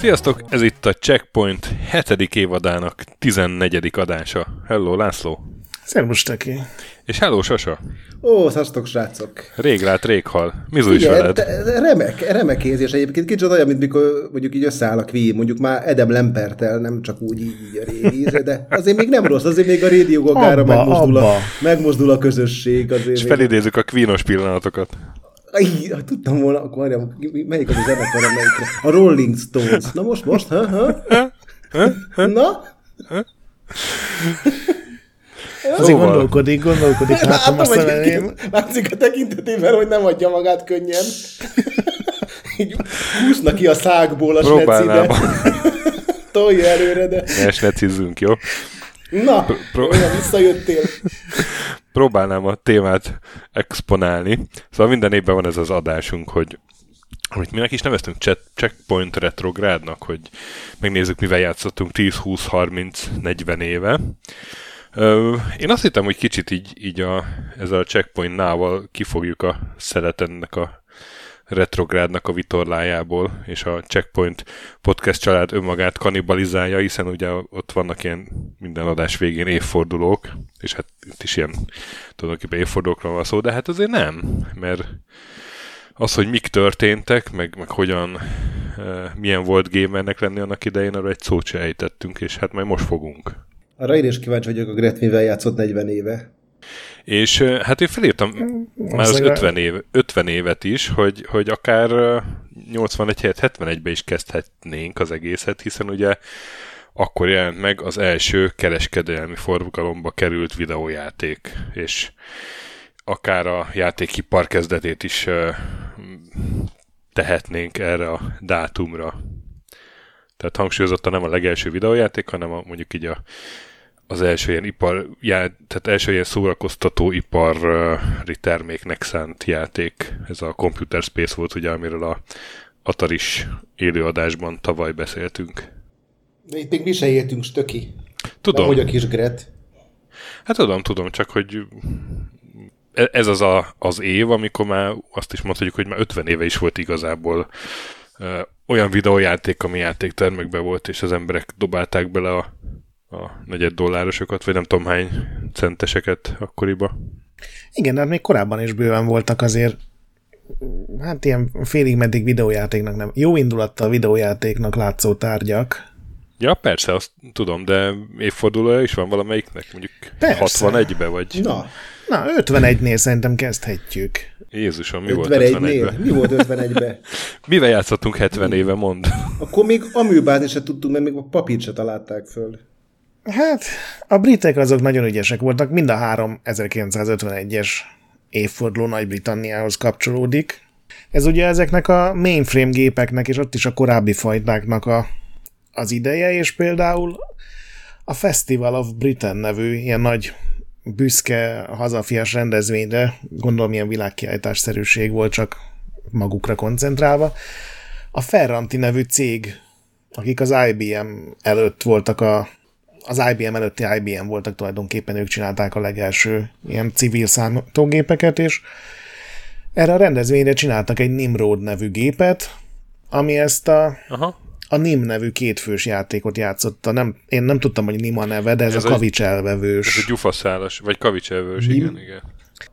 Sziasztok, ez itt a Checkpoint 7. évadának 14. adása. Hello, László. Szervus, Teki. És hello, Sasa. Ó, szasztok, srácok. Rég lát, rég hal. Mizu is veled. remek, remek érzés egyébként. Kicsit olyan, mint mikor mondjuk így összeáll a Queen, mondjuk már Edem Lempertel, nem csak úgy így, így a révízre, de azért még nem rossz, azért még a Radio Gagára megmozdul, A, megmozdul a közösség. Azért És felidézzük a Queenos pillanatokat. Ay, tudtam volna, akkor várjam, melyik az a zenekar, amelyikre? A Rolling Stones. Na most, most, ha, ha? Na? Azért szóval. gondolkodik, gondolkodik. Látom, Látom azt a Látszik a tekintetében, hogy nem adja magát könnyen. Így húzna ki a szágból a snecibe. Tolja előre, de... Ne snecizzünk, jó? Na, Pro- olyan visszajöttél. Próbálnám a témát exponálni. Szóval minden évben van ez az adásunk, hogy amit mi is neveztünk checkpoint retrográdnak, hogy megnézzük, mivel játszottunk 10, 20, 30, 40 éve. Én azt hittem, hogy kicsit így, így a, ezzel a checkpoint nával kifogjuk a szelet ennek a retrográdnak a vitorlájából, és a Checkpoint podcast család önmagát kanibalizálja, hiszen ugye ott vannak ilyen minden adás végén évfordulók, és hát itt is ilyen tulajdonképpen évfordulókról van szó, de hát azért nem, mert az, hogy mik történtek, meg, meg hogyan, e, milyen volt gamernek lenni annak idején, arra egy szót ejtettünk, és hát majd most fogunk. Arra én is kíváncsi vagyok a Gret, mivel játszott 40 éve. És hát én felírtam mm, már az 50, év, 50 évet is, hogy, hogy akár 81 helyett 71-be is kezdhetnénk az egészet, hiszen ugye akkor jelent meg az első kereskedelmi forgalomba került videójáték, és akár a játékipar kezdetét is tehetnénk erre a dátumra. Tehát hangsúlyozottan nem a legelső videójáték, hanem a, mondjuk így a az első ilyen ipar, já, tehát első ilyen szórakoztató ipari terméknek szánt játék. Ez a Computer Space volt, ugye, amiről a Ataris élőadásban tavaly beszéltünk. De itt még mi se értünk stöki. Tudom. hogy a kis Gret. Hát tudom, tudom, csak hogy e- ez az a, az év, amikor már azt is mondhatjuk, hogy már 50 éve is volt igazából ö, olyan videójáték, ami játéktermekben volt, és az emberek dobálták bele a a negyed dollárosokat, vagy nem tudom hány centeseket akkoriba. Igen, de hát még korábban is bőven voltak azért hát ilyen félig meddig videójátéknak nem, jó indulattal videójátéknak látszó tárgyak. Ja, persze, azt tudom, de évfordulója is van valamelyiknek, mondjuk persze. 61-be, vagy... Na, Na 51-nél szerintem kezdhetjük. Jézusom, mi 51 volt 51-ben? Mi volt 51-ben? Mivel játszottunk 70 éve, mond? Akkor még aműbázni se tudtunk, mert még a papírt se találták föl. Hát, a britek azok nagyon ügyesek voltak, mind a három 1951-es évforduló Nagy-Britanniához kapcsolódik. Ez ugye ezeknek a mainframe gépeknek, és ott is a korábbi fajtáknak a, az ideje, és például a Festival of Britain nevű ilyen nagy büszke hazafias rendezvényre, gondolom ilyen világkiállításszerűség volt, csak magukra koncentrálva. A Ferranti nevű cég, akik az IBM előtt voltak a az IBM előtti IBM voltak tulajdonképpen, ők csinálták a legelső ilyen civil számítógépeket, és erre a rendezvényre csináltak egy Nimrod nevű gépet, ami ezt a, Aha. a Nim nevű kétfős játékot játszotta. Nem, én nem tudtam, hogy Nim a neve, de ez, ez a kavics elvevős. Ez a gyufaszálas, vagy kavics elvevős, igen, igen.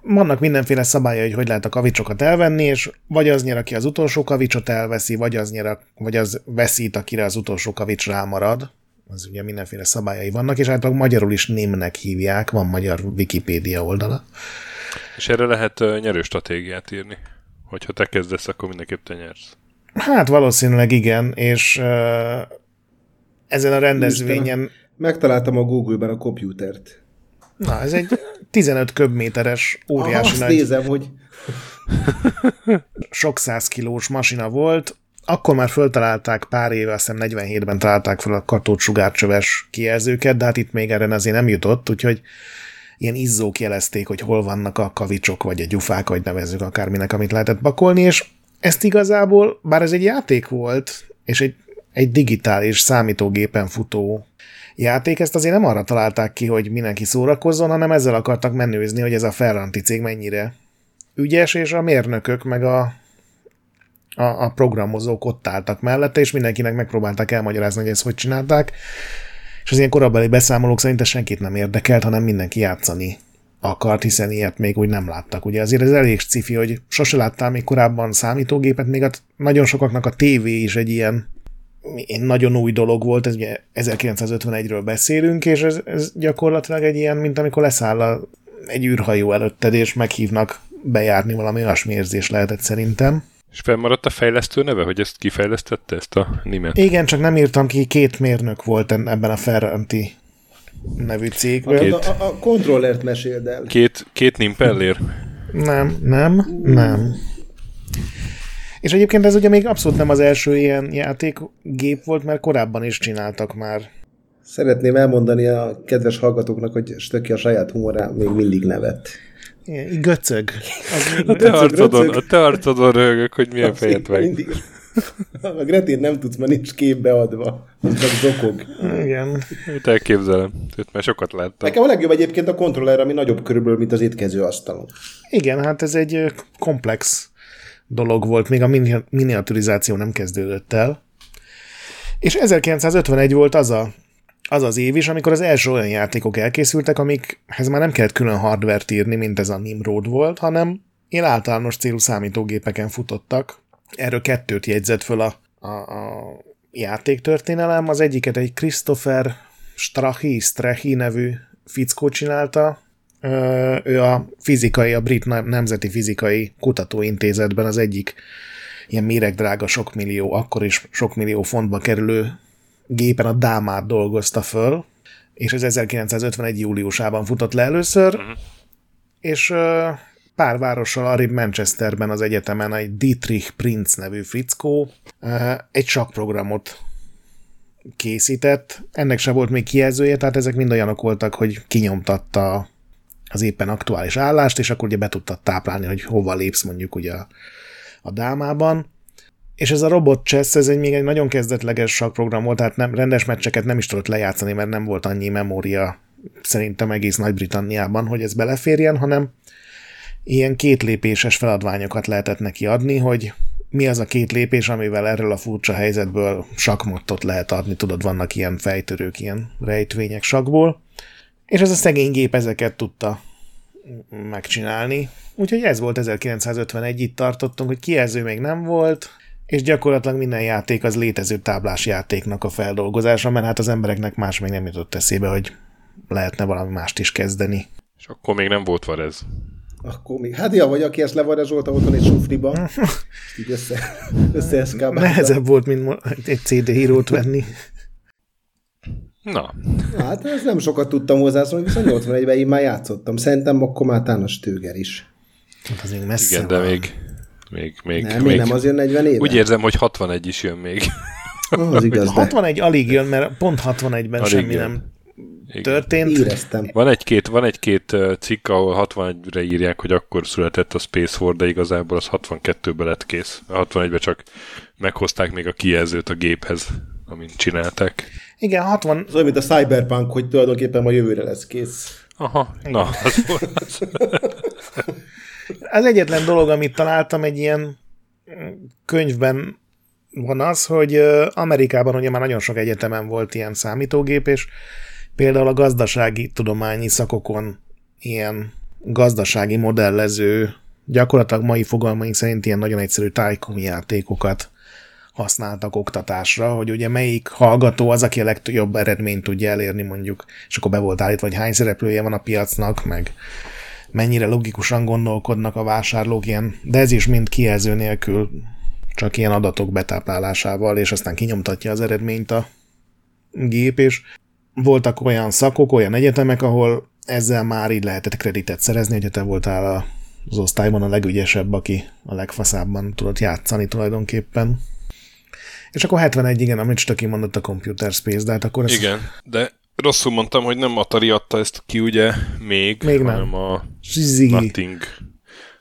Vannak mindenféle szabálya, hogy hogy lehet a kavicsokat elvenni, és vagy az nyer, aki az utolsó kavicsot elveszi, vagy az nyer, vagy az veszít, akire az utolsó kavics rámarad az ugye mindenféle szabályai vannak, és általában magyarul is némnek hívják, van magyar Wikipédia oldala. És erre lehet nyerő stratégiát írni. Hogyha te kezdesz, akkor mindenképp te nyersz. Hát valószínűleg igen, és uh, ezen a rendezvényen... Isten, megtaláltam a Google-ben a komputert. Na, ez egy 15 köbméteres óriási Aha, azt nagy... nézem, hogy... sok száz kilós masina volt, akkor már föltalálták pár éve, azt hiszem 47-ben találták fel a katócsugárcsöves kijelzőket, de hát itt még erre azért nem jutott, úgyhogy ilyen izzók jelezték, hogy hol vannak a kavicsok, vagy a gyufák, vagy nevezzük akárminek, amit lehetett pakolni, és ezt igazából, bár ez egy játék volt, és egy, egy digitális számítógépen futó játék, ezt azért nem arra találták ki, hogy mindenki szórakozzon, hanem ezzel akartak menőzni, hogy ez a Ferranti cég mennyire ügyes, és a mérnökök meg a, a, a programozók ott álltak mellette, és mindenkinek megpróbálták elmagyarázni, hogy ezt hogy csinálták. És az ilyen korabeli beszámolók szerint senkit nem érdekelt, hanem mindenki játszani akart, hiszen ilyet még úgy nem láttak. Ugye azért ez elég cifi, hogy sose láttál még korábban számítógépet, még a, nagyon sokaknak a tévé is egy ilyen nagyon új dolog volt, ez ugye 1951-ről beszélünk, és ez, ez gyakorlatilag egy ilyen, mint amikor leszáll a, egy űrhajó előtted, és meghívnak bejárni valami olyasmi érzés lehetett szerintem. És felmaradt a fejlesztő neve, hogy ezt kifejlesztette, ezt a nimet? Igen, csak nem írtam ki, két mérnök volt ebben a Ferranti nevű cégben. Két, a, a, a kontrollert meséld el. Két, két nimpellér? Nem, nem, nem. És egyébként ez ugye még abszolút nem az első ilyen játékgép volt, mert korábban is csináltak már. Szeretném elmondani a kedves hallgatóknak, hogy Stöki a saját humorán még mindig nevet. Igen, göcög. Az a, te arcodon, a te arcodon rögök, hogy milyen az fejet meg. Mindig. A Gretén nem tudsz, mert nincs képbe adva. Csak zokog. Igen. Őt elképzelem. Őt már sokat láttam. Nekem a legjobb egyébként a kontroller, ami nagyobb körülbelül, mint az étkező asztalon. Igen, hát ez egy komplex dolog volt, még a miniaturizáció nem kezdődött el. És 1951 volt az a, az az év is, amikor az első olyan játékok elkészültek, amikhez már nem kellett külön hardvert írni, mint ez a Nimrod volt, hanem én általános célú számítógépeken futottak. Erről kettőt jegyzett föl a, a, a játéktörténelem. Az egyiket egy Christopher Strahi, Strahi nevű fickó csinálta, ő a fizikai, a Brit Nemzeti Fizikai Kutatóintézetben az egyik ilyen méregdrága sok millió, akkor is sok millió fontba kerülő gépen a dámát dolgozta föl, és ez 1951. júliusában futott le először, uh-huh. és pár várossal arrébb Manchesterben az egyetemen egy Dietrich Prinz nevű fickó egy sakprogramot készített. Ennek se volt még kijelzője, tehát ezek mind olyanok voltak, hogy kinyomtatta az éppen aktuális állást, és akkor ugye be tudtad táplálni, hogy hova lépsz mondjuk ugye a, a dámában. És ez a robot chess, ez egy még egy nagyon kezdetleges sakprogram volt, tehát nem, rendes meccseket nem is tudott lejátszani, mert nem volt annyi memória szerintem egész Nagy-Britanniában, hogy ez beleférjen, hanem ilyen kétlépéses feladványokat lehetett neki adni, hogy mi az a két lépés, amivel erről a furcsa helyzetből sakmottot lehet adni, tudod, vannak ilyen fejtörők, ilyen rejtvények sakból, és ez a szegény gép ezeket tudta megcsinálni. Úgyhogy ez volt 1951, itt tartottunk, hogy kijelző még nem volt, és gyakorlatilag minden játék az létező táblás játéknak a feldolgozása, mert hát az embereknek más még nem jutott eszébe, hogy lehetne valami mást is kezdeni. És akkor még nem volt varez. Akkor még, hát ja, vagy aki ezt levarezsolta otthon egy sufriba, így össze, össze Nehezebb volt, mint egy CD hírót venni. Na. Hát ez nem sokat tudtam hozzászólni, viszont 81-ben én már játszottam. Szerintem akkor már a Stöger is. Hát az még messze Igen, van. de még, még, még, nem, még, nem azért 40 éve. Úgy érzem, hogy 61 is jön még. Oh, az igaz, 61 alig jön, mert pont 61-ben alig semmi jön. nem igen. történt. Éreztem. Van egy-két, van egy-két cikk, ahol 61-re írják, hogy akkor született a Space War, de igazából az 62-ben lett kész. A 61-ben csak meghozták még a kijelzőt a géphez, amint csinálták. Igen, 60... Az olyan, mint a Cyberpunk, hogy tulajdonképpen ma jövőre lesz kész. Aha, na, az volt az. az egyetlen dolog, amit találtam egy ilyen könyvben van az, hogy Amerikában ugye már nagyon sok egyetemen volt ilyen számítógép, és például a gazdasági tudományi szakokon ilyen gazdasági modellező, gyakorlatilag mai fogalmaink szerint ilyen nagyon egyszerű tájkomi játékokat használtak oktatásra, hogy ugye melyik hallgató az, aki a legjobb eredményt tudja elérni mondjuk, és akkor be volt állítva, hogy hány szereplője van a piacnak, meg mennyire logikusan gondolkodnak a vásárlók ilyen, de ez is mind kijelző nélkül csak ilyen adatok betáplálásával, és aztán kinyomtatja az eredményt a gép, és voltak olyan szakok, olyan egyetemek, ahol ezzel már így lehetett kreditet szerezni, hogy te voltál az osztályban a legügyesebb, aki a legfaszábban tudott játszani tulajdonképpen. És akkor 71, igen, amit Stöki mondott a Computer Space, de hát akkor ez... Igen, de rosszul mondtam, hogy nem Atari adta ezt ki, ugye, még, még nem. hanem a Ziggy. Nothing,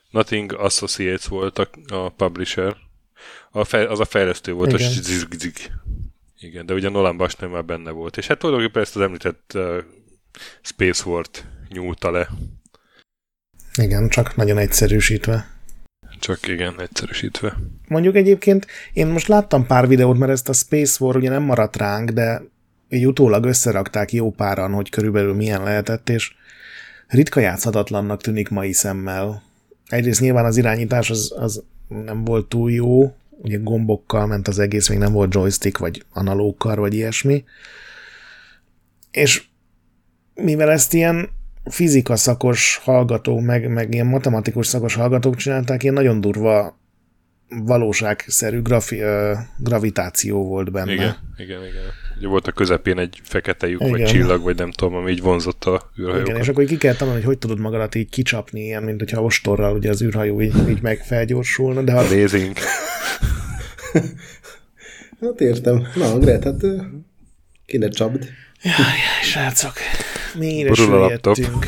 Nothing Associates volt a, a publisher. A fej, az a fejlesztő volt, Igen. a zig, Igen, de ugye Nolan Bash nem már benne volt. És hát tulajdonképpen ezt az említett uh, Space War-t nyúlta le. Igen, csak nagyon egyszerűsítve. Csak igen, egyszerűsítve. Mondjuk egyébként én most láttam pár videót, mert ezt a Space War ugye nem maradt ránk, de így utólag összerakták jó páran, hogy körülbelül milyen lehetett, és ritka játszhatatlannak tűnik mai szemmel. Egyrészt nyilván az irányítás az, az nem volt túl jó, ugye gombokkal ment az egész, még nem volt joystick, vagy analókkal, vagy ilyesmi. És mivel ezt ilyen fizika szakos hallgatók, meg, meg ilyen matematikus szakos hallgatók csinálták, ilyen nagyon durva valóságszerű grafi, uh, gravitáció volt benne. Igen, igen, igen. Ugye volt a közepén egy fekete lyuk, vagy csillag, vagy nem tudom, ami így vonzott a űrhajókat. Igen, és akkor ki kell tanulni, hogy hogy tudod magadat így kicsapni, ilyen, mint hogyha ostorral ugye az űrhajó így, így meg felgyorsulna. De ha... Amazing. hát értem. Na, Gret, hát kéne csapd. Jaj, jaj, srácok, mélyre süllyedtünk.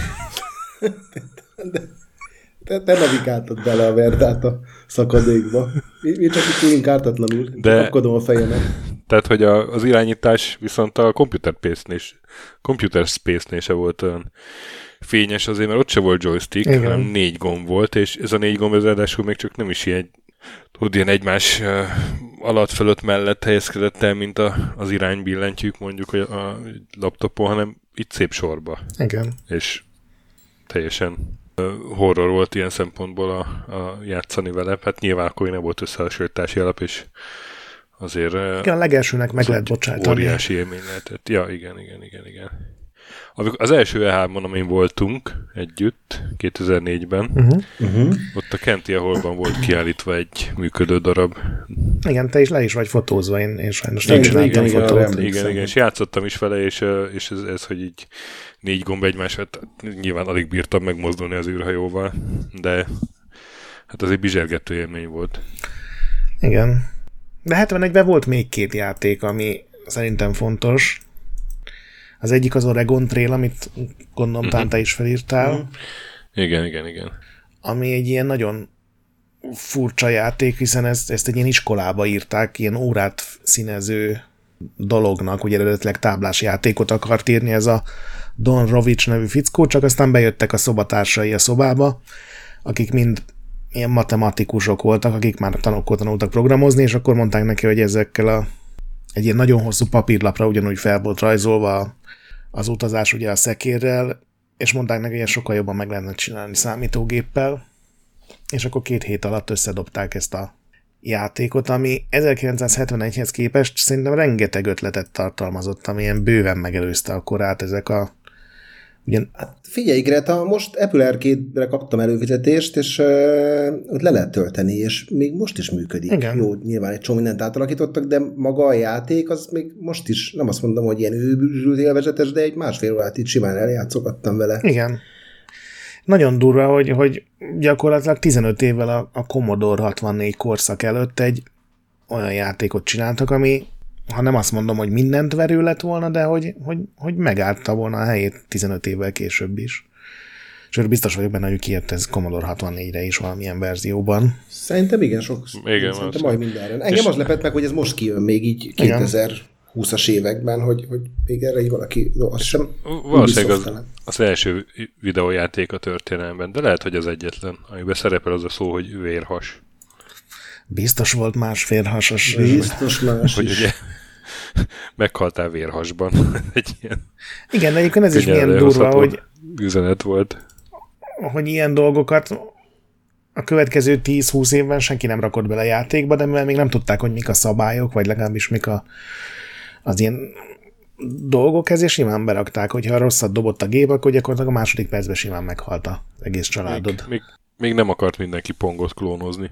de, te, te navigáltad bele a verdát a szakadékba. Mi, mi csak itt ülünk ártatlanul, de, akadom a fejemet. Tehát, hogy a, az irányítás viszont a Computer Space-nél Computer Space-nél se volt olyan fényes azért, mert ott se volt joystick, Igen. hanem négy gomb volt, és ez a négy gomb az ráadásul még csak nem is ilyen, tudod, ilyen egymás alatt fölött mellett helyezkedett el, mint a, az iránybillentyűk mondjuk a, a laptopon, hanem itt szép sorba. Igen. És teljesen horror volt ilyen szempontból a, a játszani vele. Hát nyilván akkor nem volt összehasonlítási alap, és azért... Igen, a legelsőnek meg lehet bocsátani. Óriási élmény lehetett. Ja, igen, igen, igen, igen. Az első E3-on, amin voltunk együtt, 2004-ben, uh-huh. Uh-huh. ott a Kenti Hallban volt kiállítva egy működő darab. Igen, te is le is vagy fotózva, én, én sajnos nem csináltam igen, fotót. Igen, igen, igen, és játszottam is vele, és, és ez, ez, hogy így négy gomb egymás, hát nyilván alig bírtam megmozdulni az űrhajóval, de hát az egy bizsergető élmény volt. Igen. De 71-ben volt még két játék, ami szerintem fontos. Az egyik az Oregon Trail, amit gondolom uh-huh. te is felírtál. Uh-huh. Igen, igen, igen. Ami egy ilyen nagyon furcsa játék, hiszen ezt, ezt egy ilyen iskolába írták, ilyen órát színező dolognak, ugye eredetileg táblás játékot akart írni ez a Don Rovics nevű fickó, csak aztán bejöttek a szobatársai a szobába, akik mind ilyen matematikusok voltak, akik már tanulkor tanultak programozni, és akkor mondták neki, hogy ezekkel a egy ilyen nagyon hosszú papírlapra ugyanúgy fel volt rajzolva az utazás ugye a szekérrel, és mondták neki, hogy sokkal jobban meg lehetne csinálni számítógéppel, és akkor két hét alatt összedobták ezt a játékot, ami 1971-hez képest szerintem rengeteg ötletet tartalmazott, ami ilyen bőven megelőzte a korát ezek a Ugyan... Hát figyelj, Greta, most Apple Arcade-re kaptam előfizetést, és uh, ott le lehet tölteni, és még most is működik. Igen. Jó, nyilván egy csomó mindent átalakítottak, de maga a játék az még most is, nem azt mondom, hogy ilyen őbűzsült élvezetes, de egy másfél órát itt simán eljátszogattam vele. Igen. Nagyon durva, hogy, hogy gyakorlatilag 15 évvel a, a Commodore 64 korszak előtt egy olyan játékot csináltak, ami ha nem azt mondom, hogy mindent verő lett volna, de hogy, hogy, hogy megállta volna a helyét 15 évvel később is. Sőt, biztos vagyok benne, hogy kijött ez Commodore 64-re is valamilyen verzióban. Szerintem igen, sok. Igen, Szerintem majd mindenre. Engem és... az lepett meg, hogy ez most kijön még így 2020-as években, hogy, hogy még erre így valaki, jó, azt sem Valószínűleg az, az, első videójáték a történelemben, de lehet, hogy az egyetlen, amiben szerepel az a szó, hogy vérhas. Biztos volt más férhasas. Biztos más Hogy ugye meghaltál vérhasban. Egy ilyen Igen, egyébként ez is milyen durva, hogy üzenet volt. Hogy ilyen dolgokat a következő 10-20 évben senki nem rakott bele játékba, de mivel még nem tudták, hogy mik a szabályok, vagy legalábbis mik a, az ilyen dolgok, ezért simán berakták, hogyha rosszat dobott a gép, akkor gyakorlatilag a második percben simán meghalt az egész családod. Még, még, még nem akart mindenki pongot klónozni.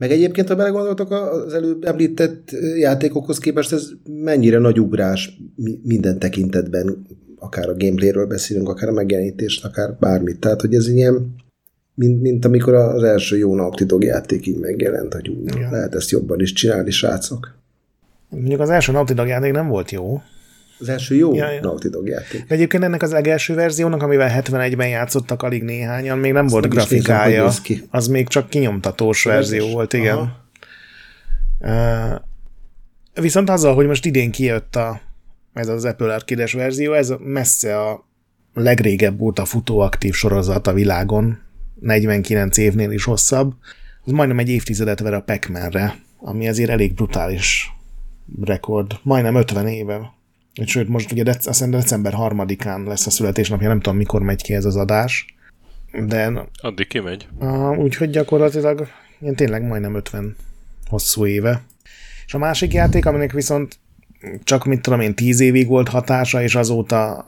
Meg egyébként, ha belegondoltok az előbb említett játékokhoz képest, ez mennyire nagy ugrás minden tekintetben, akár a gameplayről beszélünk, akár a megjelenítést, akár bármit. Tehát, hogy ez ilyen, mint, mint amikor az első jó Naughty játék így megjelent, hogy ú, ja. lehet ezt jobban is csinálni, srácok. Mondjuk az első Naughty játék nem volt jó. Az első jó ja, ja. Naughty Dog játék. De egyébként ennek az legelső verziónak, amivel 71-ben játszottak alig néhányan, még nem Azt volt grafikája. Nézem, az még csak kinyomtatós Ez verzió is? volt, igen. Uh, viszont azzal, hogy most idén kijött a, ez az Apple arcade verzió, ez messze a legrégebb óta futó aktív sorozat a világon, 49 évnél is hosszabb, az majdnem egy évtizedet ver a pac ami azért elég brutális rekord. Majdnem 50 éve. Sőt, most ugye dec- azt december 3-án lesz a születésnapja, nem tudom mikor megy ki ez az adás. De... Addig kimegy. Uh, úgyhogy gyakorlatilag ilyen tényleg majdnem 50 hosszú éve. És a másik játék, aminek viszont csak, mit tudom én, 10 évig volt hatása, és azóta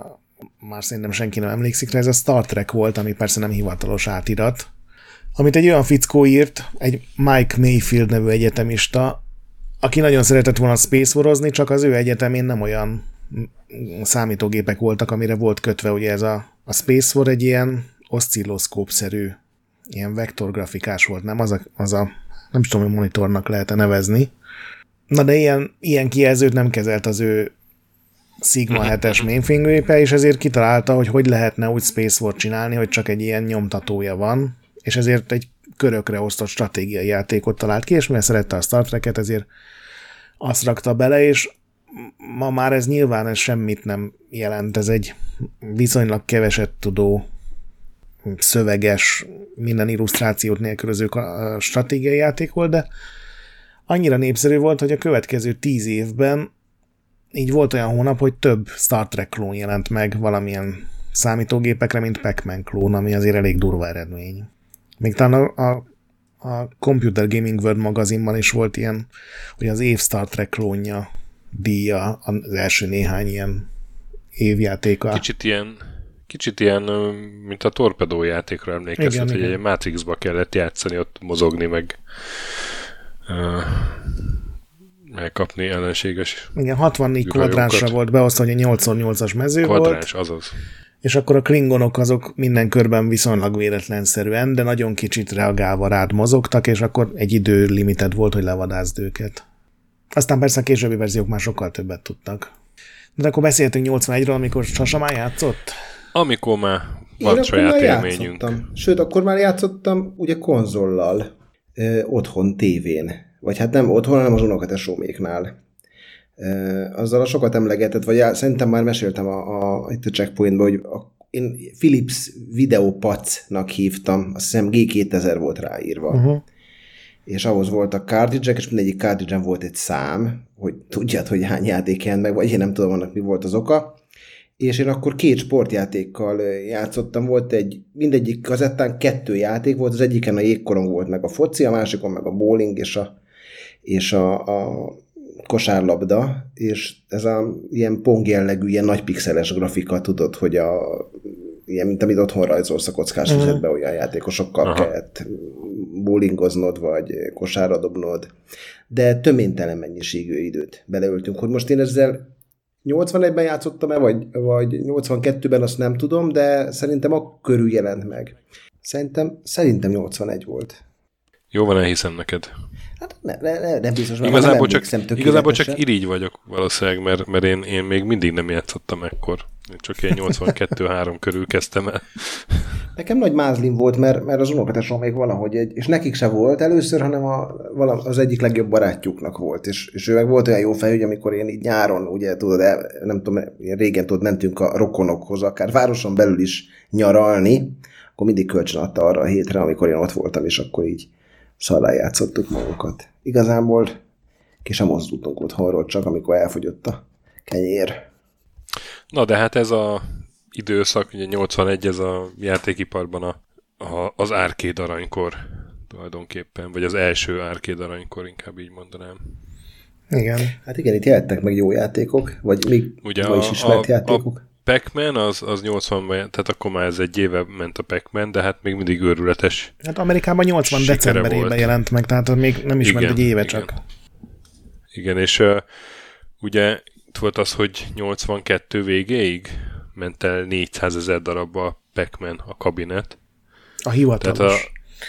már szerintem senki nem emlékszik rá, ez a Star Trek volt, ami persze nem hivatalos átirat, amit egy olyan fickó írt, egy Mike Mayfield nevű egyetemista, aki nagyon szeretett volna space wars csak az ő egyetemén nem olyan számítógépek voltak, amire volt kötve ugye ez a, a Space War egy ilyen oszcilloszkópszerű, ilyen vektorgrafikás volt, nem? Az a, az a nem is tudom, hogy monitornak lehet-e nevezni. Na de ilyen, ilyen kijelzőt nem kezelt az ő Sigma 7-es mainframe és ezért kitalálta, hogy hogy lehetne úgy Space War csinálni, hogy csak egy ilyen nyomtatója van, és ezért egy körökre osztott stratégiai játékot talált ki, és mivel szerette a Star Trek-et, ezért azt rakta bele, és ma már ez nyilván ez semmit nem jelent, ez egy viszonylag keveset tudó szöveges, minden illusztrációt nélkülöző stratégiai játék volt, de annyira népszerű volt, hogy a következő tíz évben így volt olyan hónap, hogy több Star Trek klón jelent meg valamilyen számítógépekre, mint Pac-Man klón, ami azért elég durva eredmény. Még talán a, a, a Computer Gaming World magazinban is volt ilyen, hogy az év Star Trek klónja díja az első néhány ilyen évjátéka. Kicsit ilyen, kicsit ilyen, mint a torpedó játékra emlékeztet, hogy igen. egy Matrixba kellett játszani, ott mozogni, meg uh, megkapni ellenséges Igen, 64 kvadránsra volt beosztva, hogy a 8x8-as mező Kvadráns, volt. azaz. És akkor a klingonok azok minden körben viszonylag véletlenszerűen, de nagyon kicsit reagálva rád mozogtak, és akkor egy idő limited volt, hogy levadázd őket. Aztán persze a későbbi verziók már sokkal többet tudtak. De akkor beszéltünk 81-ről, amikor Sasa már játszott? Amikor már van Én saját élményünk. Játszottam. Sőt, akkor már játszottam ugye konzollal, ö, otthon tévén. Vagy hát nem otthon, hanem az unokatesóméknál. Azzal a sokat emlegetett, vagy já, szerintem már meséltem a, a, itt a checkpointban, hogy a, én Philips Videopacnak hívtam, azt hiszem G2000 volt ráírva. Uh-huh és ahhoz voltak cartridge és mindegyik cartridge volt egy szám, hogy tudjad, hogy hány játék jelent meg, vagy én nem tudom annak mi volt az oka. És én akkor két sportjátékkal játszottam, volt egy, mindegyik kazettán kettő játék volt, az egyiken a jégkorong volt meg a foci, a másikon meg a bowling és a, és a, a kosárlabda, és ez a ilyen pong jellegű, ilyen nagy pixeles grafika, tudod, hogy a ilyen, mint amit otthon rajzolsz a kockás uh-huh. füzetbe, olyan játékosokkal Aha. kellett bowlingoznod, vagy kosárra dobnod, de töménytelen mennyiségű időt beleöltünk, hogy most én ezzel 81-ben játszottam-e, vagy, vagy 82-ben, azt nem tudom, de szerintem akkor körül jelent meg. Szerintem, szerintem 81 volt. Jó van, elhiszem neked. Hát ne, ne, ne, nem biztos, mert igazából nem csak, igazából csak irigy vagyok valószínűleg, mert, mert én, én még mindig nem játszottam ekkor. Én csak ilyen 82-3 körül kezdtem el. Nekem nagy mázlim volt, mert, mert az unokatesom még valahogy egy, és nekik se volt először, hanem a, az egyik legjobb barátjuknak volt, és, és ő meg volt olyan jó fej, hogy amikor én így nyáron, ugye tudod, el, nem tudom, régen tudod, mentünk a rokonokhoz, akár városon belül is nyaralni, akkor mindig kölcsön adta arra a hétre, amikor én ott voltam, és akkor így szarrá játszottuk magunkat. Igazából ki sem mozdultunk otthonról, csak amikor elfogyott a kenyér. Na de hát ez a időszak, ugye 81 ez a játékiparban a, a, az árkéd aranykor tulajdonképpen, vagy az első árkéd aranykor, inkább így mondanám. Igen. Hát igen, itt jeltek meg jó játékok, vagy még Ugye a, is ismert a, játékok. A Pac-Man az, az 80 ban tehát akkor már ez egy éve ment a Pac-Man, de hát még mindig őrületes. Hát Amerikában 80 decemberében volt. jelent meg, tehát még nem is igen, ment egy éve igen. csak. Igen, és uh, ugye itt volt az, hogy 82 végéig ment el 400 ezer darabba a Pac-Man a kabinet. A hivatalos. Tehát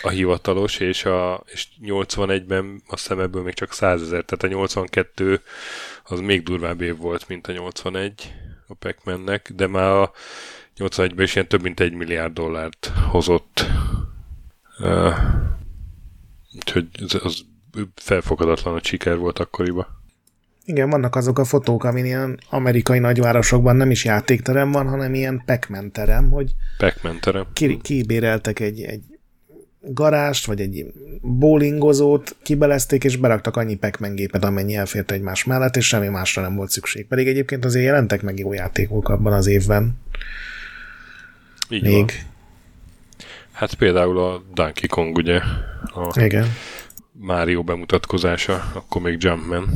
a, a hivatalos, és, a, és 81-ben a szemebből még csak 100 ezer, tehát a 82 az még durvább év volt, mint a 81 a pac de már a 81-ben is ilyen több mint egy milliárd dollárt hozott. Uh, úgyhogy az, az felfogadatlan a siker volt akkoriban. Igen, vannak azok a fotók, amin ilyen amerikai nagyvárosokban nem is játékterem van, hanem ilyen pac terem, hogy pac terem. Ki, kibéreltek egy, egy garást, vagy egy bowlingozót, kibelezték, és beraktak annyi pac gépet, amennyi elfért egymás mellett, és semmi másra nem volt szükség. Pedig egyébként azért jelentek meg jó játékok abban az évben. Így Még. Van. Hát például a Donkey Kong, ugye? A Igen. Mario bemutatkozása, akkor még Jumpman.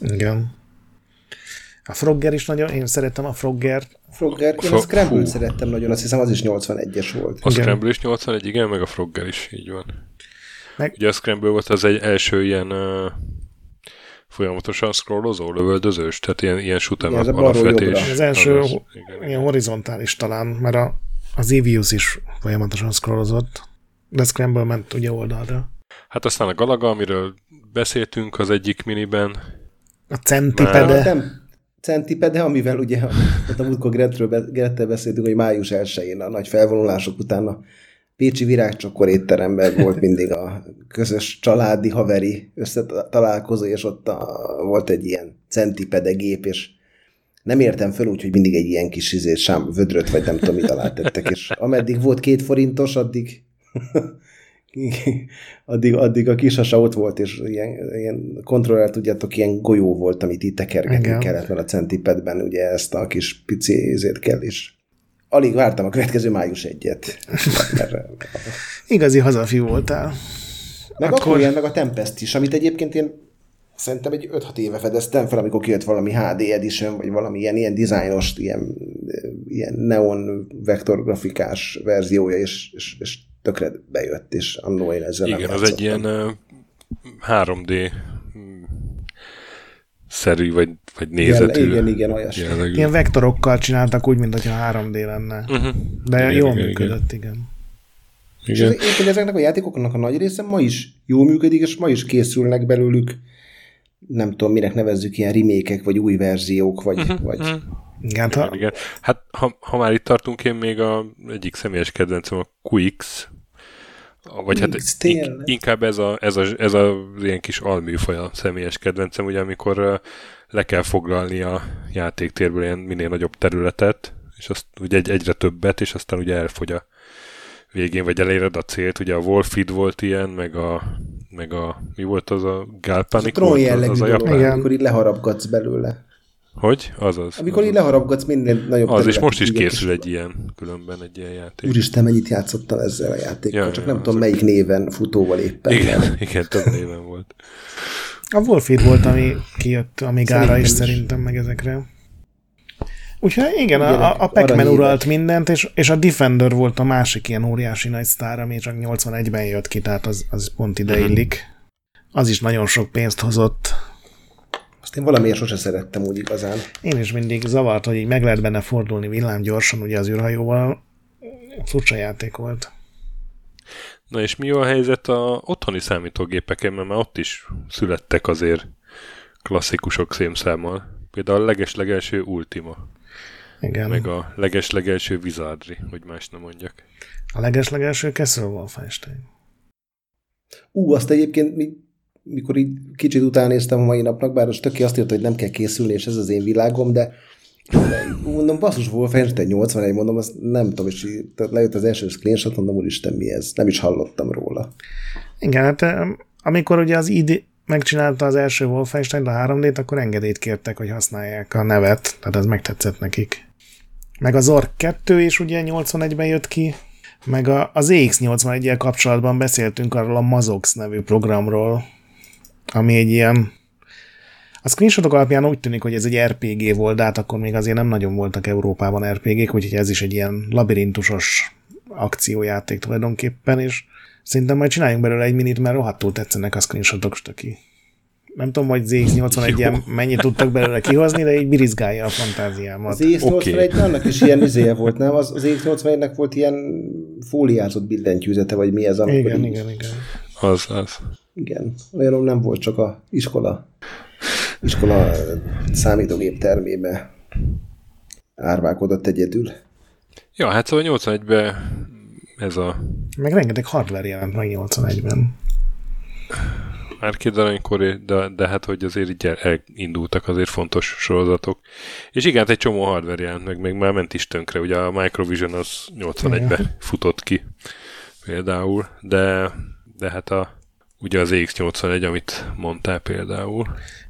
Igen. A Frogger is nagyon, én szerettem a Frogger. Frogger, én a Scramble-t szerettem nagyon, azt hiszem az is 81-es volt. A igen. Scramble is 81, igen, meg a Frogger is, így van. Meg... Ugye a Scramble volt az egy első ilyen uh, folyamatosan scrollozó, lövöldözős, tehát ilyen, ilyen shoot'em alapvetés. Az első az, igen, ilyen horizontális talán, mert a, az Evius is folyamatosan scrollozott, de Scramble ment ugye oldalra. Hát aztán a Galaga, amiről beszéltünk az egyik miniben. A Centipede. Már... Centipede, amivel ugye a múltkor Gretről beszéltünk, hogy május 1-én a nagy felvonulások után a Pécsi Virágcsokor étteremben volt mindig a közös családi, haveri összetalálkozó, és ott a, volt egy ilyen centipede gép, és nem értem föl úgy, hogy mindig egy ilyen kis izé, sám, vödröt, vagy nem tudom, mit alátettek, és ameddig volt két forintos, addig addig, addig a kisasa ott volt, és ilyen, ilyen kontroller, tudjátok, ilyen golyó volt, amit itt tekergetni Igen. kellett, mert a centipedben ugye ezt a kis pici ezért kell, és alig vártam a következő május egyet. Igazi hazafiú voltál. Meg akkor... akkor ilyen, meg a Tempest is, amit egyébként én szerintem egy 5-6 éve fedeztem fel, amikor kijött valami HD edition, vagy valami ilyen, ilyen dizájnos, ilyen, ilyen neon vektorgrafikás verziója, és, és, és tökre bejött, és annó én ezzel Igen, az egy ilyen uh, 3D szerű, vagy, vagy nézetű. Igen, igen, igen olyasmi. Jellegű. Ilyen vektorokkal csináltak úgy, mint hogyha 3D lenne. Uh-huh. De igen, jól igen, működött, igen. igen. És az, ezeknek a játékoknak a nagy része ma is jól működik, és ma is készülnek belőlük nem tudom, minek nevezzük, ilyen remékek, vagy új verziók, vagy... Uh-huh. vagy... Uh-huh. Igen, ha... igen, Hát ha, ha már itt tartunk, én még a egyik személyes kedvencem a QX, vagy hát in, inkább ez, a, ez, a, ez a ilyen kis alműfaj a személyes kedvencem, ugye amikor le kell foglalni a játéktérből ilyen minél nagyobb területet, és azt ugye egy, egyre többet, és aztán ugye elfogy a végén, vagy eléred a célt. Ugye a Wolfid volt ilyen, meg a, meg a mi volt az a? Az a volt, az, az a japán. Igen. Amikor így leharapgatsz belőle. Hogy? Azaz. Amikor azaz. így leharapgatsz minél nagyobb Az, és most is készül egy ilyen, különben egy ilyen játék. Úristen, mennyit játszottam ezzel a játékkal, ja, csak ja, nem tudom melyik néven futóval éppen. Igen, nem. igen több néven volt. A Wolfid volt, ami kijött Amigára is, is szerintem meg ezekre. Úgyhogy igen, igen a, a Pac-Man uralt mindent, és, és a Defender volt a másik ilyen óriási nagy sztár, ami csak 81-ben jött ki, tehát az, az pont ide mhm. illik. Az is nagyon sok pénzt hozott, azt én valamiért sose szerettem úgy igazán. Én is mindig zavart, hogy így meg lehet benne fordulni villám gyorsan, ugye az űrhajóval. Furcsa játék volt. Na és mi a helyzet a otthoni számítógépeken, mert már ott is születtek azért klasszikusok szémszámmal. Például a leges-legelső Ultima. Igen. Meg a leges-legelső Wizardry, hogy más nem mondjak. A leges-legelső Castle Wolfenstein. Ú, azt egyébként mi mikor így kicsit utánéztem a mai napnak, bár az töké azt írta, hogy nem kell készülni, és ez az én világom, de, mondom, basszus, Wolfenstein 81, mondom, azt nem tudom, és így, lejött az első screenshot, mondom, úristen, mi ez? Nem is hallottam róla. Igen, hát amikor ugye az ID megcsinálta az első Wolfenstein, a 3D-t, akkor engedélyt kértek, hogy használják a nevet, tehát ez megtetszett nekik. Meg az Ork 2 is ugye 81-ben jött ki, meg a, az EX81-jel kapcsolatban beszéltünk arról a Mazox nevű programról, ami egy ilyen a screenshotok alapján úgy tűnik, hogy ez egy RPG volt, de hát akkor még azért nem nagyon voltak Európában RPG-k, úgyhogy ez is egy ilyen labirintusos akciójáték tulajdonképpen, és szerintem majd csináljunk belőle egy minit, mert rohadtul tetszenek a screenshotok stöki. Nem tudom, hogy ZX81-en mennyit tudtak belőle kihozni, de így birizgálja a fantáziámat. Az ZX81 okay. annak is ilyen izéje volt, nem? Az, az ZX81-nek volt ilyen fóliázott billentyűzete, vagy mi ez? Igen, igen, igen, igen. Az, az. Igen. Olyan nem volt csak a iskola, iskola számítógép termébe árválkodott egyedül. Ja, hát szóval 81-ben ez a... Meg rengeteg hardware jelent meg 81-ben. Már két aranykor, de, de hát hogy azért így elindultak azért fontos sorozatok. És igen, hát egy csomó hardware jelent meg, még már ment is tönkre, ugye a Microvision az 81-ben futott ki például, de, de hát a, ugye az EX81, amit mondtál például.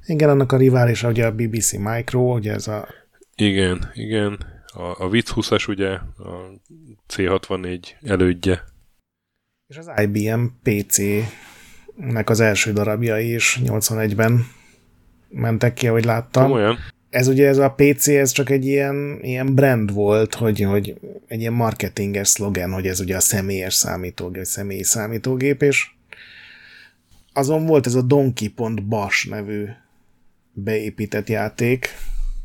Igen, annak a rivális, ugye a BBC Micro, ugye ez a... Igen, igen. A, a VIC 20-as ugye, a C64 elődje. És az IBM PC nek az első darabjai is 81-ben mentek ki, ahogy láttam. Olyan. Ez ugye ez a PC, ez csak egy ilyen, ilyen brand volt, hogy, hogy egy ilyen marketinges szlogen, hogy ez ugye a személyes számítógép, személyi számítógép, és azon volt ez a Donkey.bash nevű beépített játék,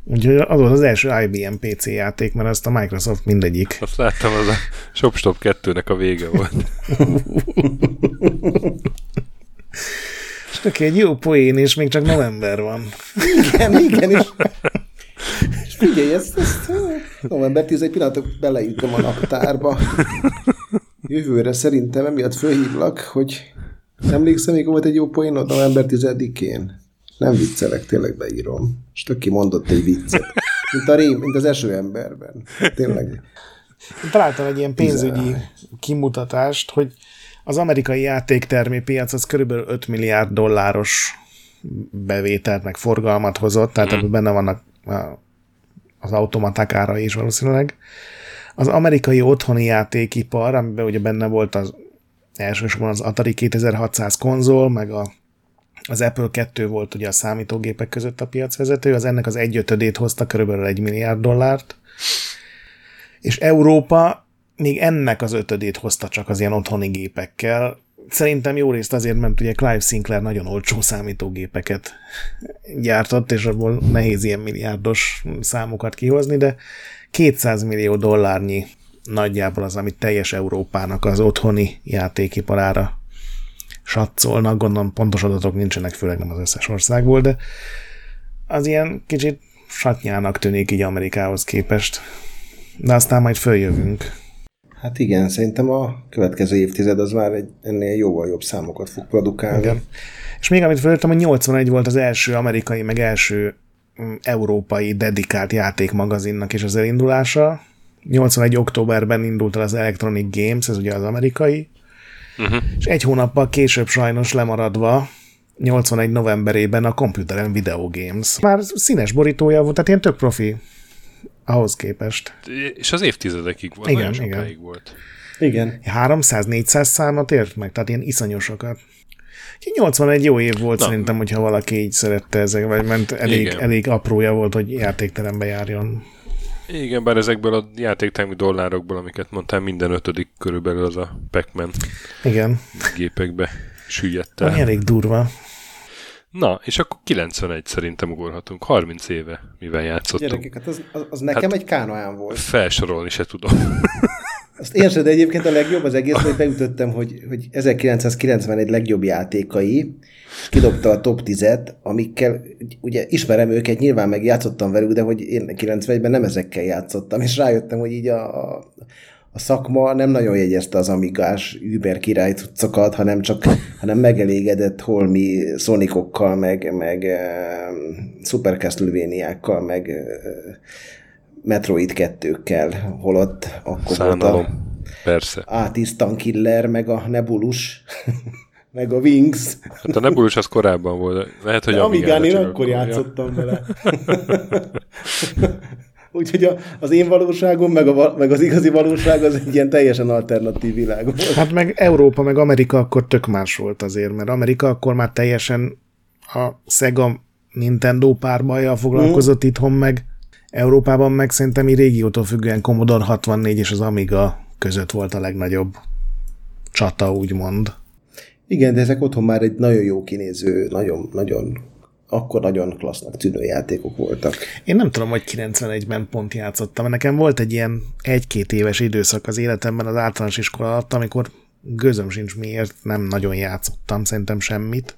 Úgyhogy az volt az első IBM PC játék, mert azt a Microsoft mindegyik. Azt láttam, az a ShopStop 2-nek a vége volt. És egy jó poén, és még csak november van. Igen, igen, és, és figyelj, ezt, ezt november 10 egy pillanatok beleítom a naptárba. Jövőre szerintem emiatt fölhívlak, hogy emlékszem, még volt egy jó poén november 10-én. Nem viccelek, tényleg beírom. És tök mondott egy viccet. Mint, a rém, mint az eső emberben. Tényleg. Találtam egy ilyen pénzügyi kimutatást, hogy az amerikai játéktermépiac az körülbelül 5 milliárd dolláros bevételt, meg forgalmat hozott, tehát ebben benne vannak az automaták ára is valószínűleg. Az amerikai otthoni játékipar, amiben ugye benne volt az elsősorban az Atari 2600 konzol, meg a, az Apple 2 volt ugye a számítógépek között a piacvezető, az ennek az egyötödét hozta körülbelül egy milliárd dollárt, és Európa még ennek az ötödét hozta csak az ilyen otthoni gépekkel. Szerintem jó részt azért, mert ugye Clive Sinclair nagyon olcsó számítógépeket gyártott, és abból nehéz ilyen milliárdos számokat kihozni, de 200 millió dollárnyi nagyjából az, amit teljes Európának az otthoni játékiparára satszolnak, gondolom pontos adatok nincsenek, főleg nem az összes országból, de az ilyen kicsit satnyának tűnik így Amerikához képest. De aztán majd följövünk. Hát igen, szerintem a következő évtized az már egy, ennél jóval jobb számokat fog produkálni. Igen. És még amit fölöttem, hogy 81 volt az első amerikai, meg első mm, európai dedikált játékmagazinnak is az elindulása. 81. októberben indult el az Electronic Games, ez ugye az amerikai, uh-huh. és egy hónappal később sajnos lemaradva 81 novemberében a Computeren Video Games. Már színes borítója volt, tehát ilyen tök profi ahhoz képest. És az évtizedekig volt, igen, igen. volt. Igen. 300-400 számot ért meg, tehát ilyen iszonyosokat. 81 jó év volt Na. szerintem, hogyha valaki így szerette ezek, vagy ment elég, elég aprója volt, hogy játékterembe járjon. Igen, bár ezekből a játéktermi dollárokból, amiket mondtam, minden ötödik körülbelül az a Pac-Man Igen. gépekbe süllyedt el. Elég durva. Na, és akkor 91 szerintem ugorhatunk. 30 éve, mivel játszottunk. Gyerekek, hát az, az, az nekem hát egy kánoán volt. Felsorolni se tudom. Azt sem, de egyébként a legjobb az egész, hogy beütöttem, hogy, hogy 1991 legjobb játékai, és kidobta a top 10-et, amikkel, ugye ismerem őket, nyilván meg játszottam velük, de hogy én 91-ben nem ezekkel játszottam, és rájöttem, hogy így a, a a szakma nem nagyon jegyezte az amigás Uber király cuccokat, hanem csak hanem megelégedett holmi szonikokkal, meg, meg uh, Super Castlevania-kkal, meg uh, Metroid 2-kkel, holott akkor Szánalom. volt a Persze. Átisztan Killer, meg a Nebulus, meg a Wings. Hát a Nebulus az korábban volt. Lehet, hogy Amigán én akkor játszottam vele. Úgyhogy a, az én valóságom, meg, a, meg az igazi valóság az egy ilyen teljesen alternatív világ volt. Hát meg Európa, meg Amerika akkor tök más volt azért, mert Amerika akkor már teljesen a Sega Nintendo párbajjal foglalkozott mm. itthon, meg Európában meg szerintem így régiótól függően Commodore 64 és az Amiga között volt a legnagyobb csata, úgymond. Igen, de ezek otthon már egy nagyon jó kinéző, nagyon, nagyon akkor nagyon klassznak tűnő játékok voltak. Én nem tudom, hogy 91-ben pont játszottam. Nekem volt egy ilyen egy-két éves időszak az életemben az általános iskola alatt, amikor gőzöm sincs miért, nem nagyon játszottam, szerintem semmit.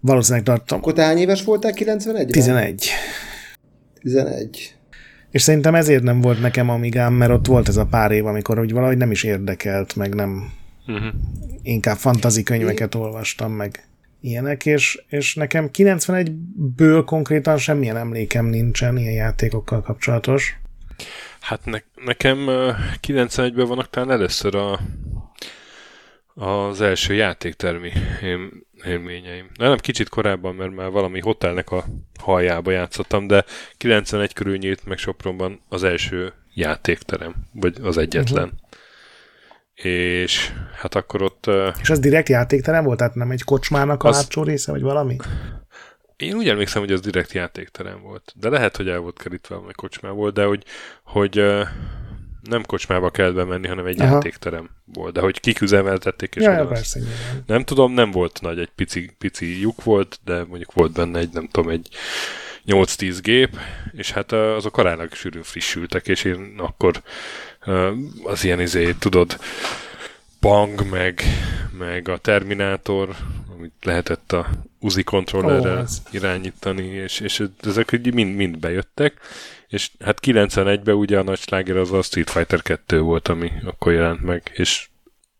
Valószínűleg tartom. Akkor te hány éves voltál 91-ben? 11. 11. És szerintem ezért nem volt nekem Amigám, mert ott volt ez a pár év, amikor úgy valahogy nem is érdekelt, meg nem... Uh-huh. Inkább fantazi könyveket olvastam, meg ilyenek, és, és nekem 91-ből konkrétan semmilyen emlékem nincsen ilyen játékokkal kapcsolatos. Hát ne, nekem 91-ben vannak talán először a, az első játéktermi élményeim. Nem, kicsit korábban, mert már valami hotelnek a halljába játszottam, de 91 körül nyílt meg Sopronban az első játékterem, vagy az egyetlen. Uh-huh. És hát akkor ott... És az direkt játékterem volt? Tehát nem egy kocsmának a az... hátsó része, vagy valami? Én úgy emlékszem, hogy az direkt játékterem volt. De lehet, hogy el volt kerítve, vagy kocsmá volt, de hogy, hogy nem kocsmába kellett bemenni, hanem egy Aha. játékterem volt. De hogy kik üzemeltették, és ja, ja, persze, nem tudom, nem volt nagy, egy pici, pici lyuk volt, de mondjuk volt benne egy, nem tudom, egy 8-10 gép, és hát azok aránylag sűrűn frissültek, és én akkor az ilyen izé, tudod, Pang, meg, meg a Terminátor, amit lehetett a Uzi kontrollerrel oh, irányítani, és, és ezek mind, mind bejöttek, és hát 91-ben ugye a nagy sláger az a Street Fighter 2 volt, ami akkor jelent meg, és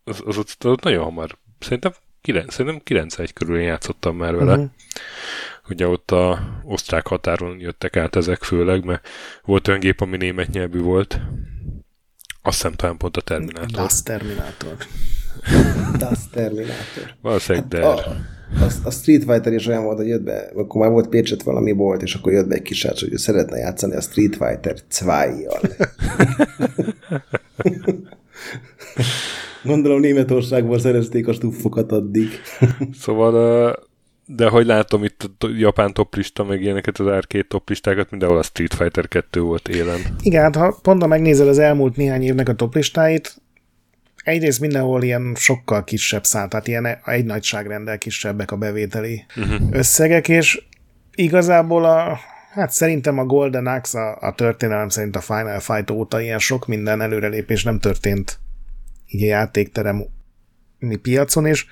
az, az, az, az nagyon hamar, szerintem, 9, szerintem 91 körül játszottam már vele. Uh-huh. Ugye ott a osztrák határon jöttek át ezek főleg, mert volt olyan gép, ami német nyelvű volt. Azt hiszem talán pont a Terminátor. Das Terminátor. das Terminátor. Valószínűleg hát a, a, a Street Fighter is olyan volt, hogy jött be, akkor már volt Pécset valami volt, és akkor jött be egy kis srác, hogy ő szeretne játszani a Street Fighter 2-jal. Gondolom Németországból szerezték a stuffokat addig. szóval, de hogy látom itt a japán toplista, meg ilyeneket az R2 toplistákat, mindenhol a Street Fighter 2 volt élen. Igen, hát ha pont megnézel az elmúlt néhány évnek a toplistáit, egyrészt mindenhol ilyen sokkal kisebb szám, tehát ilyen egy nagyságrendel kisebbek a bevételi uh-huh. összegek, és igazából a, hát szerintem a Golden Axe a, a történelem szerint a Final Fight óta ilyen sok minden előrelépés nem történt így a játékterem mi piacon, és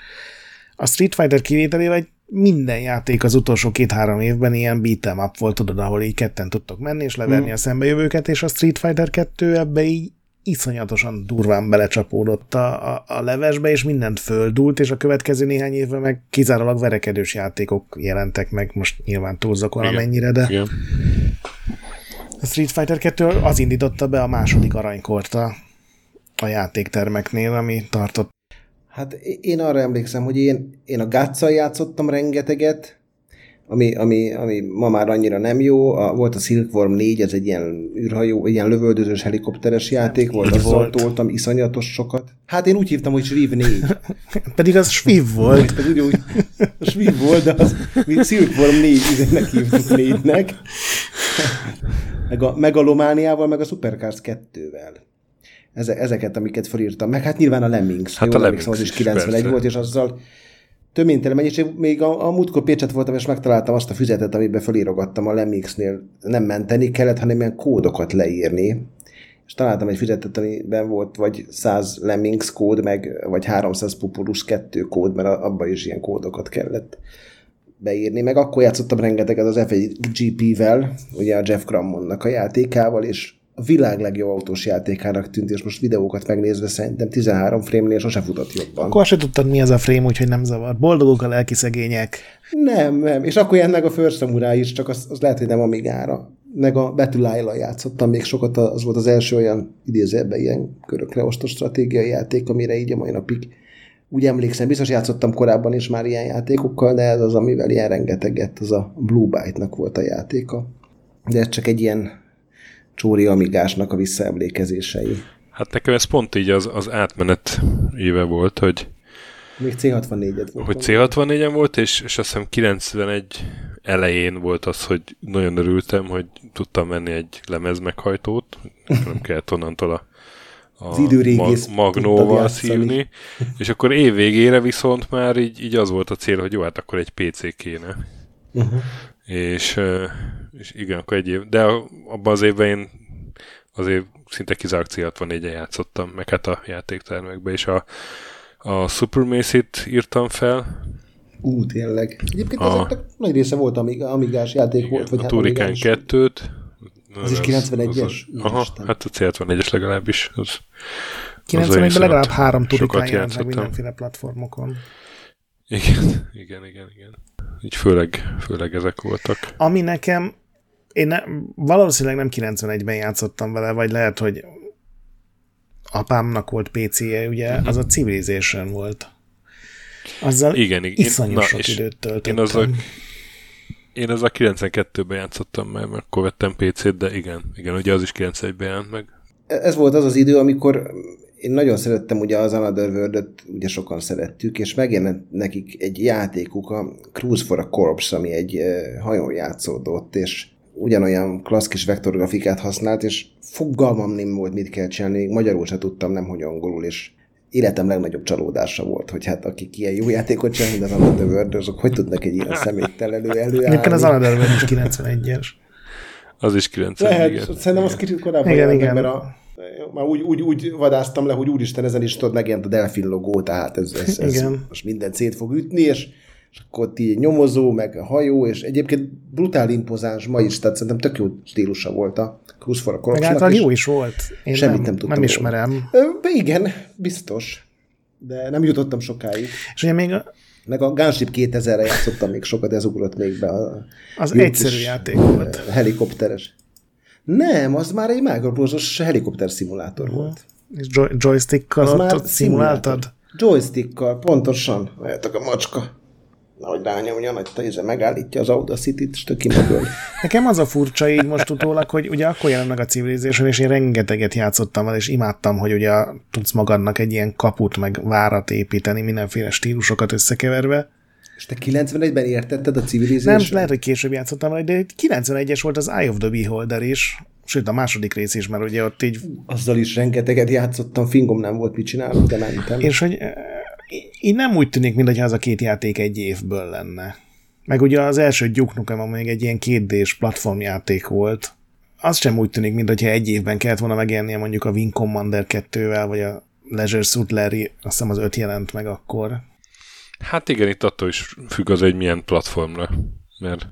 a Street Fighter kivételével minden játék az utolsó két-három évben ilyen beat'em up volt, tudod, ahol így ketten tudtok menni és leverni mm. a szembejövőket, és a Street Fighter 2 ebbe így iszonyatosan durván belecsapódott a, a, a levesbe, és mindent földult, és a következő néhány évben meg kizárólag verekedős játékok jelentek meg, most nyilván túlzok valamennyire, de Igen. a Street Fighter 2 az indította be a második aranykort a, a játéktermeknél, ami tartott. Hát én arra emlékszem, hogy én, én a gáccal játszottam rengeteget, ami, ami, ami ma már annyira nem jó. A, volt a Silkworm 4, ez egy ilyen űrhajó, egy ilyen lövöldözős helikopteres játék volt, azzal volt. toltam iszonyatos sokat. Hát én úgy hívtam, hogy Sviv 4. Pedig az Sviv volt. Pedig úgy, a Sviv volt, de az mi Silkworm 4 izének hívtuk 4-nek. Meg a Megalomániával, meg a Supercars 2-vel. Ezeket, amiket felírtam. Meg hát nyilván a Lemmings. Hát Jó, a Lemmings az is 91 persze. volt, és azzal töménytelen mennyiség. Még a, a múltkor Pécset voltam, és megtaláltam azt a füzetet, amiben felírogattam a Lemmixnél. Nem menteni kellett, hanem ilyen kódokat leírni. És találtam egy füzetet, amiben volt vagy 100 Lemmings kód, meg, vagy 300 Populus 2 kód, mert abban is ilyen kódokat kellett beírni, meg akkor játszottam rengeteget az F1 GP-vel, ugye a Jeff Grammonnak a játékával, és a világ legjobb autós játékának tűnt, és most videókat megnézve szerintem 13 frame-nél sose futott jobban. Akkor se tudtad, mi az a frame, úgyhogy nem zavar. Boldogok a lelki szegények. Nem, nem. És akkor ilyen meg a First Samurai is, csak az, az lehet, hogy nem Amigára. Meg a Betulájla játszottam még sokat, az volt az első olyan idézőben ilyen körökre osztott stratégiai játék, amire így a mai napig úgy emlékszem, biztos játszottam korábban is már ilyen játékokkal, de ez az, amivel ilyen rengeteget, az a Blue Byte-nak volt a játéka. De ez csak egy ilyen Csóri Amigásnak a visszaemlékezései. Hát nekem ez pont így az, az átmenet éve volt, hogy még C64-et volt. Hogy C64-en volt, és, és azt hiszem 91 elején volt az, hogy nagyon örültem, hogy tudtam venni egy lemez meghajtót, nem kellett onnantól a, a mag, magnóval szívni, és akkor év végére viszont már így, így az volt a cél, hogy jó, hát akkor egy PC kéne. uh-huh. és, és igen, akkor egy év, de abban az évben én azért szinte kizárt C64-en játszottam, meg hát a játéktermekbe, és a, a Supermace-it írtam fel. Ú, tényleg. Egyébként a, ezeknek nagy része volt amig, amigás játék igen, volt. Vagy a hát Turikán 2-t. Az, az is 91-es? Az, aha, hát a C74-es legalábbis. Az, 91-ben legalább három Turikán jelent meg mindenféle platformokon. Igen, igen, igen, igen. Így főleg, főleg ezek voltak. Ami nekem, én ne, valószínűleg nem 91-ben játszottam vele, vagy lehet, hogy apámnak volt PC-je, ugye, uh-huh. az a Civilization volt. Azzal igen, igen. iszonyú Na, sok időt töltöttem. Én azzal, én azzal 92-ben játszottam meg, mert akkor vettem PC-t, de igen, igen, ugye az is 91-ben jelent meg. Ez volt az az idő, amikor én nagyon szerettem ugye az Another world ugye sokan szerettük, és megjelent nekik egy játékuk, a Cruise for a Corpse, ami egy hajón játszódott, és ugyanolyan klassz kis vektorgrafikát használt, és fogalmam nem volt, mit kell csinálni, magyarul se tudtam, nem hogy angolul, és életem legnagyobb csalódása volt, hogy hát akik ilyen jó játékot csinál, mint az Another World, azok hogy tudnak egy ilyen szeméttel elő előállni. Éppen az Another World is 91-es. Az is 91 Lehet, igen. szerintem az kicsit korábban igen, igen. mert a, már úgy, úgy, úgy vadáztam le, hogy úristen, ezen is tudod, megjelent a Delfin logó, tehát ez, ez, ez igen. most minden szét fog ütni, és és akkor ott így nyomozó, meg a hajó, és egyébként brutál impozáns ma is, tehát szerintem tök jó stílusa volt a Cruise for a. Meg jó is volt. Én Semmit nem, nem tudtam. Nem ismerem. Ö, igen, biztos. De nem jutottam sokáig. És ugye még a... Meg a Gunship 2000-re játszottam még sokat, ez ugrott még be. A az egyszerű játék volt. Helikopteres. Nem, az már egy Microprose-os helikopter szimulátor uh-huh. volt. És joy- joystickkal ott, ott szimuláltad? Joystickkal, pontosan. Várjátok a macska hogy rányomja, nagy tejze megállítja az Audacity-t, és tök Nekem az a furcsa így most utólag, hogy ugye akkor jelent meg a Civilization, és én rengeteget játszottam vele, és imádtam, hogy ugye tudsz magadnak egy ilyen kaput, meg várat építeni, mindenféle stílusokat összekeverve. És te 91-ben értetted a Civilization? Nem, lehet, hogy később játszottam vele, de 91-es volt az Eye of the Beholder is, sőt a második rész is, mert ugye ott így... Azzal is rengeteget játszottam, fingom nem volt mit csinálni, de mentem. És hogy így nem úgy tűnik, mintha az a két játék egy évből lenne. Meg ugye az első Duke Nukem, még egy ilyen kétdés platformjáték volt, az sem úgy tűnik, mintha egy évben kellett volna megjelennie mondjuk a Wing Commander 2-vel, vagy a Leisure Suit Larry, azt hiszem az öt jelent meg akkor. Hát igen, itt attól is függ az, hogy milyen platformra. Mert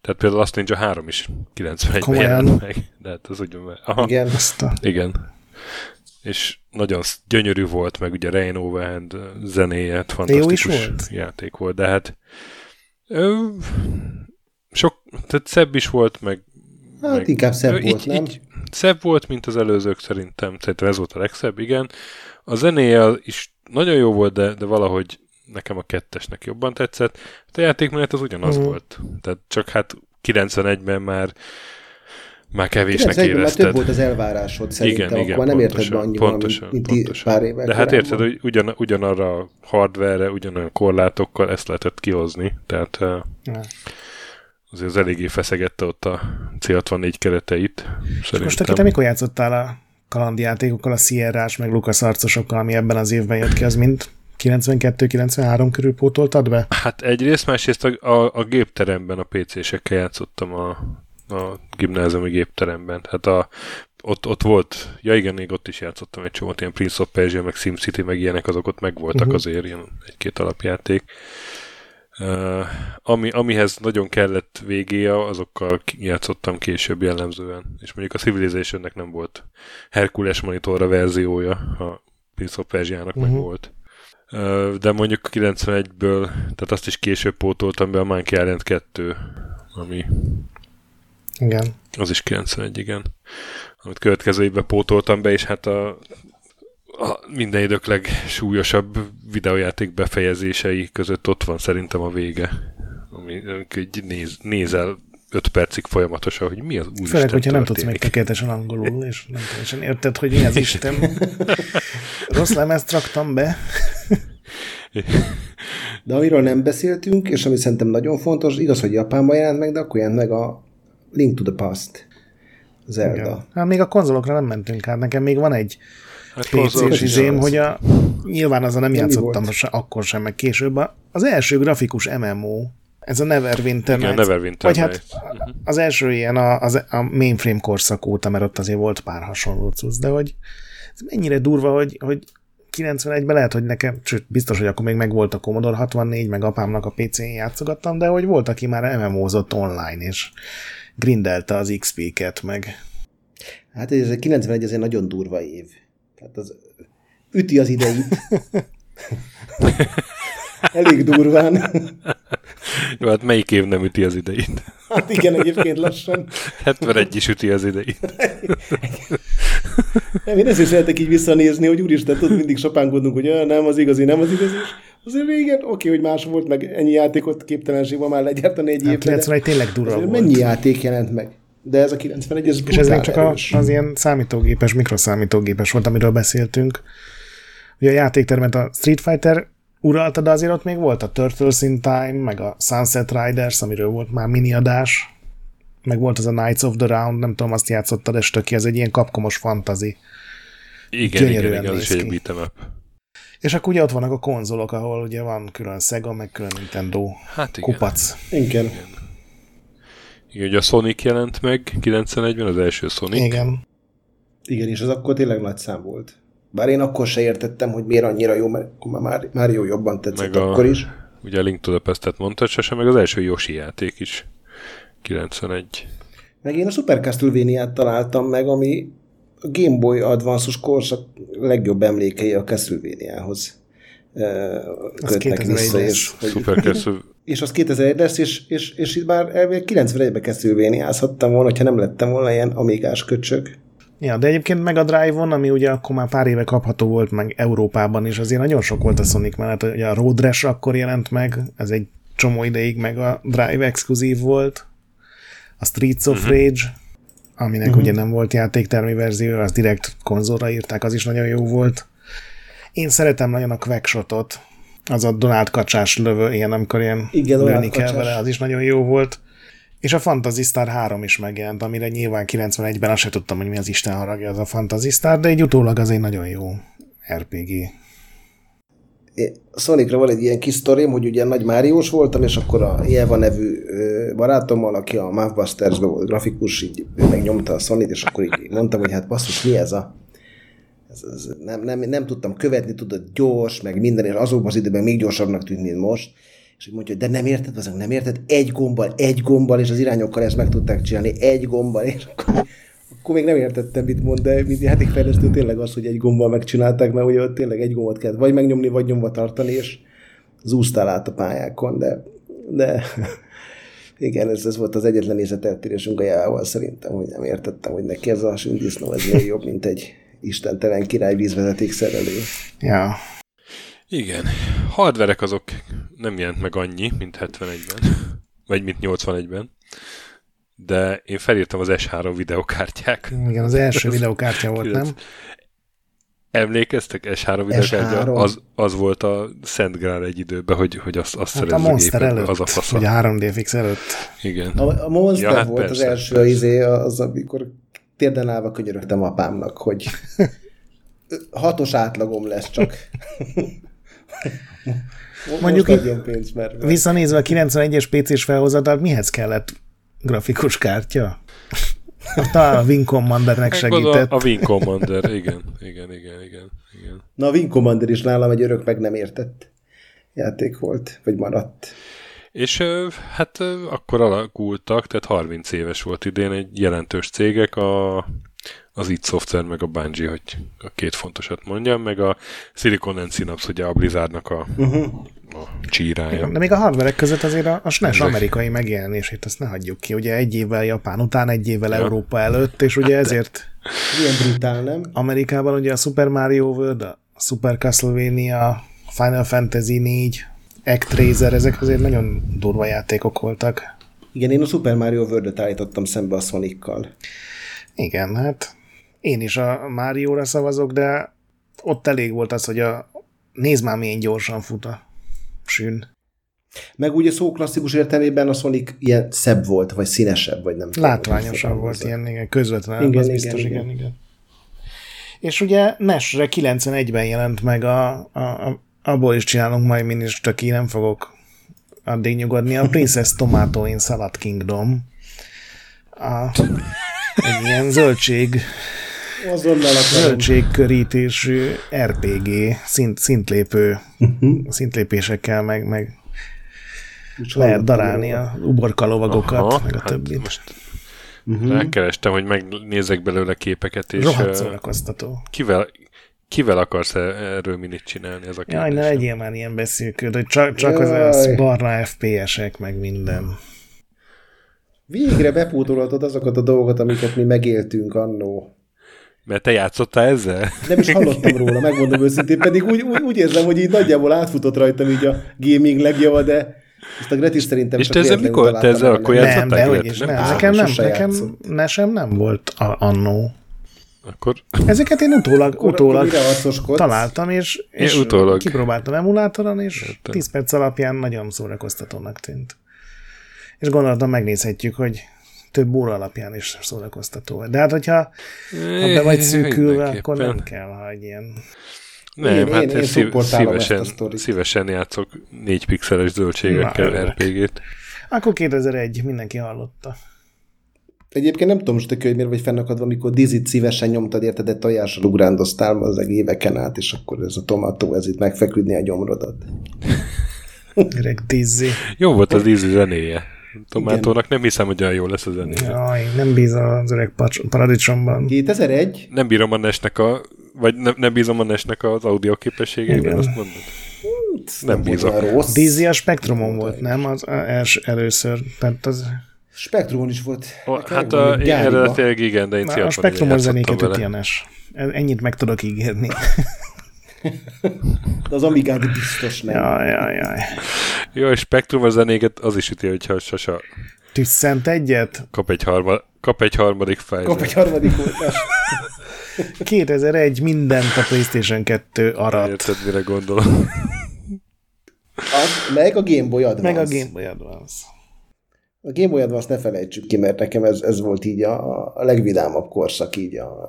tehát például azt Ninja 3 is 91-ben jelent meg. De hát az ugyan... Aha. Igen. Azt a... Igen és nagyon gyönyörű volt, meg ugye Rain Overhand zenéje, fantasztikus is volt? játék volt, de hát ö, sok, tehát szebb is volt, meg Hát meg, inkább szebb ö, volt, így, nem? Így, szebb volt, mint az előzők szerintem. Szerintem ez volt a legszebb, igen. A zenéje is nagyon jó volt, de, de valahogy nekem a kettesnek jobban tetszett. A játékmenet az ugyanaz uh-huh. volt. Tehát csak hát 91-ben már már kevésnek érezted. Már több volt az elvárásod szerintem, igen, igen, akkor nem érted be annyival, pontosan, mint, mint pontosan. pár évvel De hát érted, hogy ugyan, ugyanarra a hardware ugyanolyan korlátokkal ezt lehetett kihozni, tehát ja. azért az eléggé feszegette ott a C64 kereteit. És most te mikor játszottál a kalandjátékokkal, a Sierra-s, meg Lucas arcosokkal, ami ebben az évben jött ki, az mind 92-93 körül pótoltad be? Hát egyrészt, másrészt a, a, a gépteremben a PC-sekkel játszottam a a gimnáziumi gépteremben. Hát a, ott, ott volt, ja igen, még ott is játszottam egy csomót, ilyen Prince of Persia, meg SimCity, meg ilyenek, azok ott megvoltak uh-huh. azért, ilyen egy-két alapjáték. Uh, ami, amihez nagyon kellett végéje, azokkal játszottam később jellemzően. És mondjuk a Civilizationnek nem volt Herkules monitorra verziója, a Prince of Persia-nak uh-huh. meg mhm. volt. Uh, de mondjuk 91-ből, tehát azt is később pótoltam be a Monkey Island 2, ami igen. Az is 91, igen. Amit következő évben pótoltam be, és hát a, a minden idők legsúlyosabb videójáték befejezései között ott van szerintem a vége. Ami így néz, nézel öt percig folyamatosan, hogy mi az úr Főleg, hogyha nem tudsz még tökéletesen angolul, és nem teljesen érted, hogy mi az Isten. Rossz lemezt raktam be. De amiről nem beszéltünk, és ami szerintem nagyon fontos, igaz, hogy Japánban jelent meg, de akkor jelent meg a Link to the Past. Zelda. Hát még a konzolokra nem mentünk át. Nekem még van egy hát PC-s izém, hogy a, nyilván azon nem, játszottam se, akkor sem, meg később. Az első grafikus MMO Ez a Neverwinter Igen, Neverwinter Vagy hát az első ilyen a, az, a mainframe korszak óta, mert ott azért volt pár hasonló cucc, de hogy ez mennyire durva, hogy, hogy 91-ben lehet, hogy nekem, sőt, biztos, hogy akkor még meg volt a Commodore 64, meg apámnak a PC-n játszogattam, de hogy volt, aki már MMO-zott online, és grindelte az XP-ket, meg... Hát ez 91 ez egy nagyon durva év. Tehát az üti az ideit. Elég durván. Jó, hát melyik év nem üti az idejét? Hát igen, egyébként lassan. 71 is üti az idejét. nem, én ezért szeretek így visszanézni, hogy úristen, tudod, mindig sopánkodunk, hogy nem az igazi, nem az igazi. Azért régen, oké, hogy más volt, meg ennyi játékot képtelenség van már legyártani egy hát évben. 91 tényleg durva volt. Mennyi játék jelent meg? De ez a 91, ez És ez még csak a, az ilyen számítógépes, mikroszámítógépes volt, amiről beszéltünk. Ugye a játéktermet a Street Fighter uralta, de azért ott még volt a Turtles in Time, meg a Sunset Riders, amiről volt már miniadás, meg volt az a Knights of the Round, nem tudom, azt játszottad, és töki, ez egy ilyen kapkomos fantazi. Igen, igen, igen, az is egy beat'em up. És akkor ugye ott vannak a konzolok, ahol ugye van külön Sega, meg külön Nintendo hát igen. kupac. Igen. igen. Igen, ugye a Sonic jelent meg 91-ben, az első Sonic. Igen. Igen, és az akkor tényleg nagy szám volt. Bár én akkor se értettem, hogy miért annyira jó, mert már, már jó jobban tetszett meg akkor a, is. Ugye a Link to the Past-et mondtad, se, meg az első Yoshi játék is. 91. Meg én a Super Castlevania-t találtam meg, ami a Game Boy Advance-os korszak legjobb emlékei a Castlevania-hoz kötnek vissza. És, hogy, és az 2001 lesz, és, és, és itt már 91-ben Castlevania-zhattam volna, hogyha nem lettem volna ilyen amigás köcsög. Ja, de egyébként meg a Drive-on, ami ugye akkor már pár éve kapható volt meg Európában is, azért nagyon sok volt a Sonic mellett. Ugye a Road Rash akkor jelent meg, ez egy csomó ideig meg a Drive exkluzív volt. A Streets of uh-huh. Rage, aminek uh-huh. ugye nem volt játéktermi verzió, az direkt konzolra írták, az is nagyon jó volt. Én szeretem nagyon a Quackshotot, az a Donald kacsás lövő, ilyen, amikor ilyen Igen, lőni kell vele, az is nagyon jó volt. És a Fantasy Star 3 is megjelent, amire nyilván 91-ben azt se tudtam, hogy mi az Isten haragja az a Fantasy Star, de egy utólag az egy nagyon jó RPG. Sonicra van egy ilyen kis sztorim, hogy ugye nagy Máriós voltam, és akkor a Jeva nevű barátommal, aki a mouthbusters volt grafikus, így megnyomta a Sonic, és akkor így mondtam, hogy hát basszus, mi ez a ez, ez, nem, nem, nem, tudtam követni, tudod, gyors, meg minden, és azokban az időben még gyorsabbnak tűnt, mint most és így mondja, hogy de nem érted, azon nem érted, egy gombbal, egy gombbal, és az irányokkal ezt meg tudták csinálni, egy gombbal, és akkor, akkor még nem értettem, mit mond, de mint játékfejlesztő tényleg az, hogy egy gombbal megcsinálták, mert ugye ott tényleg egy gombot kellett vagy megnyomni, vagy nyomva tartani, és zúztál át a pályákon, de, de igen, ez, ez volt az egyetlen nézeteltérésünk a jával szerintem, hogy nem értettem, hogy neki ez a sündisznó, ez jobb, mint egy istentelen király vízvezeték szerelő. Ja. Igen. Hardverek azok nem jelent meg annyi, mint 71-ben, vagy mint 81-ben, de én felírtam az S3 videokártyák. Igen, az első videokártya volt, nem? Emlékeztek S3 videokártya? Az, az volt a Szent Grál egy időben, hogy, hogy azt, azt hát a Monster gépet, előtt, az a fasz. Vagy a 3DFX előtt. Igen. A, a Monster ja, hát volt persze, az első, persze. izé, az, amikor térden állva könyörögtem apámnak, hogy hatos átlagom lesz csak. Mondjuk pénzt, mert... visszanézve a 91-es PC-s felhozatát, mihez kellett grafikus kártya? Talán a Wing Commandernek segített. A Wing Commander, igen, igen, igen, igen, igen. Na a Wing Commander is nálam egy örök meg nem értett játék volt, vagy maradt. És hát akkor alakultak, tehát 30 éves volt idén egy jelentős cégek, a az id Software, meg a Bungie, hogy a két fontosat mondjam, meg a Silicon and Synapse, ugye a Blizzardnak a, uh-huh. a csírája. De még a hardverek között azért a, a SNES Ezek... amerikai megjelenését, azt ne hagyjuk ki. Ugye egy évvel Japán után, egy évvel ja. Európa előtt, és ugye hát ezért... Milyen brutál, nem? Amerikában ugye a Super Mario World, a Super Castlevania, Final Fantasy 4, Actraiser, ezek azért nagyon durva játékok voltak. Igen, én a Super Mario World-et állítottam szembe a Sonic-kal. Igen, hát én is a Márióra szavazok, de ott elég volt az, hogy a nézd már milyen gyorsan fut a sűn. Meg ugye szó klasszikus értelmében a Sonic ilyen szebb volt, vagy színesebb, vagy nem Látványosabb volt, ilyen igen, közvetlen, igen, az igen, biztos, igen, igen. igen. És ugye NES-re 91-ben jelent meg a, a, a abból is csinálunk majd minisztöki, nem fogok addig nyugodni. A Princess Tomato in Salad Kingdom. A, egy ilyen zöldség Azonnal zöldségkörítésű RPG, szint, szintlépő, szintlépésekkel, meg, meg lehet darálni a uborkalovagokat, Aha, meg a hát többit. Most uh-huh. rákerestem, hogy megnézek belőle képeket, és Rohadt szórakoztató. Kivel, kivel akarsz e- erről minit csinálni? Ez a Jaj, ne legyél már ilyen beszélköd, hogy csak, csak az, az barna FPS-ek, meg minden. Végre bepótolhatod azokat a dolgokat, amiket mi megéltünk annó. Mert te játszottál ezzel? Nem is hallottam róla, megmondom őszintén, pedig úgy, úgy, úgy érzem, hogy így nagyjából átfutott rajtam így a gaming legjava, de ezt a Gretis szerintem És te ezzel mikor? Te ezzel akkor játszottál? Nem, de hogy is, nem. nem. Nekem nem, nekem nesem nem volt a, annó. Akkor... Ezeket én utólag, akkor, utólag akkor találtam, és, és utólag. kipróbáltam emulátoron, és Értem. 10 perc alapján nagyon szórakoztatónak tűnt. És gondoltam, megnézhetjük, hogy több óra alapján is szórakoztató. De hát, hogyha ha be vagy szűkülve, akkor nem kell, ha egy ilyen... Nem, én, hát én, én szív, szívesen, szívesen játszok négy pixeles zöldségekkel RPG-t. Akkor 2001, mindenki hallotta. Egyébként nem tudom most, hogy miért vagy fennakadva, amikor Dizit szívesen nyomtad, érted, de tojással ugrándoztál az éveken át, és akkor ez a tomató, ez itt megfeküdni a gyomrodat. Öreg Dizzy. Jó volt az Dizzy zenéje. Tomátónak nem hiszem, hogy olyan jó lesz a zenéje. Jaj, nem bízom az öreg paradicsomban. 2001? Nem bírom a Nesnek a, vagy nem, nem bízom a Nesnek az audio képességében, azt mondod? Nem, bízom. Rossz. Dizzy a Spektrumon volt, nem? Az els, először. Tehát az... Spektrumon is volt. Hát a, eredetileg igen, de én A Spektrumon zenéket ötjenes. Ennyit meg tudok ígérni. De az Amigát biztos nem. Jaj, jaj, jaj. Jó, és Spektrum a zenéket az is üti, hogyha Sasa Tüsszent egyet? Kap egy, harma, kap egy harmadik fejzet. Kap egy harmadik oltást. 2001 mindent a PlayStation 2 arat. Érted, mire gondolom. Az, meg a Game Boy Advance. Meg a Game Boy Advance. A Game Boy Advance ne felejtsük ki, mert nekem ez, ez volt így a, a legvidámabb korszak, így a,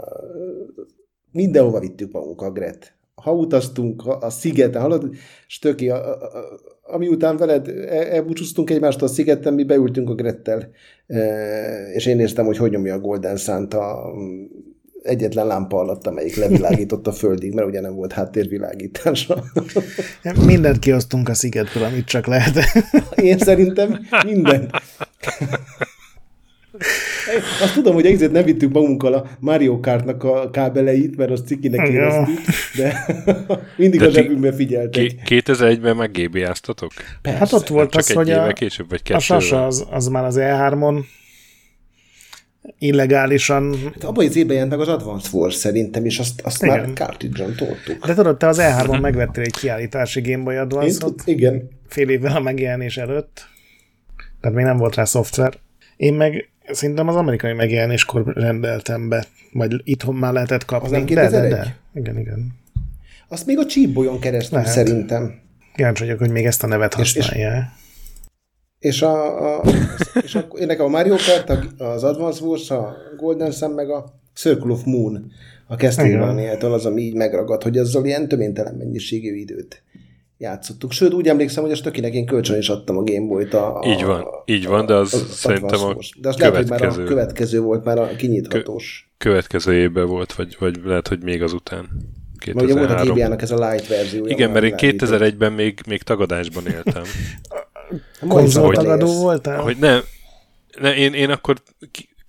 mindenhova vittük magunkat, Gret ha utaztunk a, a szigeten, hallod, Stöki, a, a, a, ami után veled e, elbúcsúztunk egymástól a szigeten, mi beültünk a Grettel, e, és én néztem, hogy hogy nyomja a Golden Sun-t a egyetlen lámpa alatt, amelyik levilágított a földig, mert ugye nem volt háttérvilágítása. Mindent kiosztunk a szigetből, amit csak lehet. Én szerintem mindent. Azt tudom, hogy egészet nem vittük magunkkal a Mario Kartnak a kábeleit, mert azt cikinek éreztük, de mindig de a zsebünkbe figyeltek. 2001-ben meg GB-áztatok? Hát ott volt az, hogy a, később, vagy a Sasa az, az már az E3-on illegálisan... Hát abban az évben jelent meg az Advance Wars szerintem, és azt, azt igen. már cartridge-on toltuk. De tudod, te az E3-on megvettél egy kiállítási Game Boy Advance-ot. Igen. Fél évvel a megjelenés előtt. Tehát még nem volt rá szoftver. Én meg Szerintem az amerikai megjelenéskor rendeltem be, vagy itthon már lehetett kapni. Az nem 2001? De, de, de. Igen, igen. Azt még a csípbolyon keresztül Lehet. szerintem. Kíváncsi vagyok, hogy még ezt a nevet használja. És, és, a, a, és a, nekem a Mario Kart, az Advance Wars, a Golden Sun, meg a Circle of Moon a Castlevania-től az, ami így megragad, hogy azzal ilyen töménytelen mennyiségű időt játszottuk. Sőt, úgy emlékszem, hogy a Stökinek én kölcsön is adtam a Gameboy-t. A, így van, a, így van, de az, az szerintem a De az következő, lehet, hogy már a következő volt, már a kinyithatós. Kö, következő évben volt, vagy, vagy lehet, hogy még azután. 2003. Ugye volt a GBA-nak ez a light verzió. Igen, mert én 2001-ben még, még tagadásban éltem. tagadó voltál? Hogy nem, ne, én, én akkor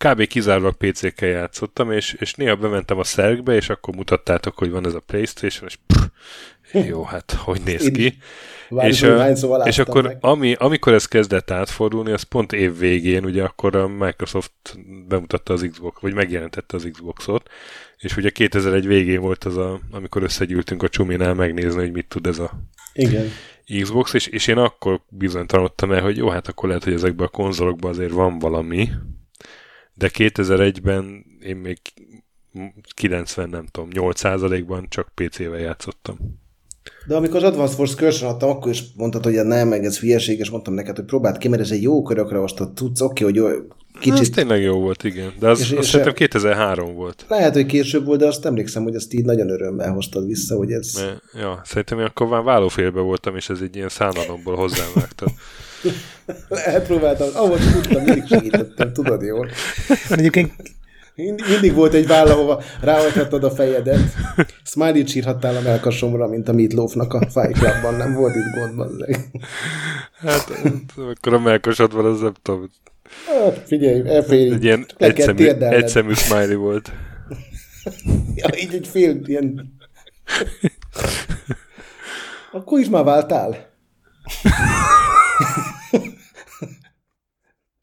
kb. kizárólag PC-kkel játszottam, és, és néha bementem a szergbe, és akkor mutattátok, hogy van ez a Playstation, és pff, jó, hát hogy néz ki? és, a, és akkor ami, amikor ez kezdett átfordulni, az pont év végén, ugye akkor a Microsoft bemutatta az Xbox, vagy megjelentette az Xboxot, és ugye 2001 végén volt az, a, amikor összegyűltünk a Csuminál megnézni, hogy mit tud ez a Igen. Xbox, és, és én akkor bizonytalanodtam el, hogy jó, hát akkor lehet, hogy ezekben a konzolokban azért van valami, de 2001-ben én még 90, nem tudom, 8%-ban csak PC-vel játszottam. De amikor az Advanced Force Cursion adtam, akkor is mondtad, hogy nem, meg ez hülyeség, és mondtam neked, hogy próbáld ki, mert ez egy jó körökre osztott tudsz, oké, hogy jó, kicsit... Ez tényleg jó volt, igen. De az, és, azt és szerintem 2003 volt. Lehet, hogy később volt, de azt emlékszem, hogy ezt így nagyon örömmel hoztad vissza, hogy ez... Ne, ja, szerintem én akkor már vállófélbe voltam, és ez egy ilyen szánalomból hozzám vágta. Lehet próbáltam, ahol tudtam, mindig segítettem, tudod jól. Egyébként mindig, volt egy váll, ahova ráadhattad a fejedet. Smiley-t sírhattál a melkasomra, mint a Meatloafnak a Fight Clubban, nem volt itt gond, bazzeg. Hát, akkor a melkosod van, az nem tudom. Hát, figyelj, elfér. Egy ilyen egyszemű, egyszemű smiley volt. ja, így egy fél ilyen... Akkor is már váltál?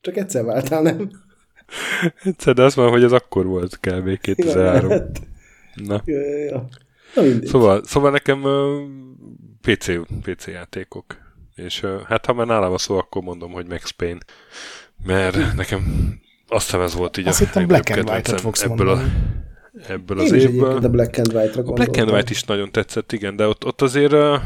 Csak egyszer váltál, nem? Egyszer, de azt mondom, hogy ez akkor volt kb. 2003. Ja, Na. Ja, ja, ja. Na szóval, szóval nekem uh, PC, PC játékok. És uh, hát ha már nálam a szó, akkor mondom, hogy Max Payne. Mert nekem azt hiszem ez volt így azt a hittem Black and White-ot fogsz ebből mondani. a, ebből az évből. a Black and White-ra A Black and White is nagyon tetszett, igen, de ott, ott azért uh,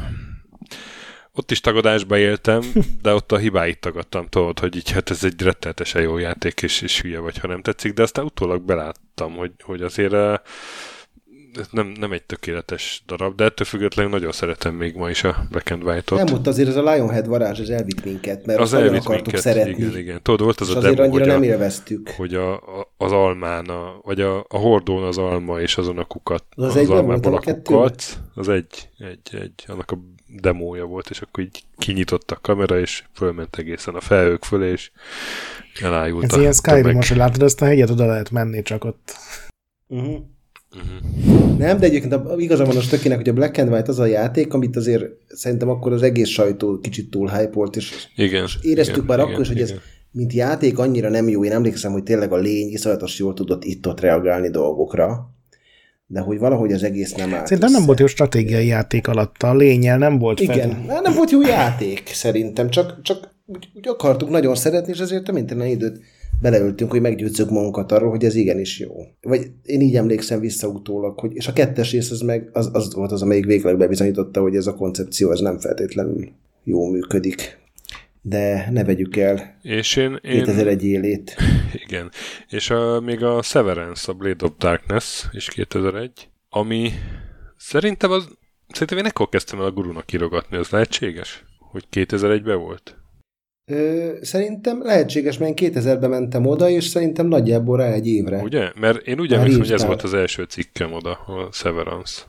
ott is tagadásba éltem, de ott a hibáit tagadtam, tudod, hogy így hát ez egy rettenetesen jó játék, és, és hülye vagy, ha nem tetszik, de aztán utólag beláttam, hogy, hogy azért uh, nem, nem egy tökéletes darab, de ettől függetlenül nagyon szeretem még ma is a Black and White-ot. Nem, ott azért ez a Lionhead varázs, az elvitt minket, mert az elvitt akartuk minket, szeretni. Igen, igen. Tudod, volt az és a azért demo, annyira hogy, nem a, élveztük. hogy a, a, az almán, a, vagy a, a hordón az alma, és azon a kukat, Az az, egyben almából a a kukat, az egy, egy, egy, annak a demója volt, és akkor így kinyitott a kamera, és fölment egészen a felhők fölé, és elájult Ez a ilyen Skyrim, hogy látod, ezt a hegyet oda lehet menni, csak ott Uh-huh. Uh-huh. Nem, de egyébként a- igaza van a stökinek, hogy a Black and White az a játék, amit azért szerintem akkor az egész sajtó kicsit túl hype volt, és Igen. és éreztük igen, már igen, akkor is, hogy ez igen. mint játék annyira nem jó. Én emlékszem, hogy tényleg a lény iszonyatos jól tudott itt-ott reagálni dolgokra, de hogy valahogy az egész nem állt Szerintem össze. nem volt jó stratégiai játék alatta, a lényel nem volt Igen, hát nem volt jó játék szerintem, csak, csak úgy, úgy akartuk nagyon szeretni, és ezért töménytelen időt beleöltünk, hogy meggyőzzük magunkat arról, hogy ez igenis jó. Vagy én így emlékszem vissza utólag, hogy, és a kettes rész az meg az, az volt az, amelyik végleg bebizonyította, hogy ez a koncepció ez nem feltétlenül jó működik. De ne vegyük el És én, én 2001 élét. Igen. És a, még a Severance, a Blade of Darkness is 2001, ami szerintem az, szerintem én ekkor kezdtem el a gurunak írogatni, az lehetséges? Hogy 2001-ben volt? Ö, szerintem lehetséges, mert én 2000-ben mentem oda, és szerintem nagyjából rá egy évre. Ugye? Mert én úgy emlékszem, hogy ez volt az első cikkem oda, a Severance.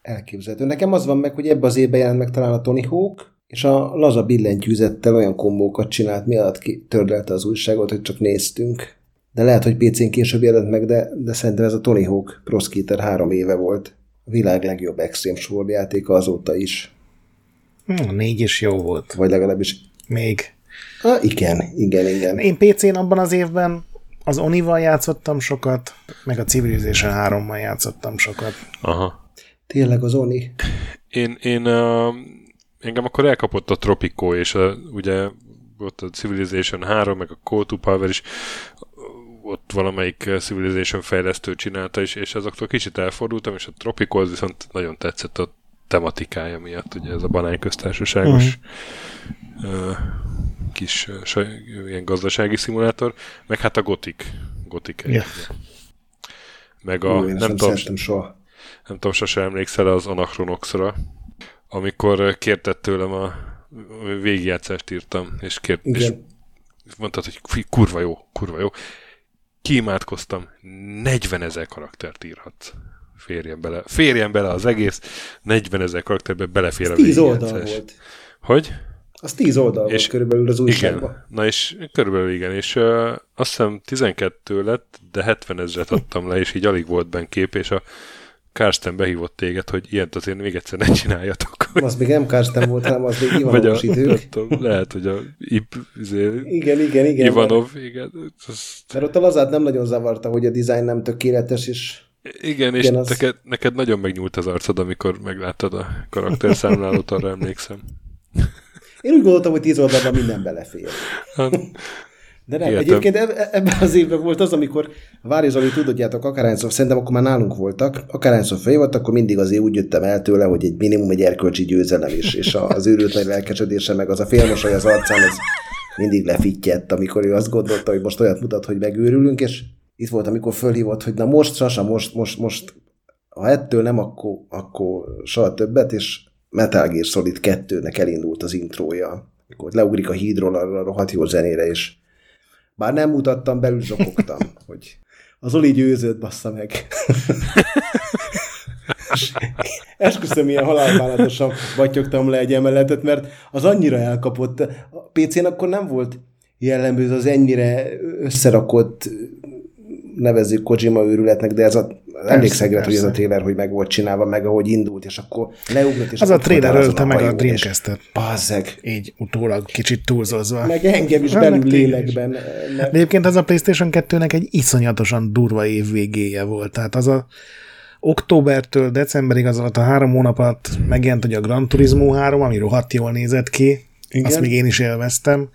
Elképzelhető. Nekem az van meg, hogy ebbe az évben jelent meg talán a Tony Hawk, és a laza billentyűzettel olyan kombókat csinált, mi alatt tördelte az újságot, hogy csak néztünk. De lehet, hogy PC-n később jelent meg, de, de szerintem ez a Tony Hawk Pro Skater három éve volt. A világ legjobb extrém sorjátéka azóta is. Hm, a négy is jó volt. Vagy legalábbis... Még. Ah, igen, igen, igen. Én PC-n abban az évben az Onival játszottam sokat, meg a Civilization 3-mal játszottam sokat. Aha. Tényleg az Oni. Én, én uh, engem akkor elkapott a Tropico, és a, ugye ott a Civilization 3, meg a Call to Power is ott valamelyik Civilization fejlesztő csinálta, és, és azoktól kicsit elfordultam, és a Tropico az viszont nagyon tetszett a tematikája miatt, ugye ez a banányköztársaságos uh, kis uh, ilyen gazdasági szimulátor, meg hát a Gothic. Gothic. Ja. Meg a, Ú, nem nem tudom, soha. nem tudom, sose emlékszel az Anachronoxra, amikor kértett tőlem a végigjátszást írtam, és, kért, és Igen. mondtad, hogy kurva jó, kurva jó. Kiimádkoztam, 40 ezer karaktert írhat. Férjen bele, férjen bele az egész, 40 ezer karakterbe belefér a 10 oldal volt. Hogy? Az 10 oldal És- volt körülbelül az újságban. Igen. Na és körülbelül igen, és uh, azt hiszem 12 lett, de 70 ezeret adtam le, és így alig volt benne kép, és a Karsten behívott téged, hogy ilyet azért még egyszer ne csináljatok. Az még nem Karsten volt, hanem az még Vagy a, idők. tudom, lehet, hogy a Ip, izé, Igen, igen, igen. Ivanov, igen. Az, Mert ott a lazát nem nagyon zavarta, hogy a dizájn nem tökéletes, és igen, és az- neked, neked nagyon megnyúlt az arcod, amikor megláttad a karakterszámlálót, arra emlékszem. én úgy gondoltam, hogy 10 oldalban minden belefér. Hát, De nem, Értem. egyébként eb- ebben az évben volt az, amikor Vári Zoli, tudodjátok, akárhányszor, szerintem akkor már nálunk voltak, akárhányszor feljött, akkor mindig azért úgy jöttem el tőle, hogy egy minimum egy erkölcsi győzelem is, és az őrült nagy lelkesedése, meg az a félmosoly az arcán, az mindig lefittyett, amikor ő azt gondolta, hogy most olyat mutat, hogy megőrülünk, és itt volt, amikor fölhívott, hogy na most, Sasa, most, most, most, ha ettől nem, akkor, akkor soha többet, és Metal Gear Solid 2-nek elindult az intrója. mikor leugrik a hídról arra a rohadt jó zenére, és bár nem mutattam, belül zsokogtam, hogy az Oli győzött, bassza meg. Esküszöm, ilyen halálbánatosan vagyogtam le egy emeletet, mert az annyira elkapott. A PC-n akkor nem volt jellemző az ennyire összerakott nevezzük Kojima őrületnek, de ez a, emlékszek, hogy ez a trailer, hogy meg volt csinálva, meg ahogy indult, és akkor leugrott, és Az a trailer ölte meg a Dreamcast-et. Bazzeg. Így utólag kicsit túlzózva. Meg engem is belül lélekben. De egyébként az a PlayStation 2-nek egy iszonyatosan durva év végéje volt. Tehát az a októbertől decemberig az alatt a három hónap alatt megjelent hogy a Gran Turismo 3, ami rohadt jól nézett ki. Igen. Azt még én is élveztem.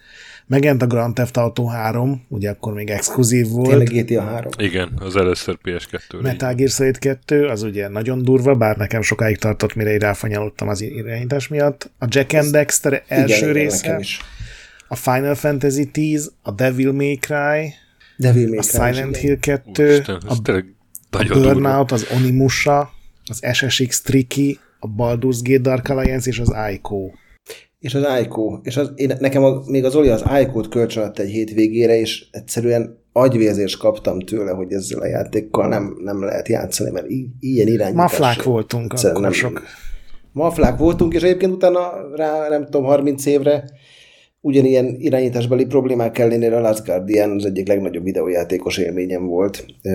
Megjelent a Grand Theft Auto 3, ugye akkor még exkluzív volt. Tényleg GTA 3. Igen, az először PS2-re. Metal Gear Solid 2, az ugye nagyon durva, bár nekem sokáig tartott, mire így ráfanyalottam az irányítás miatt. A Jack and Dexter első igen, része. Igen, is. A Final Fantasy 10, a Devil May Cry, Devil May a Cry Silent Hill 2, Úristen, a, a Burnout, durva. az Onimusha, az SSX Tricky, a Baldur's Gate Dark Alliance és az Ico és az Aiko, és az, én, nekem a, még az Oli az Aiko-t kölcsönött egy hétvégére, és egyszerűen agyvérzést kaptam tőle, hogy ezzel a játékkal nem, nem lehet játszani, mert í- ilyen irányítás... Maflák voltunk akkor nem, sok. Maflák voltunk, és egyébként utána rá, nem tudom, 30 évre ugyanilyen irányításbeli problémák ellenére a Last Guardian az egyik legnagyobb videójátékos élményem volt. Uh,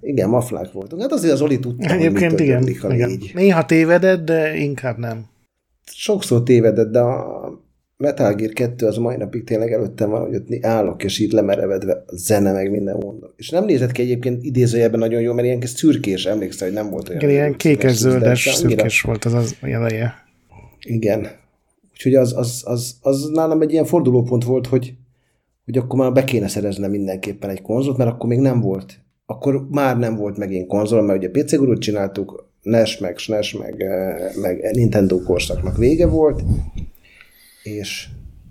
igen, maflák voltunk. Hát azért az Oli tudta, Egyébként hogy igen, igen. Így. Néha tévedett, de inkább nem sokszor tévedett, de a Metal Gear 2 az mai napig tényleg előttem van, hogy ott állok, és így lemerevedve a zene, meg minden mondom. És nem nézett ki egyébként idézőjelben nagyon jó, mert ilyen szürkés, emlékszel, hogy nem volt olyan. Igen, ilyen kékes-zöldes szürkés volt az az eleje. Igen. Úgyhogy az, az, az, az nálam egy ilyen fordulópont volt, hogy, hogy akkor már be kéne szereznem mindenképpen egy konzolt, mert akkor még nem volt. Akkor már nem volt megint konzol, mert ugye PC gurút csináltuk, NES, meg SNES, meg, eh, meg Nintendo korszaknak vége volt, és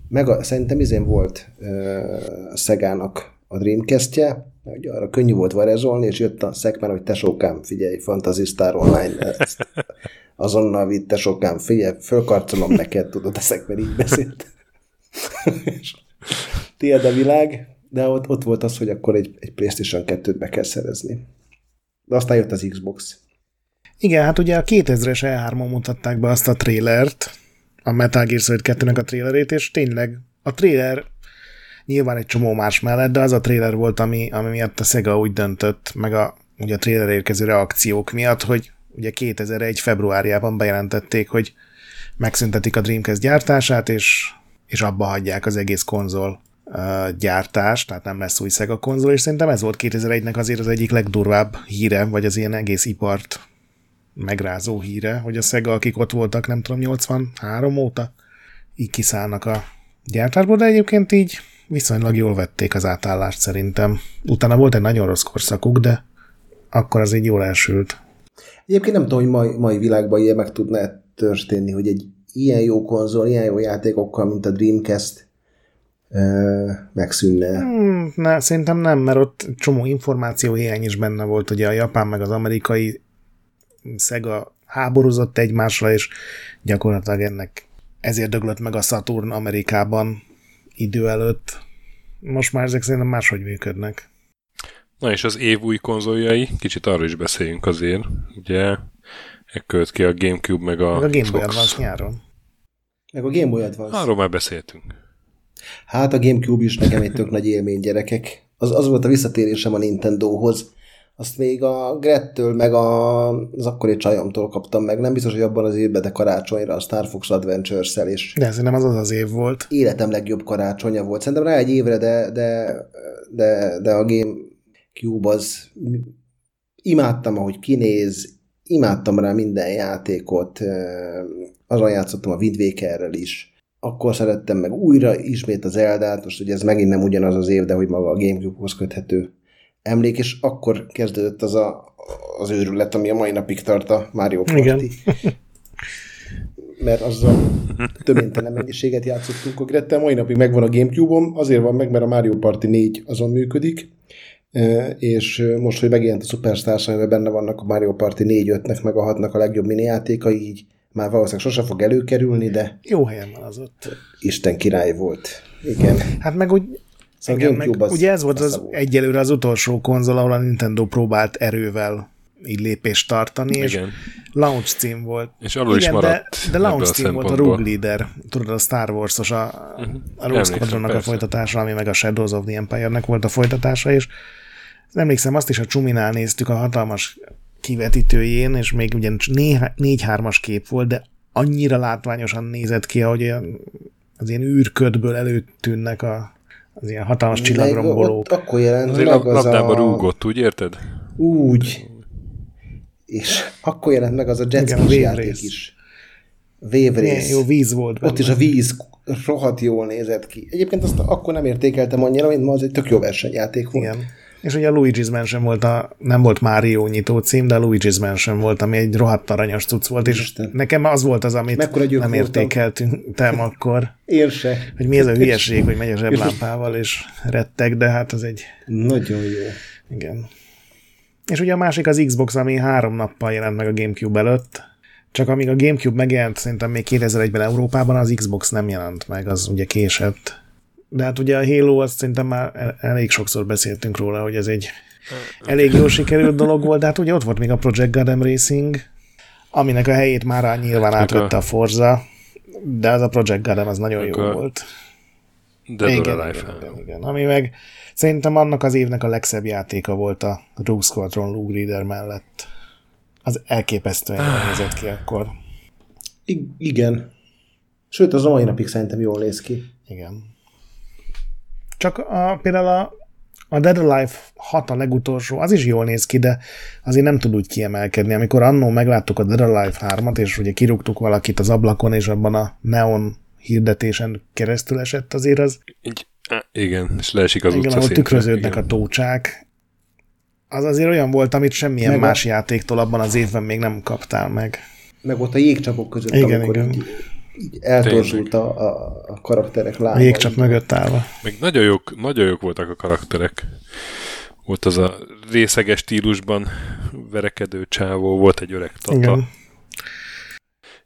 meg a, szerintem izén volt uh, Szegának a Dreamcast-je, ugye arra könnyű volt varezolni, és jött a szekmen, hogy tesókám, figyelj, Fantasy Online, ezt azonnal vitt tesókám, figyelj, fölkarcolom neked, tudod, a szekmen így beszélt. tiéd a világ, de ott, ott volt az, hogy akkor egy, egy PlayStation 2-t be kell szerezni. De aztán jött az Xbox. Igen, hát ugye a 2000-es E3-on mutatták be azt a trélert, a Metal Gear Solid 2-nek a trélerét, és tényleg a tréler nyilván egy csomó más mellett, de az a tréler volt, ami, ami miatt a Sega úgy döntött, meg a, ugye a tréler érkező reakciók miatt, hogy ugye 2001 februárjában bejelentették, hogy megszüntetik a Dreamcast gyártását, és, és abba hagyják az egész konzol gyártást, tehát nem lesz új Sega konzol, és szerintem ez volt 2001-nek azért az egyik legdurvább híre, vagy az ilyen egész ipart megrázó híre, hogy a Sega, akik ott voltak, nem tudom, 83 óta, így kiszállnak a gyártásból, de egyébként így viszonylag jól vették az átállást szerintem. Utána volt egy nagyon rossz korszakuk, de akkor az így jól elsült. Egyébként nem tudom, hogy mai, mai világban ilyen meg tudna történni, hogy egy ilyen jó konzol, ilyen jó játékokkal, mint a Dreamcast megszűnne. Hmm, ne, szerintem nem, mert ott csomó információ hiány is benne volt, ugye a japán meg az amerikai Sega háborúzott egymásra, és gyakorlatilag ennek ezért döglött meg a Saturn Amerikában idő előtt. Most már ezek szerintem máshogy működnek. Na és az év új konzoljai, kicsit arról is beszéljünk azért, ugye költ ki a Gamecube meg a Meg a Game Boy Advance nyáron. Meg a Game Boy Advance. Arról már beszéltünk. Hát a Gamecube is nekem egy tök nagy élmény, gyerekek. Az, az volt a visszatérésem a Nintendohoz azt még a Grettől, meg a, az akkori csajomtól kaptam meg. Nem biztos, hogy abban az évben, de karácsonyra a Star Fox Adventures-szel is. De szerintem az az az év volt. Életem legjobb karácsonya volt. Szerintem rá egy évre, de, de, de, de a Game Cube az imádtam, ahogy kinéz, imádtam rá minden játékot, azon játszottam a Wind Wakerrel is, akkor szerettem meg újra ismét az Eldát, most ugye ez megint nem ugyanaz az év, de hogy maga a Gamecube-hoz köthető emlék, és akkor kezdődött az a, az őrület, ami a mai napig tart a Mario Party. Igen. mert azzal többintelen mennyiséget játszottunk Grettel. Mai napig megvan a Gamecube-om, azért van meg, mert a Mario Party 4 azon működik, e, és most, hogy megjelent a Superstars, amiben benne vannak a Mario Party 4-5-nek, meg a 6-nak a legjobb mini játékai, így már valószínűleg sose fog előkerülni, de... Jó helyen van az ott. Isten király volt. Igen. Hát meg úgy, szóval igen, meg, az ugye ez volt az volt. egyelőre az utolsó konzol, ahol a Nintendo próbált erővel így lépést tartani, Igen. és launch cím volt. És alul Igen, is maradt. De, de launch cím volt a Rogue Leader, tudod, a Star Wars-os, a, uh-huh. a Rogue Squadronnak a folytatása, ami meg a Shadows of the Empire-nek volt a folytatása, és emlékszem, azt is a Csuminál néztük a hatalmas kivetítőjén, és még ugye négy-hármas kép volt, de annyira látványosan nézett ki, ahogy az ilyen űrködből előtűnnek a, az ilyen hatalmas csillagrombolók. Akkor jelent meg az a... rúgott, úgy érted? Úgy. És akkor jelent meg az a Jet játék is. Wave Race. Jó víz volt benne. Ott is a víz rohadt jól nézett ki. Egyébként azt akkor nem értékeltem annyira, mint ma az egy tök jó versenyjáték volt. Igen. És ugye a Luigi's Mansion volt a, nem volt Mario nyitó cím, de a Luigi's Mansion volt, ami egy rohadt aranyos cucc volt, és Isten. nekem az volt az, amit nem értékeltem akkor. Én se. Hogy mi ez a hülyeség, hogy megy a zseblámpával, és rettek, de hát az egy... Nagyon jó. Igen. És ugye a másik az Xbox, ami három nappal jelent meg a Gamecube előtt, csak amíg a Gamecube megjelent, szerintem még 2001-ben Európában, az Xbox nem jelent meg, az ugye késett. De hát ugye a Halo, azt szerintem már elég sokszor beszéltünk róla, hogy ez egy elég jól sikerült dolog volt, de hát ugye ott volt még a Project Gotham Racing, aminek a helyét már nyilván átvette a Forza, de az a Project Gotham az nagyon jó volt. Dead igen, or igen, igen, igen, ami meg szerintem annak az évnek a legszebb játéka volt a Rogue Squadron Lug Leader mellett. Az elképesztően jól nézett ki akkor. I- igen. Sőt, az a mai napig szerintem jól néz ki. Igen. Csak a, például a, a Dead Alive 6 a legutolsó, az is jól néz ki, de azért nem tud úgy kiemelkedni. Amikor annó megláttuk a Dead Alive 3-at, és ugye kirúgtuk valakit az ablakon, és abban a neon hirdetésen keresztül esett azért az. Így, igen, és leesik az igen, ahol tükröződnek igen. a tócsák. Az azért olyan volt, amit semmilyen meg más a... játéktól abban az évben még nem kaptál meg. Meg ott a jégcsapok között, igen, amikor igen. Így így eltorzsult a, a, a karakterek lába. Még csak mögött állva. Még nagyon jók, nagyon jók voltak a karakterek. Volt az a részeges stílusban verekedő csávó, volt egy öreg tata. Igen.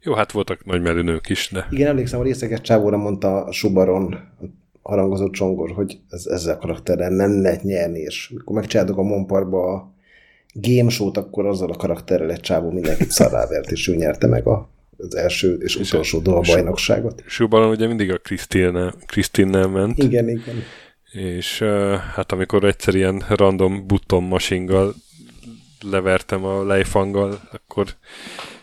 Jó, hát voltak nagy merőnők is, de... Igen, emlékszem, a részeges csávóra mondta a Subaron, a harangozott csongor, hogy ez, ezzel a karakterrel nem lehet nyerni, és amikor megcsináltuk a Monparba a game show-t, akkor azzal a karakterrel egy csávó mindenkit szarrávert, és ő nyerte meg a az első és, és utolsó bajnokságot. Subaron ugye mindig a Krisztinnel ment. Igen, igen. És uh, hát amikor egyszer ilyen random button masinggal levertem a lejfanggal, akkor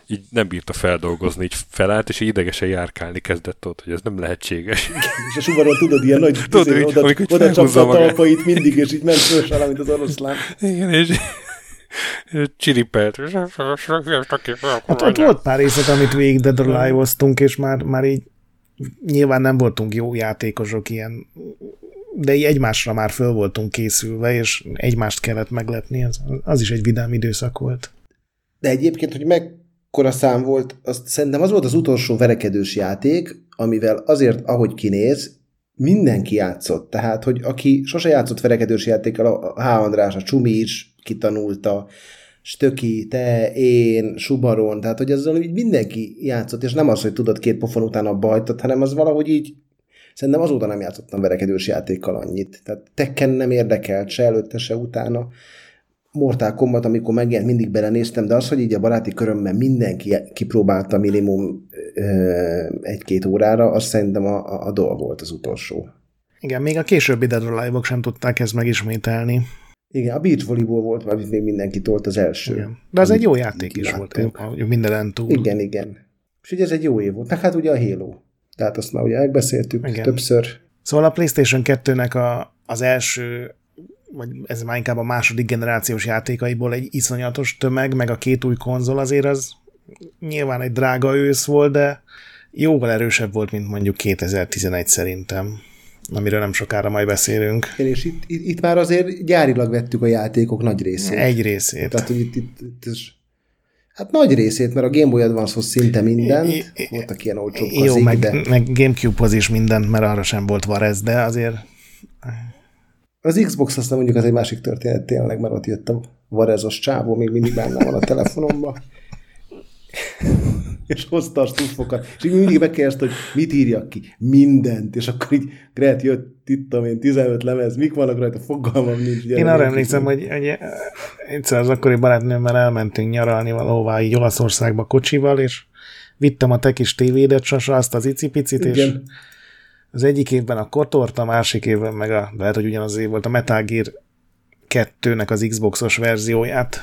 így nem bírta feldolgozni, így felállt, és így idegesen járkálni kezdett ott, hogy ez nem lehetséges. És a subaron tudod, ilyen nagy tudod, izé, oda, oda csapta a talpait mindig, és így ment föl, mint az oroszlán. Igen, és csiripelt. Hát ott volt pár részlet, amit végig Dead or és már, már így nyilván nem voltunk jó játékosok ilyen, de így egymásra már föl voltunk készülve, és egymást kellett meglepni, az, az is egy vidám időszak volt. De egyébként, hogy mekkora szám volt, azt szerintem az volt az utolsó verekedős játék, amivel azért, ahogy kinéz, mindenki játszott. Tehát, hogy aki sose játszott verekedős játékkal, a H. András, a Csumi is, kitanulta, Stöki, te, én, Subaron, tehát hogy azzal így mindenki játszott, és nem az, hogy tudod két pofon után a bajtot, hanem az valahogy így, szerintem azóta nem játszottam verekedős játékkal annyit. Tehát Tekken nem érdekelt, se előtte, se utána. Mortal Kombat, amikor megjelent, mindig belenéztem, de az, hogy így a baráti körömben mindenki kipróbálta minimum egy-két órára, az szerintem a, a, a dolg volt az utolsó. Igen, még a későbbi Dead Alive-ok sem tudták ezt megismételni. Igen, a beach volleyball volt, amit még mindenki tolt az első. Igen. De az egy jó játék is láttunk. volt, minden túl. Igen, igen. És ugye ez egy jó év volt. Meg hát ugye a Halo. Tehát azt már ugye megbeszéltük igen. többször. Szóval a PlayStation 2-nek a, az első, vagy ez már inkább a második generációs játékaiból egy iszonyatos tömeg, meg a két új konzol azért az nyilván egy drága ősz volt, de jóval erősebb volt, mint mondjuk 2011 szerintem amiről nem sokára majd beszélünk. Igen, és itt, itt, itt már azért gyárilag vettük a játékok nagy részét. Egy részét. Tehát, hogy itt, itt, itt ez, Hát nagy részét, mert a Game Boy Advance-hoz szinte mindent, I, I, voltak ilyen olcsóbb Jó, meg, de... meg Gamecube-hoz is mindent, mert arra sem volt Varez, de azért... Az Xbox aztán mondjuk az egy másik történet tényleg, mert ott jött a Varezos csávó, még mindig benne van a telefonomban. És hozta a stuffokat, és így mindig megkérdezte, hogy mit írjak ki. Mindent. És akkor így Gret jött, itt én 15 lemez, mik vannak rajta, fogalmam nincs. Én arra emlékszem, hogy, hogy egyszer az akkori barátnőmmel elmentünk nyaralni valahová így Olaszországba kocsival, és vittem a te kis tévédet, sasa, azt az icipicit, Igen. és az egyik évben a Kotort, a másik évben meg a, lehet, hogy ugyanaz év volt, a Metal Gear 2-nek az Xboxos verzióját.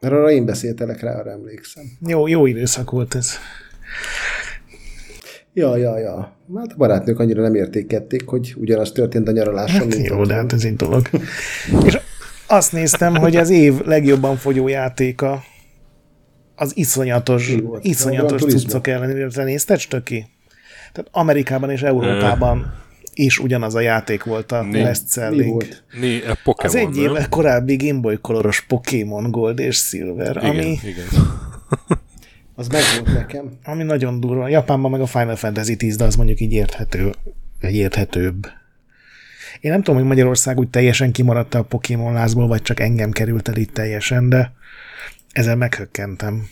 Mert arra én beszéltelek rá, arra emlékszem. Jó, jó időszak volt ez. Ja, ja, ja. Hát a barátnők annyira nem értékették, hogy ugyanaz történt a nyaraláson. Hát jó, de hát ez egy dolog. És azt néztem, hogy az év legjobban fogyó játéka az iszonyatos, iszonyatos cuccok ellenére. Te nézted, Stöki? Tehát Amerikában és Európában is ugyanaz a játék volt a né, best selling. Volt? Né, a Pokémon, az egy éve korábbi Game Boy Coloros Pokémon Gold és Silver, igen, ami... Igen. az megvolt nekem. Ami nagyon durva. Japánban meg a Final Fantasy 10, de az mondjuk így érthető, egy érthetőbb. Én nem tudom, hogy Magyarország úgy teljesen kimaradt a Pokémon lázból, vagy csak engem került el itt teljesen, de ezzel meghökkentem.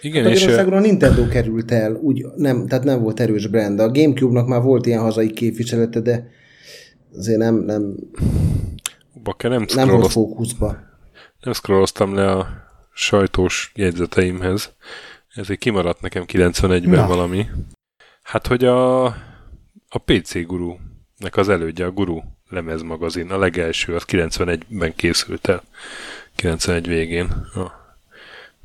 Igen, hát Magyarországon és... a Nintendo került el, úgy nem, tehát nem volt erős brand. A Gamecube-nak már volt ilyen hazai képviselete, de azért nem, nem, Bakker, nem, nem volt fókuszba. Nem scrolloztam le a sajtós jegyzeteimhez. Ezért kimaradt nekem 91-ben Na. valami. Hát, hogy a, a PC Guru nek az elődje, a Guru lemezmagazin, a legelső, az 91-ben készült el. 91 végén. A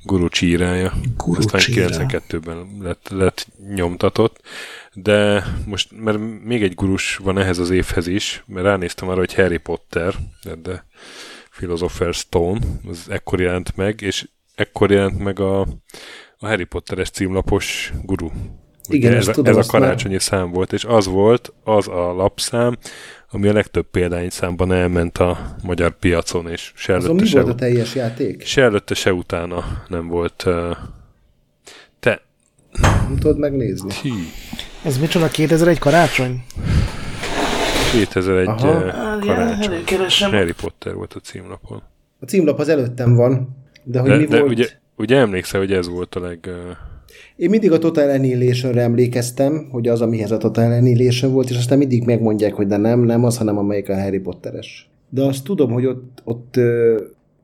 Guru csírája. Guru Aztán 92-ben lett, lett nyomtatott. De most, mert még egy gurus van ehhez az évhez is, mert ránéztem arra, hogy Harry Potter, de, de Philosopher's Stone, az ekkor jelent meg, és ekkor jelent meg a, a Harry Potteres címlapos guru. Igen, ez, tudom, ez a karácsonyi már... szám volt, és az volt az a lapszám, ami a legtöbb számban elment a magyar piacon, és se előtte, mi se volt a teljes játék? Se előtte, se utána nem volt. Uh, te... Nem tudod megnézni? Hí. Ez micsoda, 2001 karácsony? 2001 Aha. karácsony. Ja, Harry Potter volt a címlapon. A címlap az előttem van, de hogy de, mi de volt... Ugye, ugye emlékszel, hogy ez volt a leg... Uh, én mindig a Total annihilation emlékeztem, hogy az, amihez a Total Annihilation volt, és aztán mindig megmondják, hogy de nem, nem az, hanem amelyik a Harry Potteres. De azt tudom, hogy ott, ott,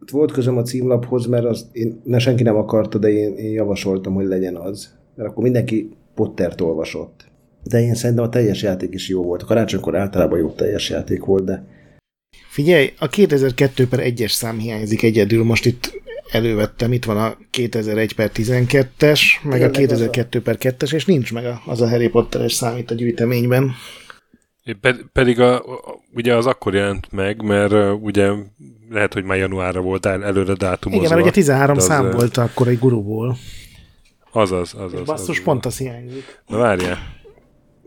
ott volt közöm a címlaphoz, mert az, én, ne senki nem akarta, de én, én javasoltam, hogy legyen az. Mert akkor mindenki Pottert olvasott. De én szerintem a teljes játék is jó volt. A karácsonykor általában jó teljes játék volt, de... Figyelj, a 2002 per 1-es szám hiányzik egyedül. Most itt elővettem, itt van a 2001 per 12-es, meg a 2002 per 2-es, és nincs meg az a Harry Potteres szám itt a gyűjteményben. Pedig a, a, ugye az akkor jelent meg, mert uh, ugye lehet, hogy már januárra volt el, előre dátumozva. Igen, mert ugye 13 szám az, volt akkor egy guruból. Azaz, azaz. Basszus, az, pont az hiányzik. Na várjál.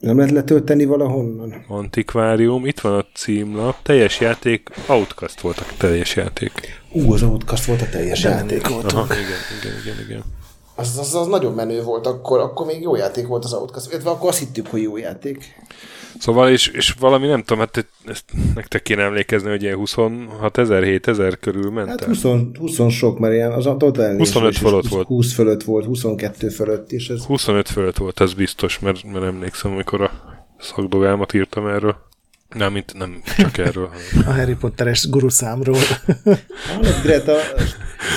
Nem lehet letölteni valahonnan? Antikvárium, itt van a címlap, teljes játék, Outcast volt a teljes játék. Ú, az Outcast volt a teljes De játék. Aha, igen, igen, igen, igen. Az, az, az, nagyon menő volt akkor, akkor még jó játék volt az Outcast, illetve akkor azt hittük, hogy jó játék. Szóval, és, és valami nem tudom, hát ezt nektek kéne emlékezni, hogy ilyen 26 ezer, 7 ezer körül ment Hát 20, 20 sok, mert ilyen az a total 25 fölött volt. 20 fölött volt, 22 fölött is. Ez... 25 fölött volt, ez biztos, mert, mert emlékszem, amikor a szakdogámat írtam erről. Nem, mint, nem csak erről. a Harry Potteres guru számról. Hallod, Greta,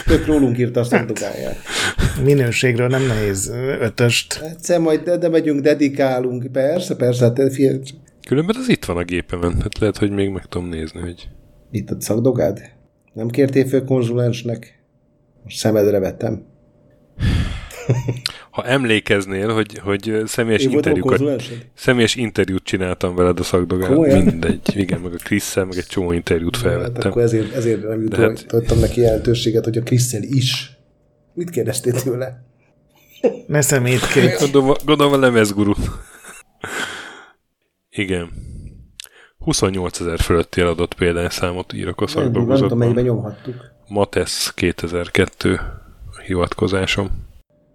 tök rólunk írta a szakdogáját. Minőségről nem nehéz ötöst. Egyszer majd de, de megyünk, dedikálunk. Persze, persze, hát figyelj. Különben az itt van a gépemen, hát lehet, hogy még meg tudom nézni, hogy... Itt a szakdogád? Nem kértél föl konzulensnek? Most szemedre vettem. ha emlékeznél, hogy, hogy személyes, interjúkat, személyes interjút csináltam veled a szakdogán, mindegy, igen, meg a chris meg egy csomó interjút felvettem. Hát akkor ezért, ezért nem jutottam hát... neki jelentőséget, hogy a chris is. Mit kérdeztél tőle? Ne szemétkedj. Gondolom, gondolom a lemezguru. igen. 28 ezer fölötti eladott példányszámot írok a szakdolgozatban. Nem tudom, melyben nyomhattuk. Matesz 2002 hivatkozásom.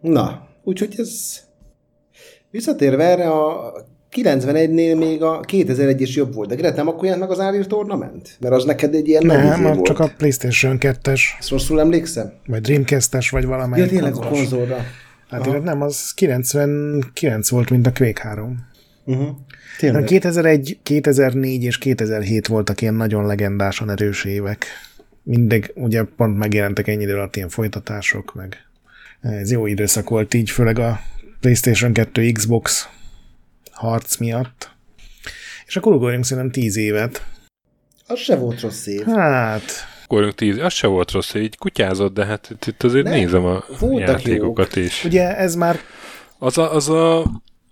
Na, Úgyhogy ez visszatérve erre a 91-nél még a 2001 is jobb volt, de Gret, nem akkor jelent meg az Árir Tournament? Mert az neked egy ilyen Nem, nagy csak a PlayStation 2-es. Ezt rosszul emlékszem? Vagy Dreamcast-es, vagy valamelyik Ja, tényleg a konzolra. Hát én nem, az 99 volt, mint a Quake 3. Uh-huh. Tényleg. 2001, 2004 és 2007 voltak ilyen nagyon legendásan erős évek. Mindig, ugye pont megjelentek ennyi idő alatt ilyen folytatások, meg ez jó időszak volt így, főleg a PlayStation 2 Xbox harc miatt. És akkor ugorjunk szerintem 10 évet. Az se volt rossz év. Hát... Ugorjunk 10, az se volt rossz, így kutyázott, de hát itt azért Nem, nézem a játékokat is. Ugye ez már Az a, az a,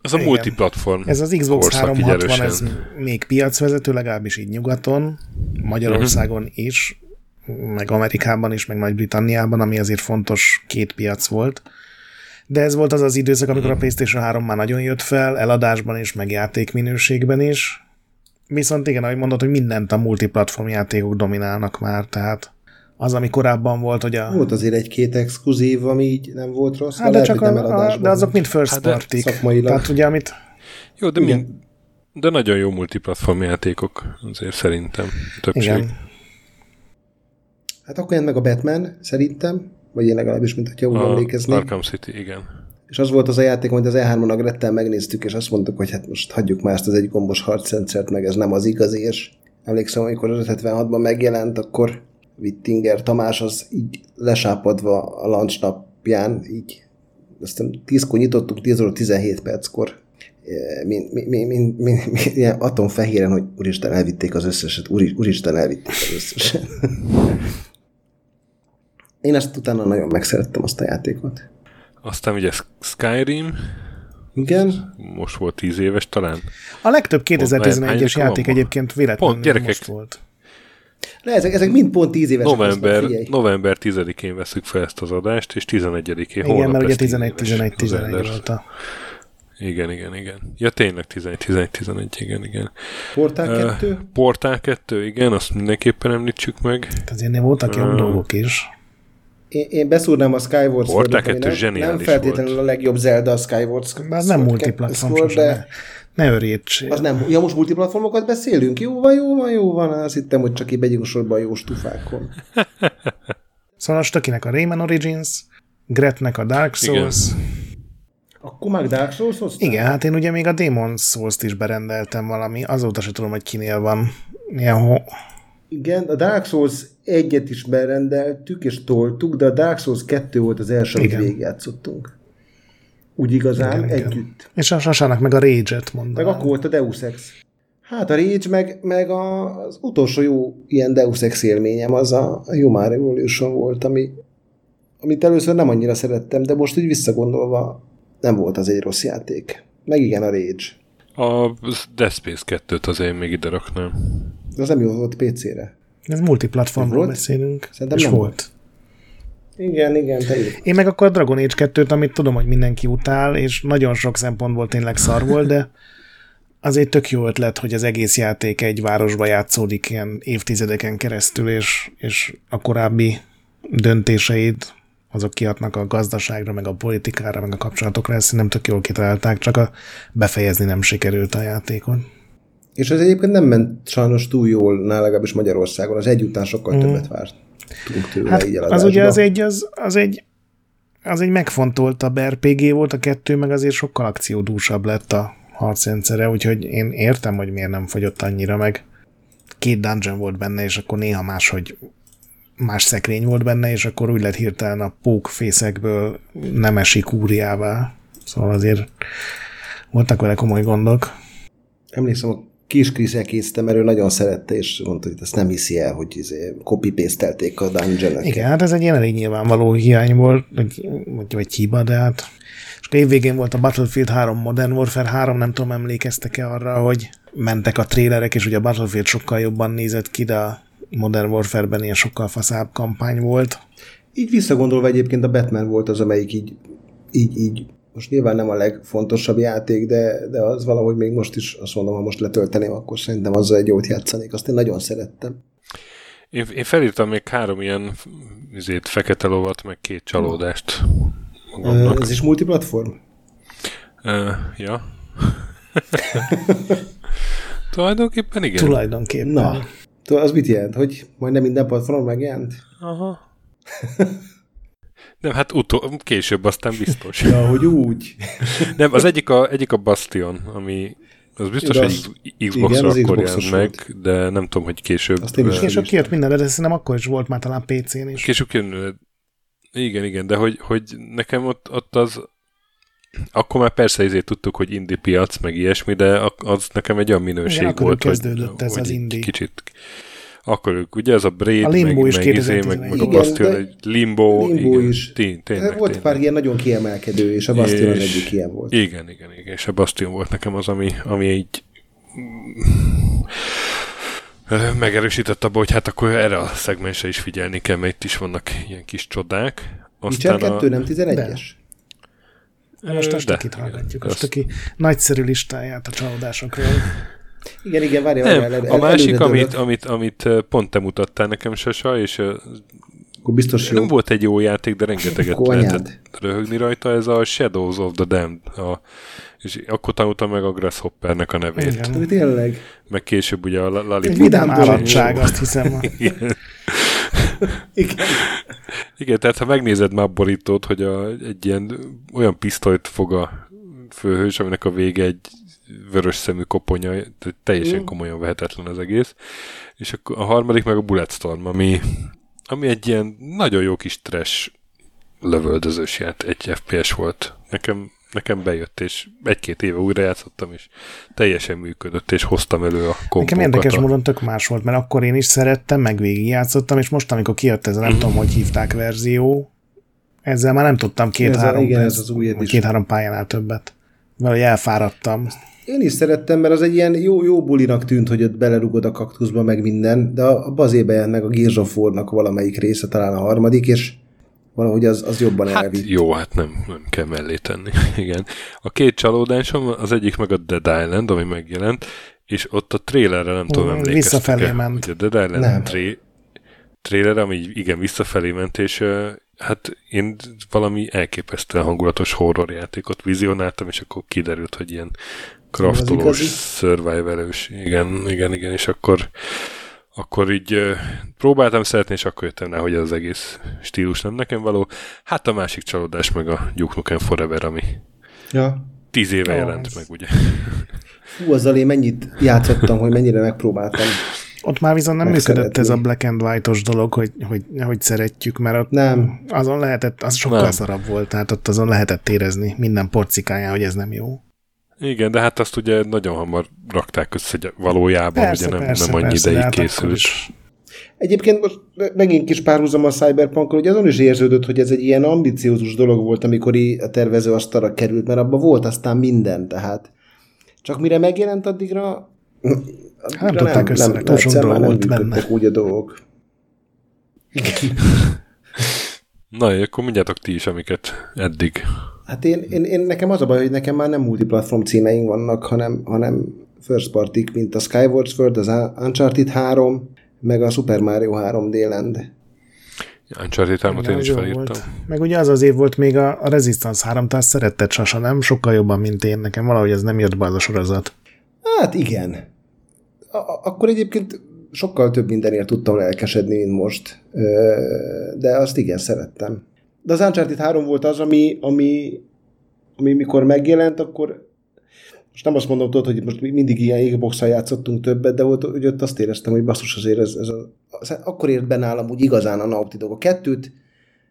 az a Igen. multiplatform. Ez az Xbox korszak így 360, ez még piacvezető, legalábbis így nyugaton, Magyarországon Mhm. is, meg Amerikában is, meg Nagy-Britanniában, ami azért fontos két piac volt. De ez volt az az időszak, amikor a PlayStation 3 már nagyon jött fel, eladásban is, meg játékminőségben is. Viszont igen, ahogy mondod, hogy mindent a multiplatform játékok dominálnak már, tehát az, ami korábban volt, hogy a... Volt azért egy-két exkluzív, ami így nem volt rossz. Hát de, lehet, csak hogy a, nem a, de azok mind first Hát de party. Tehát ugye, amit Jó, de, mind, de nagyon jó multiplatform játékok, azért szerintem többség. igen, Hát akkor jelent meg a Batman, szerintem, vagy én legalábbis, mint hogyha úgy emlékeznék. Arkham City, igen. És az volt az a játék, amit az E3-on a Grettel megnéztük, és azt mondtuk, hogy hát most hagyjuk már ezt az egy gombos harcrendszert, meg ez nem az igazi, és emlékszem, amikor az 576-ban megjelent, akkor Wittinger Tamás az így lesápadva a launch napján, így aztán 10-kor nyitottuk, 10 óra 17 perckor, mint mi, mi, mi, mi, mi, ilyen atomfehéren, hogy úristen elvitték az összeset, úri, úristen elvitték az összeset. Én ezt utána nagyon megszerettem azt a játékot. Aztán ugye Skyrim, Igen, most volt 10 éves talán. A legtöbb Hány 2011-es van játék egyébként véletlenül Pont, gyerekek. most volt. Le, ezek, ezek mind pont 10 évesek November, figyelj. november 10-én veszük fel ezt az adást, és 11-én Igen, holnap mert ugye lesz 10 11 éves 11 az 11 Enders. volt a... Igen, igen, igen. Ja, tényleg 11 11 11 igen, igen. Portál Ö, 2? Portál 2, igen, azt mindenképpen említsük meg. Tehát azért voltak jó Ö. dolgok is. Én, én beszúrnám a Skyward Sword-ot, ami 2 nem, zseniális nem feltétlenül volt. a legjobb Zelda a Skyward Sword. De az nem multiplatform Sword, sosem. de Ne, örjíts. az nem. Ja, most multiplatformokat beszélünk? Jó van, jó van, jó van. Azt hittem, hogy csak így megyünk sorban a jó stufákon. Szóval a Stökinek a Rayman Origins, Gretnek a Dark Souls. Igen. Akkor meg Dark souls hoztál? Igen, hát én ugye még a Demon Souls-t is berendeltem valami, azóta se tudom, hogy kinél van. Ilyen ho- Igen, a Dark Souls egyet is berendeltük és toltuk, de a Dark Souls 2 volt az első, amit Igen. végigjátszottunk. Úgy igazán, Igen, igen. együtt. És a Sasának meg a Rage-et Meg mondanám. akkor volt a Deus Ex. Hát a Rage, meg, meg a, az utolsó jó ilyen Deus Ex élményem az a, Human Revolution volt, ami, amit először nem annyira szerettem, de most úgy visszagondolva nem volt az egy rossz játék. Meg igen a Rage. A Dead Space 2-t azért még ide raknám. De az nem jó volt PC-re. Ez multiplatformról beszélünk. Szerintem és nem volt. Igen, igen, te. Én meg akkor a Dragon Age 2-t, amit tudom, hogy mindenki utál, és nagyon sok szempontból tényleg szar volt, de az egy tök jó ötlet, hogy az egész játék egy városba játszódik ilyen évtizedeken keresztül, és, és a korábbi döntéseid azok kihatnak a gazdaságra, meg a politikára, meg a kapcsolatokra, ezt nem tök jól kitalálták, csak a befejezni nem sikerült a játékon. És ez egyébként nem ment sajnos túl jól, nál legalábbis Magyarországon. Az egy után sokkal mm. többet vártunk tőle Hát így az ugye az egy, az, az egy az egy megfontoltabb RPG volt, a kettő meg azért sokkal akciódúsabb lett a harcrendszere, úgyhogy én értem, hogy miért nem fogyott annyira meg. Két dungeon volt benne, és akkor néha máshogy más szekrény volt benne, és akkor úgy lett hirtelen a pókfészekből nemesi kúriává. Szóval azért voltak vele komoly gondok. Emlékszem, a kis mert ő nagyon szerette, és mondta, hogy ezt nem hiszi el, hogy izé copy paste a dungeon Igen, hát ez egy ilyen elég nyilvánvaló hiány volt, vagy, vagy, vagy hiba, de hát és akkor évvégén volt a Battlefield 3 Modern Warfare 3, nem tudom, emlékeztek-e arra, hogy mentek a trélerek, és ugye a Battlefield sokkal jobban nézett ki, de a Modern Warfare-ben ilyen sokkal faszább kampány volt. Így visszagondolva egyébként a Batman volt az, amelyik így, így, így most nyilván nem a legfontosabb játék, de, de az valahogy még most is azt mondom, ha most letölteném, akkor szerintem azzal egy jót játszanék. Azt én nagyon szerettem. Én, én felírtam még három ilyen izét, fekete lovat, meg két csalódást magamnak. Ez is multiplatform? Uh, ja. Tulajdonképpen igen. Tulajdonképpen. Na, az mit jelent? Hogy majdnem minden platformon megjelent? Aha. Nem, hát utol, később aztán biztos. ja, hogy úgy. Nem, az egyik a, egyik a Bastion, ami az biztos, hogy Xbox-ra akkor jelent meg, de nem tudom, hogy később. Azt én is később kijött minden, de szerintem akkor is volt már talán PC-n is. Később jön, igen, igen, de hogy, hogy nekem ott, ott az akkor már persze ezért tudtuk, hogy indie piac, meg ilyesmi, de az nekem egy olyan minőség igen, volt, kezdődött hogy, ez hogy az indie. Kicsit akkor ők, ugye ez a Braid, a Limbo meg, is meg, izé, meg, meg a Bastion, egy Limbo, Limbo igen, is. Tény, tényleg, volt tényleg. pár ilyen nagyon kiemelkedő, és a Bastion és, egyik ilyen volt. Igen, igen, igen, és a Bastion volt nekem az, ami, ami így megerősített abba, hogy hát akkor erre a szegmensre is figyelni kell, mert itt is vannak ilyen kis csodák. Aztán Witcher 2 a... nem 11-es? Most a Stökit hallgatjuk, a Stöki nagyszerű listáját a csalódásokról. Igen, igen, várj, várj. Nem, el, a másik, amit, amit, amit pont te mutattál nekem, Sasa, és akkor biztos jó. Nem volt egy jó játék, de rengeteget lehetett röhögni rajta, ez a Shadows of the Damned. A, és akkor tanultam meg a Grasshoppernek a nevét. Igen. Tényleg. Meg később ugye a Lali. Egy vidám állatság, azt hiszem. Igen. Igen. Igen, tehát ha megnézed már a borítót, hogy a, egy ilyen olyan pisztolyt fog a főhős, aminek a vége egy vörös szemű koponya, teljesen mm. komolyan vehetetlen az egész. És a, a harmadik meg a Bulletstorm, ami, ami egy ilyen nagyon jó kis trash lövöldözős ját, egy FPS volt. Nekem, nekem bejött, és egy-két éve újra játszottam, és teljesen működött, és hoztam elő a kompókat. Nekem érdekes módon tök más volt, mert akkor én is szerettem, meg játszottam, és most, amikor kijött ez a nem mm. tudom, hogy hívták verzió, ezzel már nem tudtam két-három igen, ez az új két-három pályánál többet. Valahogy elfáradtam. Én is szerettem, mert az egy ilyen jó, jó bulinak tűnt, hogy ott belerugod a kaktuszba, meg minden, de a bazébe jelent meg a Gears of War-nak valamelyik része, talán a harmadik, és valahogy az, az jobban hát elvitt. Jó, hát nem, nem kell mellé tenni. Igen. A két csalódásom, az egyik meg a Dead Island, ami megjelent, és ott a trailerre nem tudom, emlékeztek Visszafelé ment. Ugye a Dead Island nem. Tré- trailer, ami igen visszafelé ment, és hát én valami elképesztően hangulatos horrorjátékot vizionáltam, és akkor kiderült, hogy ilyen kraftolós, survivalős, igen, igen, igen, és akkor akkor így próbáltam szeretni, és akkor jöttem rá, hogy az egész stílus nem nekem való. Hát a másik csalódás meg a Duke Nukem Forever, ami ja. tíz éve oh, jelent meg, ugye. Fú, azzal én mennyit játszottam, hogy mennyire megpróbáltam. Ott már viszont nem működött ez a black and white-os dolog, hogy, hogy, hogy szeretjük, mert ott nem. azon lehetett, az sokkal nem. szarabb volt, tehát ott azon lehetett érezni minden porcikáján, hogy ez nem jó. Igen, de hát azt ugye nagyon hamar rakták össze valójában, persze, ugye nem, persze, nem annyi persze, ideig hát készült. Egyébként most megint kis párhuzam a cyberpunk hogy azon is érződött, hogy ez egy ilyen ambiciózus dolog volt, amikor a tervező asztalra került, mert abban volt aztán minden, tehát csak mire megjelent addigra, addigra hát nem, tudták nem, nem, sok dolog volt benne. úgy a dolgok. Na, akkor mondjátok ti is, amiket eddig Hát én, én, én, nekem az a baj, hogy nekem már nem multiplatform címeink vannak, hanem, hanem first party mint a Skyward Sword, az Uncharted 3, meg a Super Mario 3 d Land. Uncharted 3 én is felírtam. Volt. Meg ugye az az év volt még a, a Resistance 3, tehát szeretted Sasa, nem? Sokkal jobban, mint én. Nekem valahogy ez nem jött be az a sorozat. Hát igen. A- akkor egyébként sokkal több mindenért tudtam lelkesedni, mint most. De azt igen, szerettem. De az Uncharted 3 volt az, ami, ami, ami mikor megjelent, akkor most nem azt mondom, tudod, hogy most mindig ilyen xbox játszottunk többet, de ott, hogy ott azt éreztem, hogy basszus azért ez, ez a, az, akkor ért benne állam úgy igazán a Naughty Dog. A kettőt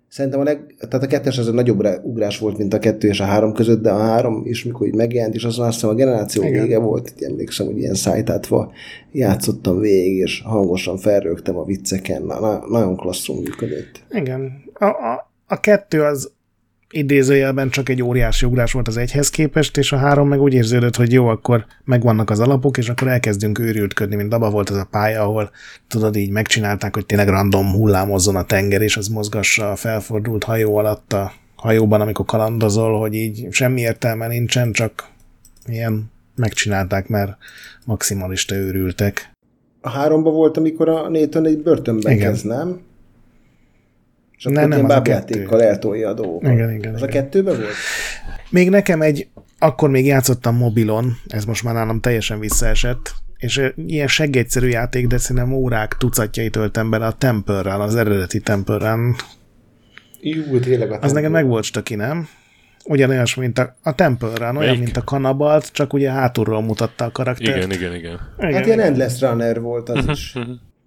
szerintem a, leg, tehát a kettes az a nagyobb ugrás volt, mint a kettő és a három között, de a három is, mikor így megjelent, és azon azt hiszem a generáció Igen. vége volt, így emlékszem, hogy ilyen szájtátva játszottam végig, és hangosan felrögtem a vicceken, na, na, nagyon klasszul működött. Igen. A, a, a kettő az idézőjelben csak egy óriási ugrás volt az egyhez képest, és a három meg úgy érződött, hogy jó, akkor megvannak az alapok, és akkor elkezdünk őrültködni, mint abban volt az a pálya, ahol tudod, így megcsinálták, hogy tényleg random hullámozzon a tenger, és az mozgassa a felfordult hajó alatt a hajóban, amikor kalandozol, hogy így semmi értelme nincsen, csak ilyen megcsinálták, mert maximalista őrültek. A háromba volt, amikor a Nathan egy börtönben Igen. kezd, nem? És akkor nem, nem, bábjátékkal eltolja a dolgokat. Igen, igen, az igen. a kettőben volt? Még nekem egy, akkor még játszottam mobilon, ez most már nálam teljesen visszaesett, és ilyen seggegyszerű játék, de szerintem órák tucatjai töltem bele a temple az eredeti temple Jú, tényleg a Az nekem meg volt stöki, nem? Ugyanolyas, mint a, a Temple Run, olyan, Melyik? mint a Kanabalt, csak ugye hátulról mutatta a karaktert. Igen, igen, igen. igen. Hát ilyen Endless Runner volt az is.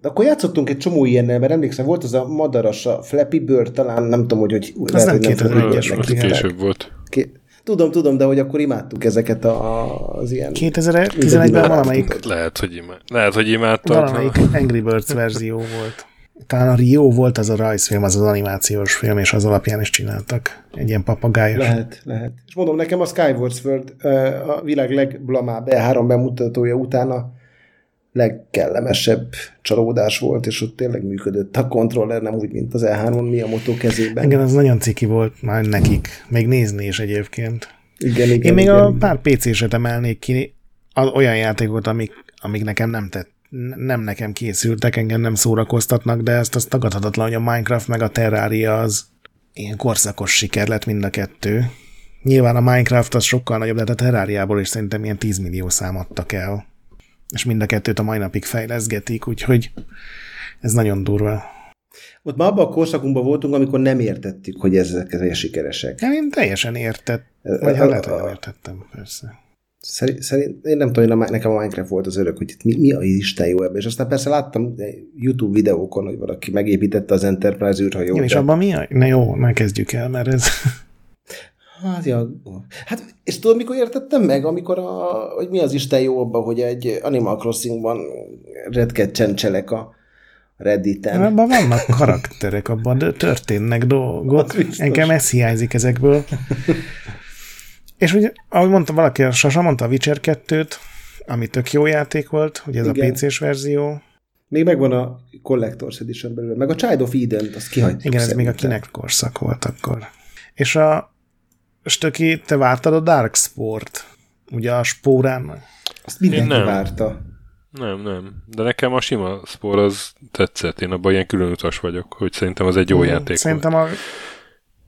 De akkor játszottunk egy csomó ilyennel, mert emlékszem, volt az a madaras, a Flappy Bird, talán nem tudom, hogy, hogy Az lehet, nem hogy 2001-es fogjuk Az volt, igen. később volt. Ké- Tudom, tudom, de hogy akkor imádtuk ezeket a, az ilyen... 2011-ben valamelyik, Lehet, hogy, imád, lehet, hogy imádtad. valamelyik Angry Birds verzió volt. Talán a Rio volt az a rajzfilm, az az animációs film, és az alapján is csináltak. Egy ilyen papagájos. Lehet, lehet. És mondom, nekem a Skyward Sword a világ legblamább E3 bemutatója után a legkellemesebb csalódás volt, és ott tényleg működött a kontroller, nem úgy, mint az E3-on Miyamoto kezében. Igen, az nagyon ciki volt már nekik. Még nézni is egyébként. igen, igen. Én még igen, a pár PC-set emelnék ki, az olyan játékot, amik, amik nekem nem tett, nem nekem készültek, engem nem szórakoztatnak, de ezt az tagadhatatlan, hogy a Minecraft meg a Terraria az ilyen korszakos siker lett mind a kettő. Nyilván a Minecraft az sokkal nagyobb, de hát a Terrariából is szerintem ilyen 10 millió szám adtak el. És mind a kettőt a mai napig fejleszgetik, úgyhogy ez nagyon durva. Ott már abban a korszakunkban voltunk, amikor nem értettük, hogy ezek, ezek sikeresek. Hát én teljesen értett, vagy hát lehet, hogy nem értettem, persze. Szerint, szerint, én nem tudom, hogy nekem a Minecraft volt az örök, hogy mi, mi a Isten jó ebben. És aztán persze láttam YouTube videókon, hogy valaki megépítette az Enterprise űrhajót. Igen, és abban mi a... Na jó, ne kezdjük el, mert ez... Hát, ja. hát, és tudod, mikor értettem meg? Amikor, a, hogy mi az Isten jó abban, hogy egy Animal Crossingban redket csencselek a Redditen. Abban vannak karakterek, abban de történnek dolgok. Az. Engem ez hiányzik ezekből. És ugye, ahogy mondta valaki, Sasa mondta a Witcher 2-t, ami tök jó játék volt, ugye ez Igen. a PC-s verzió. Még megvan a Collector's Edition belőle. Meg a Child of Eden-t, azt kihagytuk Igen, ez még a szerintem. Kinect korszak volt akkor. És a Stöki, te vártad a Dark Sport, ugye a spórán. Azt mindenki Én nem. várta. Nem, nem. De nekem a sima spor az tetszett. Én abban ilyen külön utas vagyok, hogy szerintem az egy jó játék volt. Szerintem a,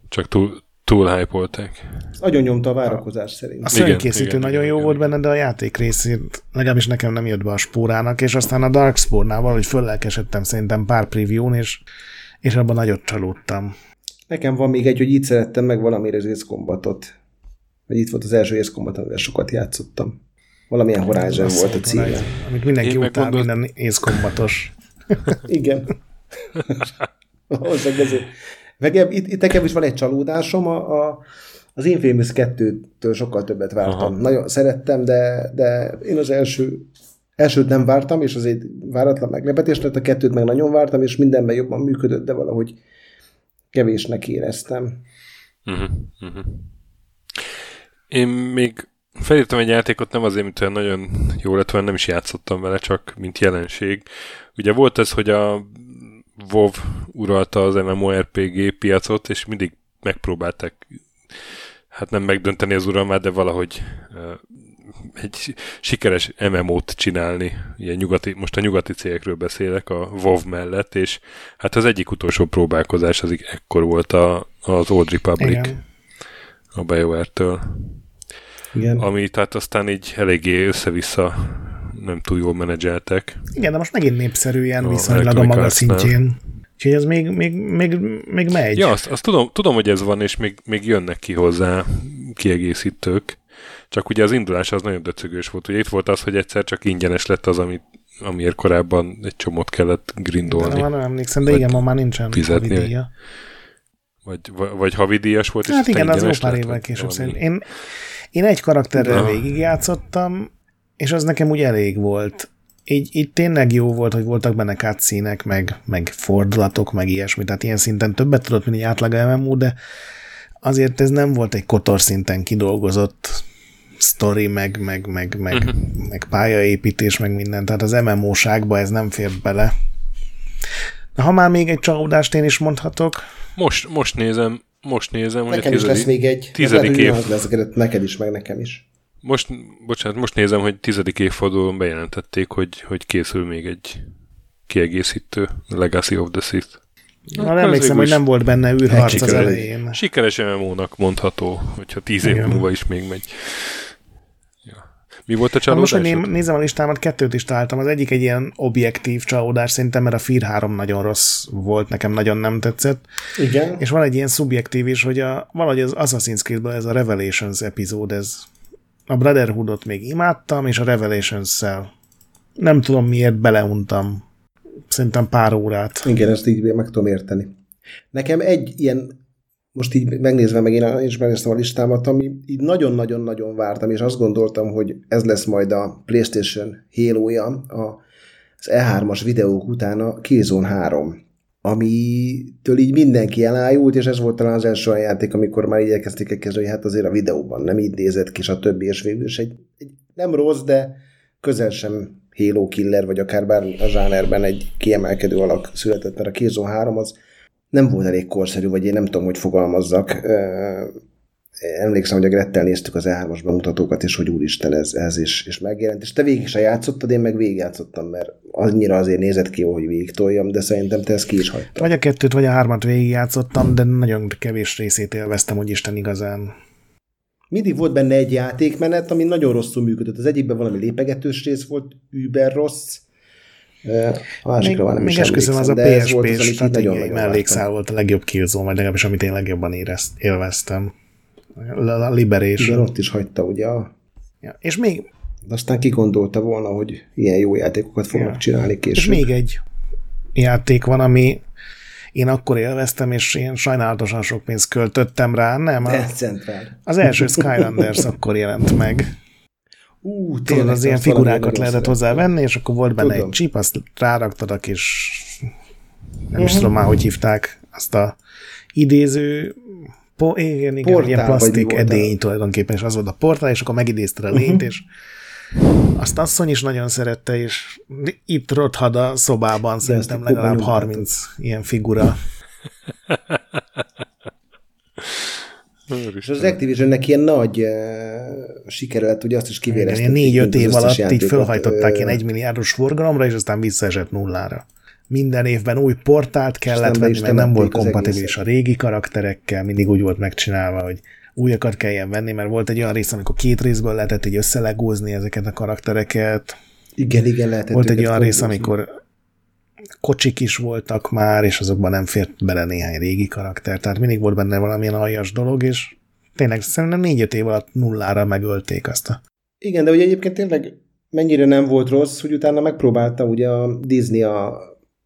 Csak túl, túl hype-olták. Nagyon nyomta a várakozás szerint. a igen, nagyon igen, jó igen, volt benne, de a játék részét legalábbis nekem nem jött be a spórának, és aztán a Dark Spore-nál valahogy föllelkesedtem szerintem pár preview-n, és, és abban nagyot csalódtam. Nekem van még egy, hogy így szerettem meg valamire az Ace Combatot. Vagy itt volt az első Ace Combat, amivel sokat játszottam. Valamilyen Horizon Az volt a címe. Horizon, Amit mindenki Én utál, megmondom- minden észkombatos. Igen. Valószínűleg ezért. Meg eb- itt, itt nekem is van egy csalódásom, a, a, az Infamous 2-től sokkal többet vártam. Aha. Nagyon szerettem, de, de én az első elsőt nem vártam, és az egy váratlan meglepetés lett, a kettőt meg nagyon vártam, és mindenben jobban működött, de valahogy kevésnek éreztem. Uh-huh, uh-huh. Én még felírtam egy játékot, nem azért, mint olyan nagyon jó lett, volna, nem is játszottam vele, csak mint jelenség. Ugye volt ez, hogy a WoW uralta az MMORPG piacot, és mindig megpróbálták hát nem megdönteni az uralmát, de valahogy egy sikeres MMO-t csinálni. Ilyen nyugati, most a nyugati cégekről beszélek, a WoW mellett, és hát az egyik utolsó próbálkozás az ekkor volt a, az Old Republic Igen. a BioWare-től, Igen. ami tehát aztán így eléggé össze-vissza nem túl jól menedzseltek. Igen, de most megint népszerű ilyen A viszonylag a maga szintjén. Úgyhogy ez még, még, még, még megy. Ja, azt, azt tudom, tudom, hogy ez van, és még, még jönnek ki hozzá kiegészítők. Csak ugye az indulás az nagyon döcögős volt. Ugye itt volt az, hogy egyszer csak ingyenes lett az, amit, amiért korábban egy csomót kellett de grindolni. nem, nem emlékszem, de igen, ma már nincsen fizetni, havidíja. Vagy, vagy, vagy havidíjas volt, és Hát aztán igen, az jó pár évvel később szerint. Én, én egy karakterrel végigjátszottam, és az nekem úgy elég volt. Így, így tényleg jó volt, hogy voltak benne cutscene meg, meg fordulatok, meg ilyesmi. Tehát ilyen szinten többet tudott, mint egy átlag MMO, de azért ez nem volt egy kotor szinten kidolgozott sztori, meg, meg, meg, meg, uh-huh. meg pályaépítés, meg minden. Tehát az MMO-ságba ez nem fér bele. De ha már még egy csalódást én is mondhatok, Most, most nézem, most nézem, hogy Nekem a is lesz tizedik, még egy. tizedik év. hogy lesz, neked is, meg nekem is. Most, bocsánat, most nézem, hogy tizedik évfordulón bejelentették, hogy, hogy készül még egy kiegészítő Legacy of the Sith. Na, emlékszem, hogy nem volt benne űrharc az sikeres. elején. Sikeres MMO-nak mondható, hogyha tíz év Igen. múlva is még megy. Mi volt a csalódás? Most, hogy nézem a listámat, kettőt is találtam. Az egyik egy ilyen objektív csalódás szerintem, mert a Fear 3 nagyon rossz volt, nekem nagyon nem tetszett. Igen. És van egy ilyen szubjektív is, hogy a, valahogy az Assassin's Creed-ben ez a Revelations epizód, ez a Brotherhoodot még imádtam, és a Revelations-szel nem tudom miért beleuntam. Szerintem pár órát. Igen, ezt így meg tudom érteni. Nekem egy ilyen most így megnézve meg én is megnéztem a listámat, ami így nagyon-nagyon-nagyon vártam, és azt gondoltam, hogy ez lesz majd a PlayStation halo az E3-as videók után a Killzone 3 amitől így mindenki elájult, és ez volt talán az első olyan játék, amikor már így elkezdték elkezdeni, hogy hát azért a videóban nem így nézett ki, a többi, és végül is egy, egy nem rossz, de közel sem Halo Killer, vagy akár bár a zsánerben egy kiemelkedő alak született, mert a Killzone 3 az nem volt elég korszerű, vagy én nem tudom, hogy fogalmazzak. Emlékszem, hogy a Grettel néztük az E3-as bemutatókat, és hogy úristen, ez, ez is, és megjelent. És te végig se játszottad, én meg végigjátszottam, mert annyira azért nézett ki, hogy végig toljam, de szerintem te ezt ki is hagytad. Vagy a kettőt, vagy a hármat végigjátszottam, de nagyon kevés részét élveztem, hogy Isten igazán. Mindig volt benne egy játékmenet, ami nagyon rosszul működött. Az egyikben valami lépegetős rész volt, über rossz, a másikra még, nem még esküszöm, az a PSP-s mellékszál volt a legjobb Killzone, vagy legalábbis amit én legjobban érezt, élveztem. A Liberation. Igen, ott is hagyta ugye. Ja. És még... De aztán kigondolta volna, hogy ilyen jó játékokat fognak ja. csinálni később. És még egy játék van, ami én akkor élveztem, és én sajnálatosan sok pénzt költöttem rá, nem? A, az első Skylanders akkor jelent meg. Ú, Tudod, az ilyen figurákat lehetett hozzá venni, és akkor volt benne Tudom. egy chip, azt ráraktad a kis, nem is tudom már, hogy hívták, azt a idéző po, igen, igen, portál, ilyen plastik edény tulajdonképpen, és az volt a portál, és akkor megidézted a lényt, uh-huh. és azt asszony is nagyon szerette, és itt rothad a szobában De szerintem legalább 30 ilyen figura. És az Activisionnek ilyen nagy uh, sikere lett, ugye azt is kivérezték. Négy-öt év alatt így felhajtották uh, ilyen egymilliárdos forgalomra, és aztán visszaesett nullára. Minden évben új portált kellett venni, mert nem volt kompatibilis a régi karakterekkel, mindig úgy volt megcsinálva, hogy újakat kelljen venni, mert volt egy olyan rész, amikor két részből lehetett így összelegózni ezeket a karaktereket. Igen, igen, lehetett. Volt egy olyan rész, amikor kocsik is voltak már, és azokban nem fért bele néhány régi karakter, tehát mindig volt benne valamilyen aljas dolog, és tényleg szerintem négy-öt év alatt nullára megölték azt a... Igen, de ugye egyébként tényleg mennyire nem volt rossz, hogy utána megpróbálta ugye a Disney a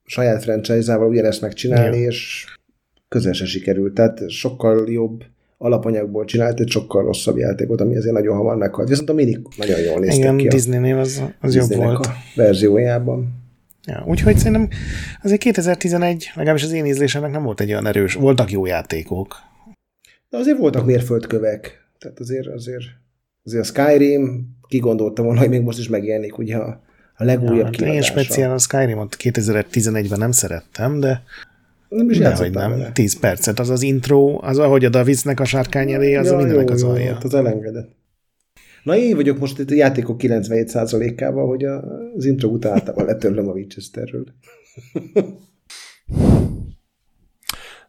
saját franchise-ával ugyanezt megcsinálni, ja. és közel se sikerült. Tehát sokkal jobb alapanyagból csinált egy sokkal rosszabb játékot, ami azért nagyon hamar meghalt. Viszont a Minik nagyon jól néztek Igen, ki. Disney-nél az, az jobb volt. A verziójában. Ja, úgyhogy szerintem azért 2011, legalábbis az én ízlésemnek nem volt egy olyan erős, voltak jó játékok. De azért voltak mérföldkövek. Tehát azért, azért, azért a Skyrim kigondolta volna, hogy még most is megjelenik ugye a, a legújabb ja, hát Én speciál a Skyrimot 2011-ben nem szerettem, de nem is Dehogy nem. Vele. 10 percet. Az az intro, az ahogy a Davidsnek a sárkány elé, az ja, a mindenek jó, az alja. Jó, az elengedett. Na én vagyok most itt a játékok 97%-ával, hogy az intro után általában letörlöm a Winchesterről.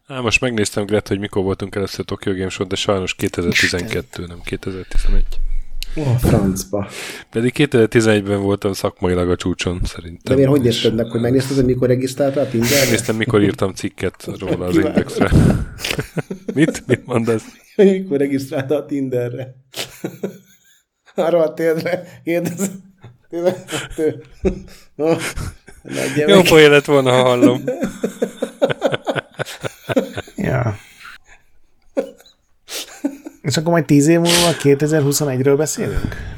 Á, most megnéztem, Gret, hogy mikor voltunk először Tokyo Game Show, de sajnos 2012, Isten. nem 2011. Ó, oh, francba. Pedig 2011-ben voltam szakmailag a csúcson, szerintem. De miért hogy nézted meg, hogy megnézted, hogy mikor regisztráltál a Tinderre? Megnéztem, mikor írtam cikket róla az indexre. Mit? Mit mondasz? mikor regisztráltál a Tinderre? Arra a térdre kérdez. No, Jó poén lett volna, ha hallom. ja. És akkor majd tíz év múlva 2021-ről beszélünk?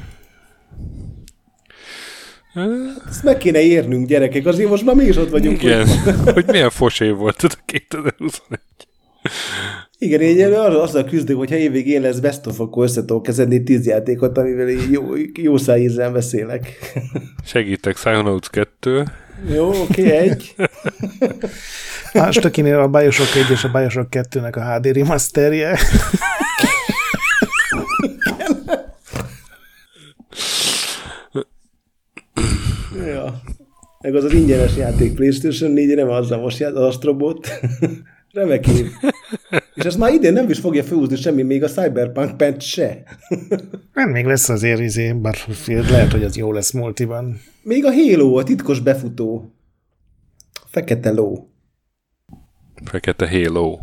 Ezt meg kéne érnünk, gyerekek, azért most már mi is ott vagyunk. Igen, hogy, hogy milyen fos év volt ez a 2021. Igen, én arra azzal küzdök, hogy ha évvégén lesz best of, akkor össze tudok kezdeni tíz játékot, amivel jó, jó szájízzel beszélek. Segítek, Psychonauts 2. Jó, oké, okay, egy. A Stökinél a Bioshock 1 és a Bioshock 2-nek a HD remasterje. ja. Meg az az ingyenes játék PlayStation 4 nem azzal most az Astrobot. Remek év. És ezt már idén nem is fogja felhúzni semmi, még a Cyberpunk patch se. Nem, még lesz azért izé, Battlefield, lehet, hogy az jó lesz multiban. Még a Halo, a titkos befutó. Fekete ló. Fekete Halo.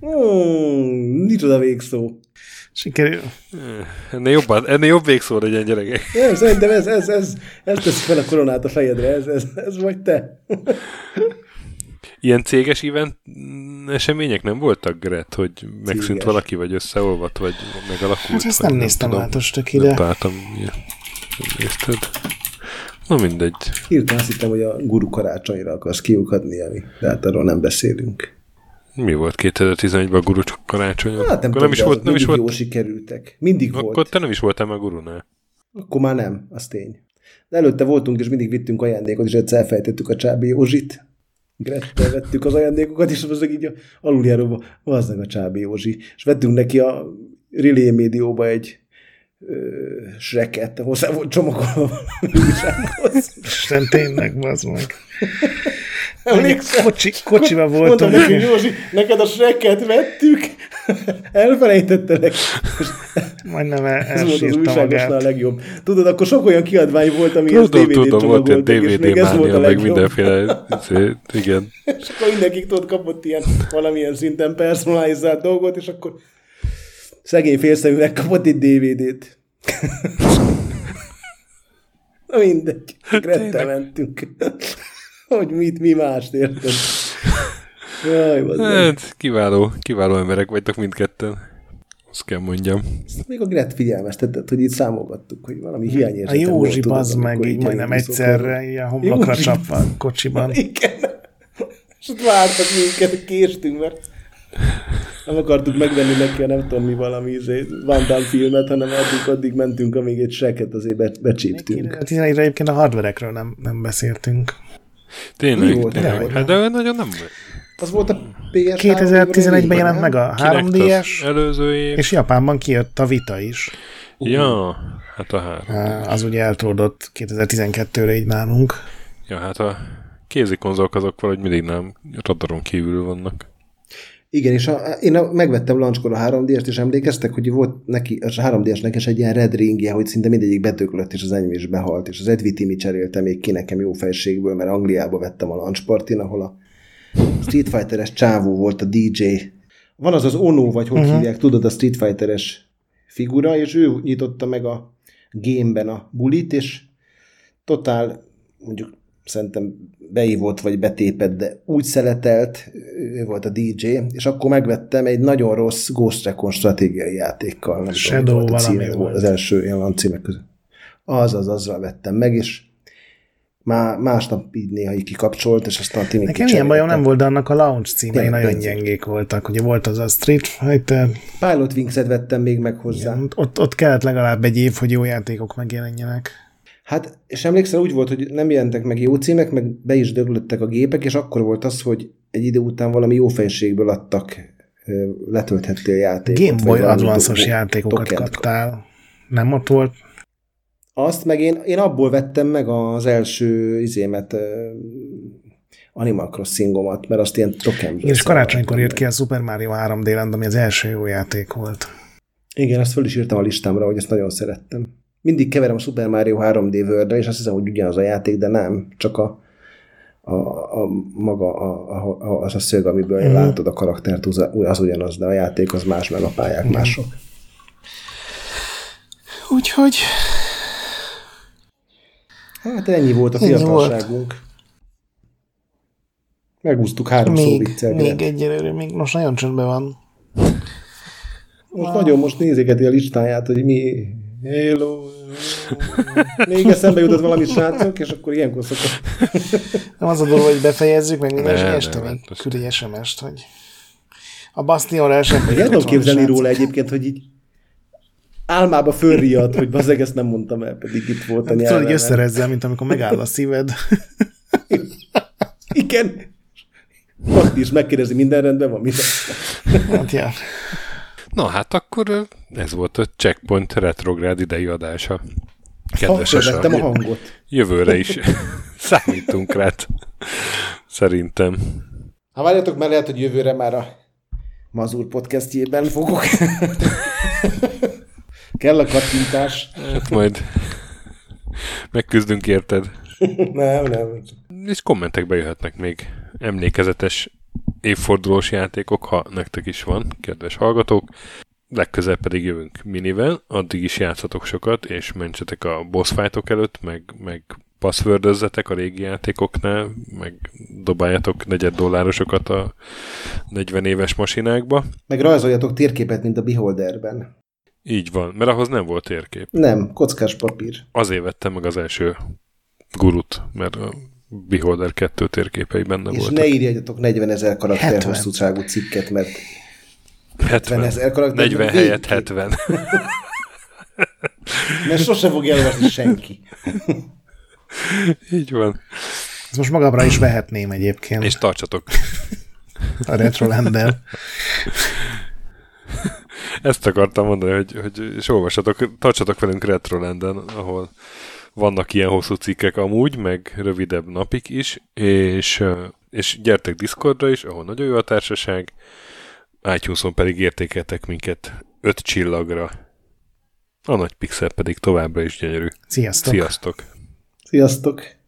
Hmm, nincs oda végszó. Sikerül. Ennél, jobban, ennél jobb végszó legyen, gyerekek. Nem, szerintem ez, ez, ez, ez teszi fel a koronát a fejedre, ez, ez, ez vagy te. Ilyen céges event események nem voltak, Gret, hogy megszűnt céges. valaki, vagy összeolvadt, vagy megalakult? Hát ezt nem néztem át át ide. Nem találtam, nézted. Na mindegy. Hirtelen azt hittem, hogy a guru karácsonyra akarsz kiukadni, ami, de hát arról nem beszélünk. Mi volt 2011-ben a guru karácsony? Hát nem, nem is volt, nem is volt. Jó sikerültek. Mindig Akkor volt. Akkor te nem is voltál a gurunál. Akkor már nem, az tény. De előtte voltunk, és mindig vittünk ajándékot, és egyszer elfejtettük a Csábi Józsit. Grettel vettük az ajándékokat, és az így aluljáróba, az a Csábi Józsi. És vettünk neki a Relay Médióba egy sreket, hozzá volt csomagolva. Isten tényleg, bazd meg. Kocsi, kocsiba voltam. Mondtam neki, Józsi, neked a sreket vettük, elfelejtettelek. Majdnem el, Ez volt az újságosnál a legjobb. Tudod, akkor sok olyan kiadvány volt, ami tudom, DVD tudom, volt ilyen DVD mánia, meg mindenféle, igen. És akkor mindenki tudod, kapott ilyen valamilyen szinten personalizált dolgot, és akkor Szegény félszeműnek kapott egy DVD-t. Na mindegy, Grettel mentünk. hogy mit, mi mást érted. Jaj, hát, kiváló, kiváló emberek vagytok mindketten. Azt kell mondjam. Még a Gret figyelmeztetett, hogy itt számolgattuk, hogy valami hiányérzete A Józsi az meg így majdnem egyszerre ilyen homlokra csapva kocsiban. Igen. És ott vártak minket, késtünk, mert nem akartuk megvenni neki a nem tudom mi valami izé, Van Damme filmet, hanem addig, addig mentünk, amíg egy seket azért be, becsíptünk. Hát egyébként a hardverekről nem, nem beszéltünk. Tényleg, volt, tényleg. Hát de nagyon nem... Az volt a PS 2011-ben jelent meg a 3DS, előző év. és Japánban kijött a Vita is. Ja, hát a három. Az ugye eltródott 2012-re így nálunk. Ja, hát a kézi konzolok azok valahogy mindig nem radaron kívül vannak. Igen, és a, én a, megvettem launchkor a 3 d és emlékeztek, hogy volt neki, a 3 d nekes egy ilyen red ringje, hogy szinte mindegyik betöklött, és az enyém is behalt, és az Edvi Timi cserélte még ki nekem jó fejségből, mert Angliába vettem a launch partin, ahol a Street Fighter-es csávó volt a DJ. Van az az Ono, vagy hogy uh-huh. hívják, tudod, a Street Fighter-es figura, és ő nyitotta meg a gameben a bulit, és totál, mondjuk szerintem beívott vagy betépett, de úgy szeletelt, ő volt a DJ, és akkor megvettem egy nagyon rossz Ghost Recon stratégiai játékkal. Nem Shadow tudom, volt a címe, volt. Az első ilyen címek között. Az, az, azzal vettem meg, és már másnap így néha így kikapcsolt, és aztán Timi Nekem ilyen bajom nem volt, de annak a launch címei nagyon nagyon gyengék voltak. Ugye volt az a Street Fighter. Pilot Wings-et vettem még meg hozzá. Igen, ott, ott kellett legalább egy év, hogy jó játékok megjelenjenek. Hát, és emlékszel, úgy volt, hogy nem jelentek meg jó címek, meg be is döglöttek a gépek, és akkor volt az, hogy egy idő után valami jó fejségből adtak, letölthettél játékot. Game Boy Advance-os játékokat kaptál. Nem ott volt? Azt meg én, én abból vettem meg az első izémet, Animal Crossingomat, mert azt ilyen tokemből És karácsonykor írt ki a Super Mario 3D Land, ami az első jó játék volt. Igen, azt föl is írtam a listámra, hogy ezt nagyon szerettem mindig keverem a Super Mario 3D world és azt hiszem, hogy ugyanaz a játék, de nem, csak a, a, a maga a, a, az a szög, amiből mm. látod a karaktert, az ugyanaz, de a játék az más, mert a pályák mások. Úgyhogy... Hát ennyi volt a fiatalságunk. Megúsztuk három még, szó Még egyelőre, még most nagyon csöndben van. Most wow. nagyon most nézégeti a listáját, hogy mi Hello. Még eszembe jutott valami srácok, és akkor ilyenkor szokott. Nem az a dolog, hogy befejezzük, meg minden, este még küld egy SMS-t, hogy a Bastionra esetleg. El tudom képzelni róla egyébként, hogy így álmába fölriad, hogy bazeg, ezt nem mondtam el, pedig itt volt a hát, nyelven. Tudod, hogy összerezzel, mint amikor megáll a szíved. Igen. Bakti is megkérdezi, minden rendben van, minden. Hát jár. Na hát akkor ez volt a Checkpoint retrográd idei adása. Kedves a, a hangot. Jövőre is számítunk rá. Szerintem. Ha várjatok, mert lehet, hogy jövőre már a Mazur podcastjében fogok. Kell a kattintás. Hát majd megküzdünk érted. nem, nem. És kommentekbe jöhetnek még emlékezetes évfordulós játékok, ha nektek is van, kedves hallgatók. Legközelebb pedig jövünk minivel, addig is játszatok sokat, és mentsetek a boss fightok előtt, meg, meg passwordözzetek a régi játékoknál, meg dobáljatok negyed dollárosokat a 40 éves masinákba. Meg rajzoljatok térképet, mint a Beholderben. Így van, mert ahhoz nem volt térkép. Nem, kockás papír. Azért vettem meg az első gurut, mert a Beholder 2 térképei benne És voltak. ne írjatok 40 ezer karakter 70. hosszúságú cikket, mert 70 ezer karakter. 40 végképp. helyett 70. Mert sose fogja elolvasni senki. Így van. Ezt most magamra is vehetném egyébként És tartsatok. a Retroland-del. Ezt akartam mondani, hogy, hogy és olvassatok, tartsatok velünk Retrolanden, ahol vannak ilyen hosszú cikkek amúgy, meg rövidebb napig is, és, és gyertek Discordra is, ahol nagyon jó a társaság, iTunes-on pedig értékeltek minket 5 csillagra. A nagy pixel pedig továbbra is gyönyörű. Sziasztok! Sziasztok! Sziasztok!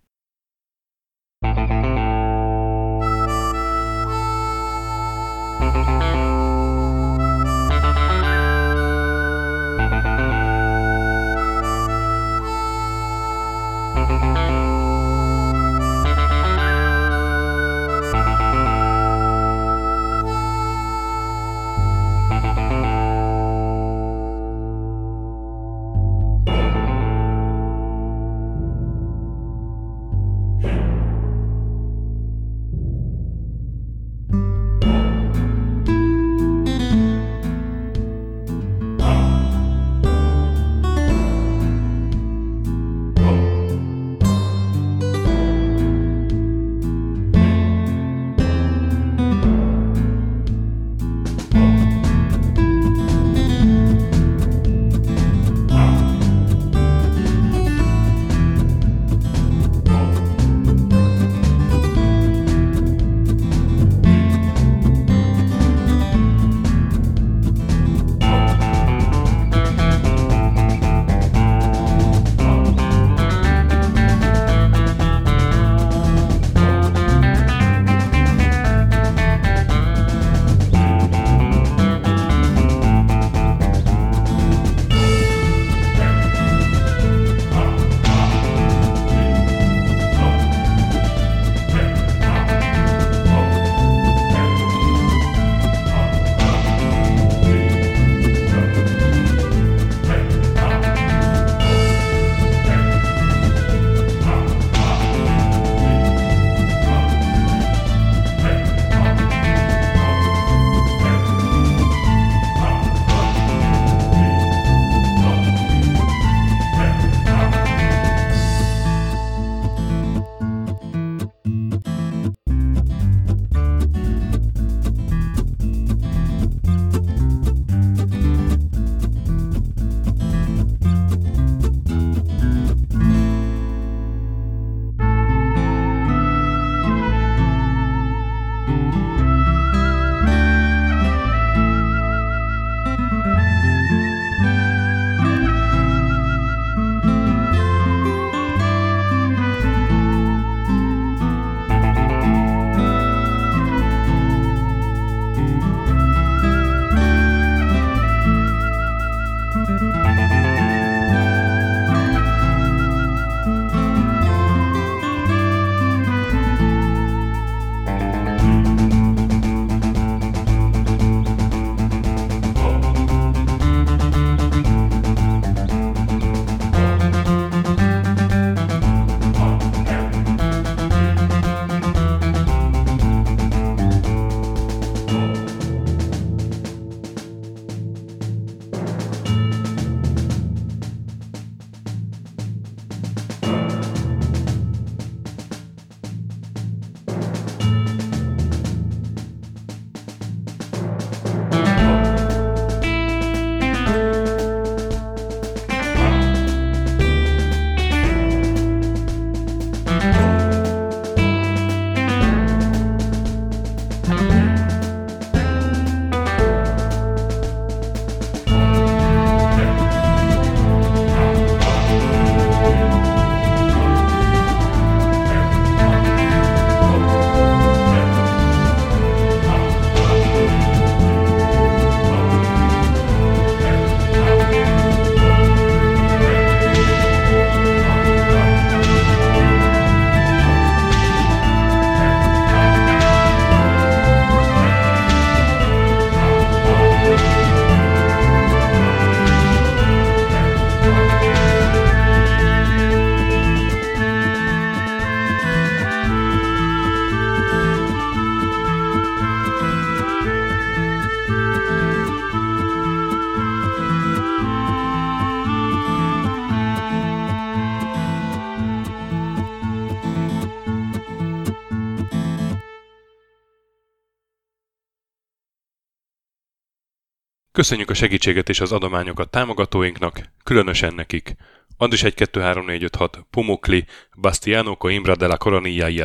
Köszönjük a segítséget és az adományokat támogatóinknak, különösen nekik. Andris 1 2 3 4 5 6, Pumukli, Bastiano Coimbra de la Coronilla y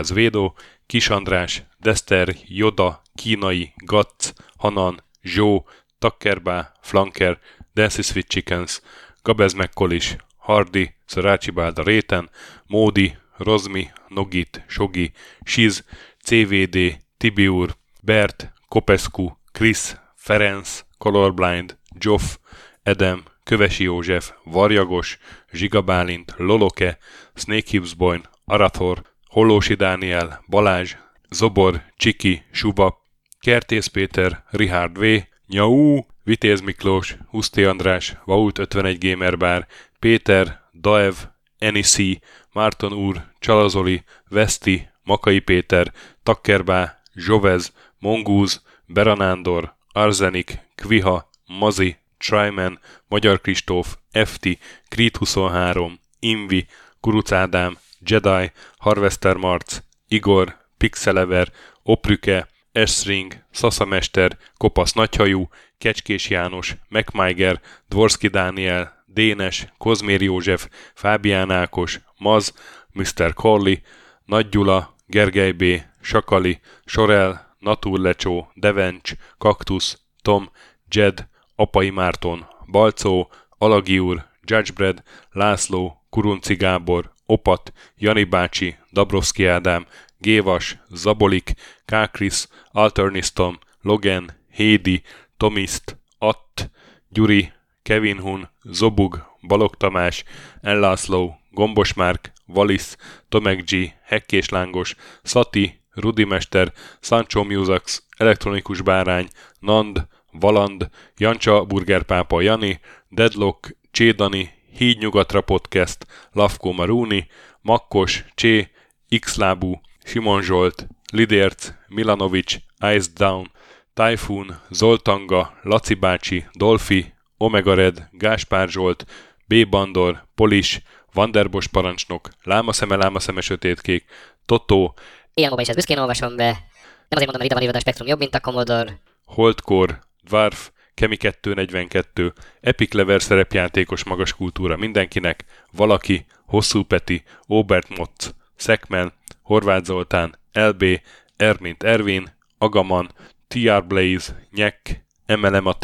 Kis András, Dester, Joda, Kínai, Gatz, Hanan, Zsó, Takkerbá, Flanker, Dancy Sweet Chickens, Gabez Mekkolis, Hardy, Szarácsi Bálda Réten, Módi, Rozmi, Nogit, Sogi, Siz, CVD, Tibiur, Bert, Kopescu, Krisz, Ferenc, Colorblind, Joff, Edem, Kövesi József, Varjagos, Zsigabálint, Loloke, Snake Hibsboyn, Arathor, Hollósi Dániel, Balázs, Zobor, Csiki, Suba, Kertész Péter, Richard V, Nyau, Vitéz Miklós, Huszti András, Vault 51 Gamer Bar, Péter, Daev, Enisi, Márton úr, Csalazoli, Veszti, Makai Péter, Takkerbá, Zsovez, Mongúz, Beranándor, Arzenik, Kviha, Mazi, Tryman, Magyar Kristóf, FT, Creed 23, Invi, Kuruc Ádám, Jedi, Harvester Marc, Igor, Pixelever, Oprüke, Esring, Szaszamester, Kopasz Nagyhajú, Kecskés János, MacMiger, Dvorski Dániel, Dénes, Kozmér József, Fábián Ákos, Maz, Mr. Corley, Nagy Gyula, Gergely B., Sakali, Sorel, Naturlecsó, Devencs, Kaktusz, Tom, Jed, Apai Márton, Balcó, Alagi úr, Judgebred, László, Kurunci Gábor, Opat, Jani bácsi, Dabrowski Ádám, Gévas, Zabolik, Kákris, Alternisztom, Logan, Hédi, Tomiszt, Att, Gyuri, Kevin Hun, Zobug, Balog Tamás, Ellászló, Gombos Márk, Valisz, Tomek G, Hekkés Lángos, Szati, Rudimester, Sancho Musax, Elektronikus Bárány, Nand, Valand, Jancsa Burgerpápa Jani, Deadlock, Csédani, Híd Nyugatra Podcast, Lavko Maruni, Makkos, Csé, Xlábú, Simon Zsolt, Lidérc, Milanovic, Ice Down, Typhoon, Zoltanga, Laci bácsi, Dolfi, Omega Red, Gáspár Zsolt, B. Bandor, Polis, Vanderbos parancsnok, Lámaszeme, Lámaszeme sötétkék, Totó, Ilyen is ezt büszkén olvasom be. Nem azért mondom, hogy ide van a Spektrum jobb, mint a Commodore. Holdcore, Dwarf, Kemi 242, Epic Lever szerepjátékos magas kultúra mindenkinek, Valaki, Hosszú Peti, Obert Motz, Szekmen, Horváth Zoltán, LB, Ermint Ervin, Agaman, TR Blaze, Nyek, Emelem a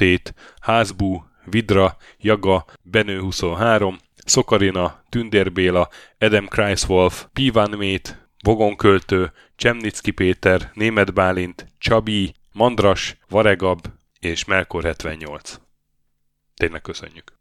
Házbú, Vidra, Jaga, Benő 23, Szokarina, Tündér Béla, Adam Kreiswolf, Pivan Mét, Vogonköltő, Csemnicki Péter, Német Bálint, Csabi, Mandras, Varegab és Melkor 78. Tényleg köszönjük!